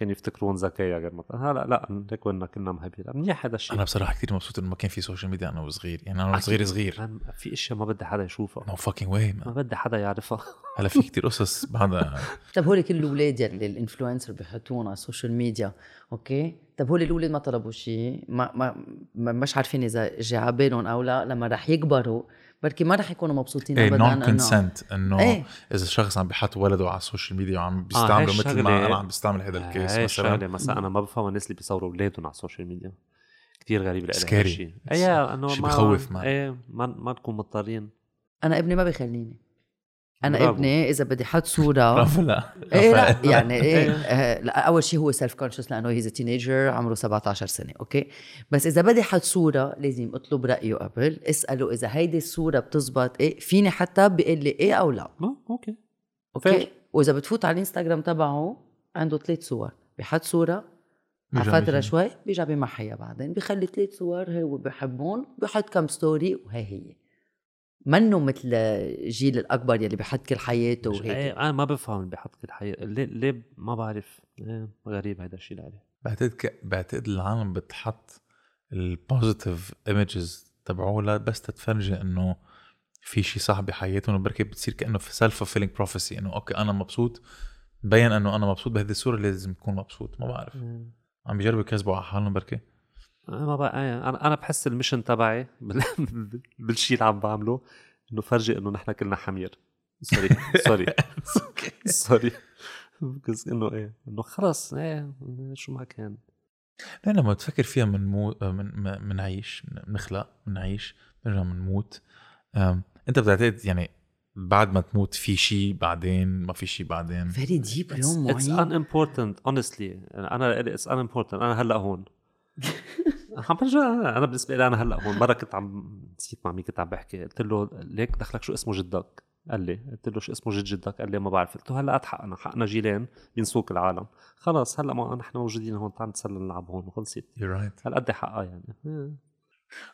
كانوا يفتكرون ذكية غير مطرح هلا لا هيك كنا كنا مهابيل منيح هذا الشيء. أنا بصراحة كثير مبسوط إنه ما كان في social media أنا وصغير. يعني أنا صغير صغير. في أشياء ما بدي حدا يشوفها. no fucking way ما بدي حدا يعرفها. هلا في كثير قصص بعدها طب هول كل الأولاد يلي ال influencer بيحطون على ال social media okay؟ طب هول الأولاد ما طلبوا شيء ما, ما, ما مش عارفين إذا جا على بالهم أو لا لما رح يكبروا بركي ما رح يكونوا مبسوطين إيه ابدا non-consent إنه إيه. إذا شخص عم بيحط ولده على ال social media وعم هاي بيستعمله مثل الشغلة- ما أنا عم بستعمل هذا ال case هاي مثلا مثلا أنا ما بفهم الناس اللي بيصوروا أولادهم على ال social media كثير غريب لإلي Scary. هالشيء إيه إنه شي ما بخوف، man. إيه ما ما نكون مضطرين أنا ابني ما بيخليني أنا برافو. ابني إذا بدي حط صورة. برافو لا. إيه لا. يعني إيه آه، لا أول شيء هو self-conscious لأنه he's teenager عمره 17 سنة okay؟ بس إذا بدي حط صورة لازم أطلب رأيه قبل. اسأله إذا هيدي الصورة بتزبط إيه فيني حتى بيقول لي إيه أو لا. okay. okay. وإذا بتفوت على الإنستغرام تبعه عنده ثلاث صور. بيحط صورة على فترة. شوي بيرجع بيمحيها بعدين. بيخلي ثلاث صور هو بحبهم بيحط كم story وهي هي. منه مثل الجيل الأكبر يلي بيحط كل حياته وهيك. إيه أنا ما بفهم اللي بحط كل حي ليه ليه ما بعرف؟ إيه غريب هذا الشيء لإلي بعتقد ك... بعتقد العالم بتحط ال positive images تبعوها بس تتفرجي إنه في شيء صح بحياتهم وبركي بتصير كأنه في self-fulfilling prophecy إنه okay أنا مبسوط مبين إنه أنا مبسوط بهذه الصورة لازم أكون مبسوط ما بعرف. عم بيجربوا يكذبوا على حالهم بركي؟ ما بقى إيه أنا أنا بحس ال mission تبعي بال... بالشيء اللي عم بعمله إنه فرجي إنه نحن كلنا حمير. sorry sorry sorry بس إنه إيه إنه خلص إيه شو ما كان. لا لما تفكر فيها من مو من من- منعيش نخلق منعيش نرجع منموت أم، أنت بتعتقد يعني بعد ما تموت في شيء بعدين ما في شيء بعدين؟ فيري ديب اليوم it's معين. unimportant honestly. أنا it's unimportant. أنا هلأ هون. عم برجع. أنا بالنسبة لي أنا هلأ هون مرة كنت عم نسيت مع مين كنت عم بحكي. قلت له ليك دخلك شو اسمه جدك؟ قال لي. قلت له شو اسمه جد جدك؟ قال لي ما بعرف. قلت له هلأ حقنا حقنا جيلين بينسوك العالم. خلص هلأ ما نحن موجودين هون. تعال نتسلى نلعب هون وخلصت right. هل قد حقها يعني؟ إيه.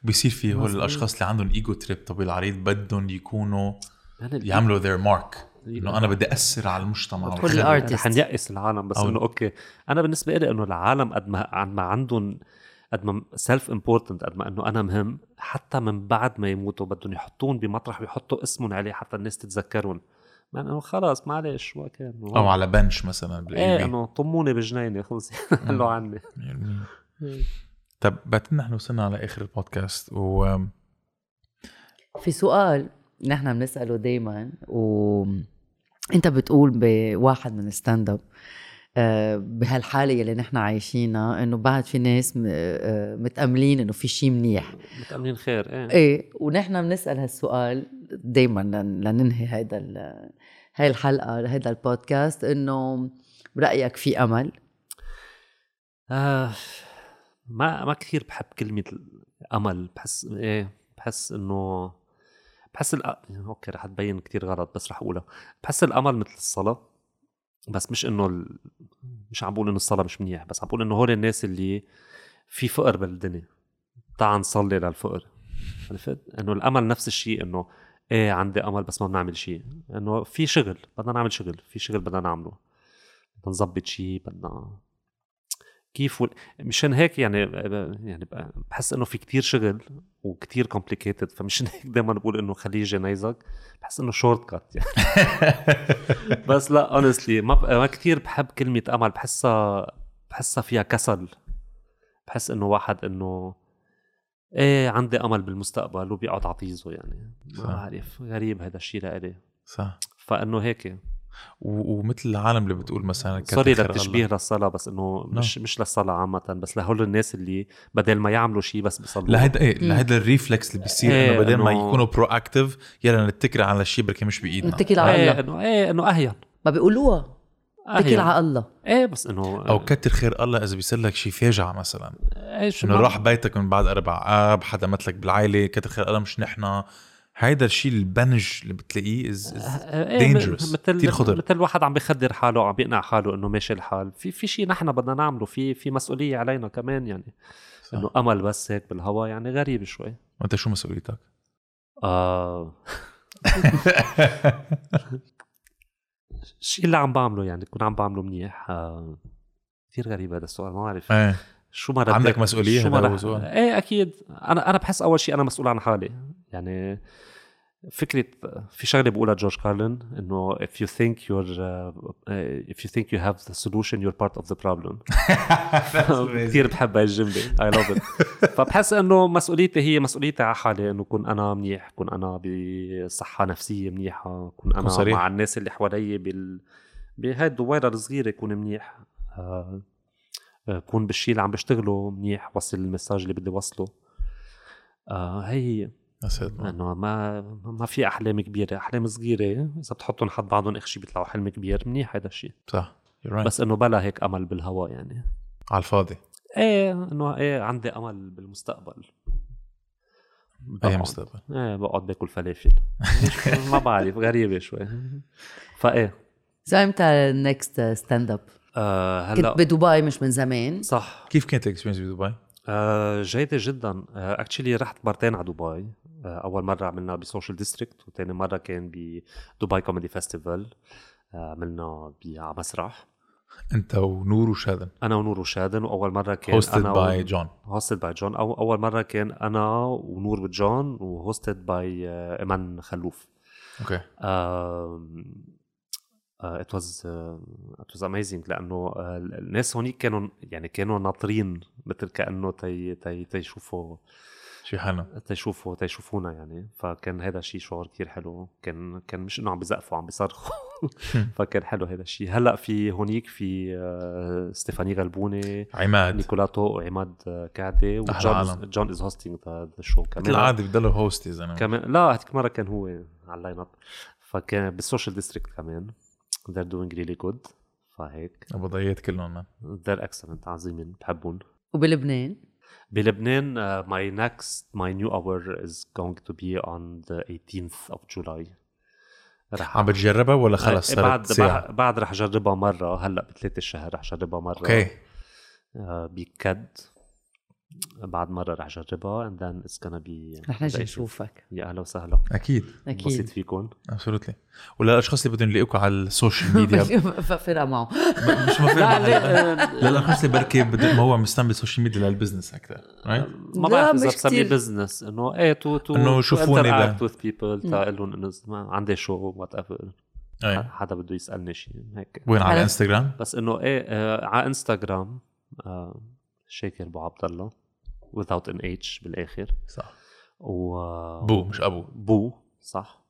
بيصير في هول. الأشخاص اللي عندهم ego trip طويل عريض بدهم يكونوا يعملوا their mark. إنه أنا بدي ااثر على المجتمع. كل نيأس العالم. بس إنه أوكي. أنا بالنسبة لي إنه العالم قد ما قد ما عندهم قد ما self important قد ما إنه أنا مهم حتى من بعد ما يموتوا بدهم يحطون بمطرح ويحطوا اسمهم عليه حتى الناس تتذكرهم. مع إنه خلاص معلش ما كان أو على bench مثلا إيه بالاي إنه طموني بجنيني خلص قالوا عني. طب بعتقد نحن وصلنا على آخر البودكاست و في سؤال نحن بنسأله دائما و إنت بتقول بواحد من الستاند اب آه، بهالحالة يلي نحن عايشينها إنه بعد في ناس آه، متأملين إنه في شيء منيح. متأملين خير إيه. إيه ونحن بنسال هالسؤال دائما لننهي هيدا هاي الحلقة هيدا البودكاست إنه برأيك في أمل؟ آه ما ما كثير بحب كلمة الأمل بحس إيه بحس إنه بحس الأ... أوكي رح تبين كثير غلط بس رح أقولها. بحس الأمل مثل الصلاة. بس مش إنه ال... مش عم بقول إنه الصلاة مش منيح بس عم بقول إنه هول الناس اللي في فقر بالدنيا. تعال نصلي للفقر. عرفت؟ إنه الأمل نفس الشيء إنه إيه عندي أمل بس ما بنعمل شيء. إنه في شغل بدنا نعمل شغل في شغل بدنا نعمله. بدنا نظبط شيء بدنا كيف وال... مشان هيك يعني يعني بحس إنه في كتير شغل وكتير complicated فمشان هيك دائما بقول إنه خليه يجي نيزك بحس إنه shortcut يعني. بس لا honestly ما ب... ما كثير بحب كلمة أمل بحسها بحسها فيها كسل. بحس إنه واحد إنه إيه عندي أمل بالمستقبل وبيقعد عطيزه يعني. ما بعرف غريب هذا الشيء لإلي. صح. فإنه هيك ومثل العالم اللي بتقول مثلا sorry للتشبيه للصلاة بس إنه no. مش مش للصلاة عامة بس لهول الناس اللي بدل ما يعملوا شيء بس بيصلوا. لهيدا إيه لهيدا ال reflex اللي بيصير إيه إنه بدل ما يكونوا proactive يلا نتكل على الشيء بركي مش بإيدنا. نتكل على إيه الله. إنه إيه إنه أهين. ما بيقولوها. اتكل على الله. إيه بس إنه أو كتر خير الله إذا بيصير لك شيء فاجعه مثلا. إيه شو إنه راح بيتك من بعد أربع آب حدا مثلك بالعائله كتر خير الله مش نحن. هيدا الشيء البنج اللي بتلاقيه از دينجرس مثل كثير خطر. مثل واحد عم بيخدر حاله عم بيقنع حاله إنه ماشي الحال. في في شيء نحن بدنا نعمله. في في مسؤولية علينا كمان يعني. إنه أمل بس هيك بالهوا يعني غريب شوي. وأنت شو مسؤوليتك؟ آه. الشيء اللي عم بعمله يعني كنت عم بعمله منيح. آه كثير غريب هذا السؤال ما بعرف. إيه. شو ما عندك مسؤولية شو ما رح... إيه أكيد. أنا أنا بحس أول شيء أنا مسؤول عن حالي. يعني فكرة في شغلة بقولها جورج كارلين إنه if you think you're uh, if you think you have the solution you're part of the problem. كثير بحب هاي الجملة. I love it. فبحس إنه مسؤوليتي هي مسؤوليتي على حالي إنه كون أنا منيح كون أنا بصحة نفسية منيحة كون أنا صريح. مع الناس اللي حوالي بال بهاي الدويرة الصغيرة كون منيح. آه، كون بالشيء اللي عم بشتغله منيح وصل المساج اللي بدي وصله. آه هي انه ما ما في أحلام كبيرة. أحلام صغيرة إذا بتحطهم حد بعضهم اخر شيء بيطلعوا حلم كبير. منيح هذا الشيء صح. Right. بس إنه بلا هيك أمل بالهواء يعني. على الفاضي. إيه إنه إيه عندي أمل بالمستقبل. اي مستقبل؟ إيه بقعد بأكل فلافل. ما بعرف غريبة شوي. فإيه. زي إمتى ال next stand up؟ آه هلا كنت بدبي مش من زمان. صح. كيف كانت ال experience بدبي؟ آه جيدة جدا. actually آه رحت مرتين على دبي. آه أول مرة عملنا ب Social District وثاني مرة كان بدبي comedy festival آه عملنا على مسرح. أنت ونور وشادن. أنا ونور وشادن وأول مرة كان hosted أنا by جون hosted by جون أو أول مرة كان أنا ونور وجون و hosted by إيمان خلوف. okay it was it was amazing لأنه uh, الناس هونيك كانوا يعني كانوا ناطرين مثل كأنه تي تي تيشوفوا شي حلو. تيشوفوا تيشوفونا يعني. فكان هذا الشيء شعور كتير حلو. كان كان مش إنه عم بزقفوا عم بيصرخوا. فكان حلو هذا الشيء هلأ في هونيك في آه، ستيفاني غلبوني عماد. نيكولاتو وعماد آه، كعدي وجون جون is hosting the show كمان. مثل العاده بضلوا host يا زلمه كمان لا هذيك المره كان هو على ال lineup فكان بال Social District كمان. They're doing really good. فهيك. ابضايات كلهم. man they're excellent عظيمين بحبهم. وبلبنان؟ بلبنان uh, my next my new hour is going to be on the 18th of July. رح عم بتجربها ولا خلص؟ صارت بعد ساعة. بعد رح أجربها مرة هلأ بثلاث الشهر رح أجربها مرة. okay. uh, بكد. بعد مرة رح اجربها and then it's gonna be رح نجي نشوفك. يا أهلا وسهلا. أكيد. بسيط أكيد. فيكم. absolutely وللاشخاص اللي بدهم يلاقوكم على ال social media. فرقه معه مش مفروض للاشخاص اللي بركي ما هو مستعمل ال social media لل business أكثر right ما بعرف إذا بسميه. business إنه إيه to to إنه شوفوني ب- with people تقول لهم إنه ما عندي شو whatever. حدا بده يسألني شيء هيك. وين على على- انستغرام بس إنه إيه آه على انستغرام آه شاكر أبو عبد الله. Without an H بالآخر. صح. و بو مش أبو. بو صح.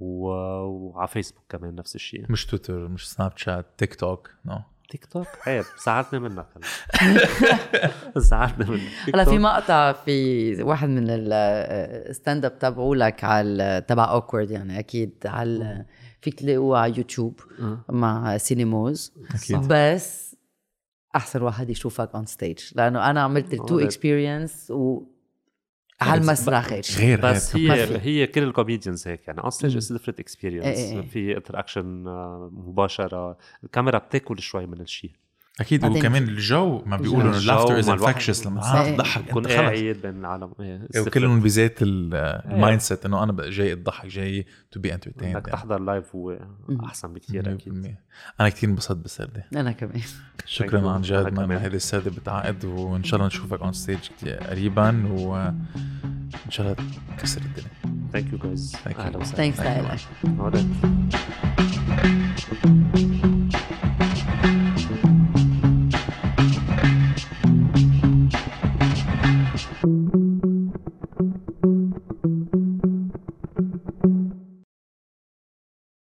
و... وعلى فيسبوك كمان نفس الشيء. مش تويتر مش سناب شات تيك توك no تيك توك عيب زعلتني منك هلا. زعلتني منك. هلا في. مقطع في واحد من ال stand up تبعوا لك على تبع Awkword يعني أكيد على فيك تلاقوه على يوتيوب آه. مع سينيموز أكيد. بس أحسن واحد يشوفك on stage لأنه أنا عملت ال two. experience و على المسرح غير بس هي. هي كل ال comedians هيك يعني on stage. it's different experience. في interaction مباشرة الكاميرا بتاكل شوي من الشيء أكيد. وكمان الجو ما بيقولوا إنه اللافter از انفكشس لما تضحك تكون أنت خلص. قاعد بين العالم. إيه، إيه، وكلهم بذات إيه. ال mind set إنه أنا جاي اضحك جاي to be entertained إنك تحضر live هو أحسن بكثير أكيد. أنا كثير انبسطت بالسردة. أنا كمان. شكرا you. عن جد. هيدي السردة بتعقد وإن شاء الله نشوفك on stage قريبا وان شاء الله تكسر الدنيا. thank you guys Thank you. أهلا وسهلا. thanks لك Alright.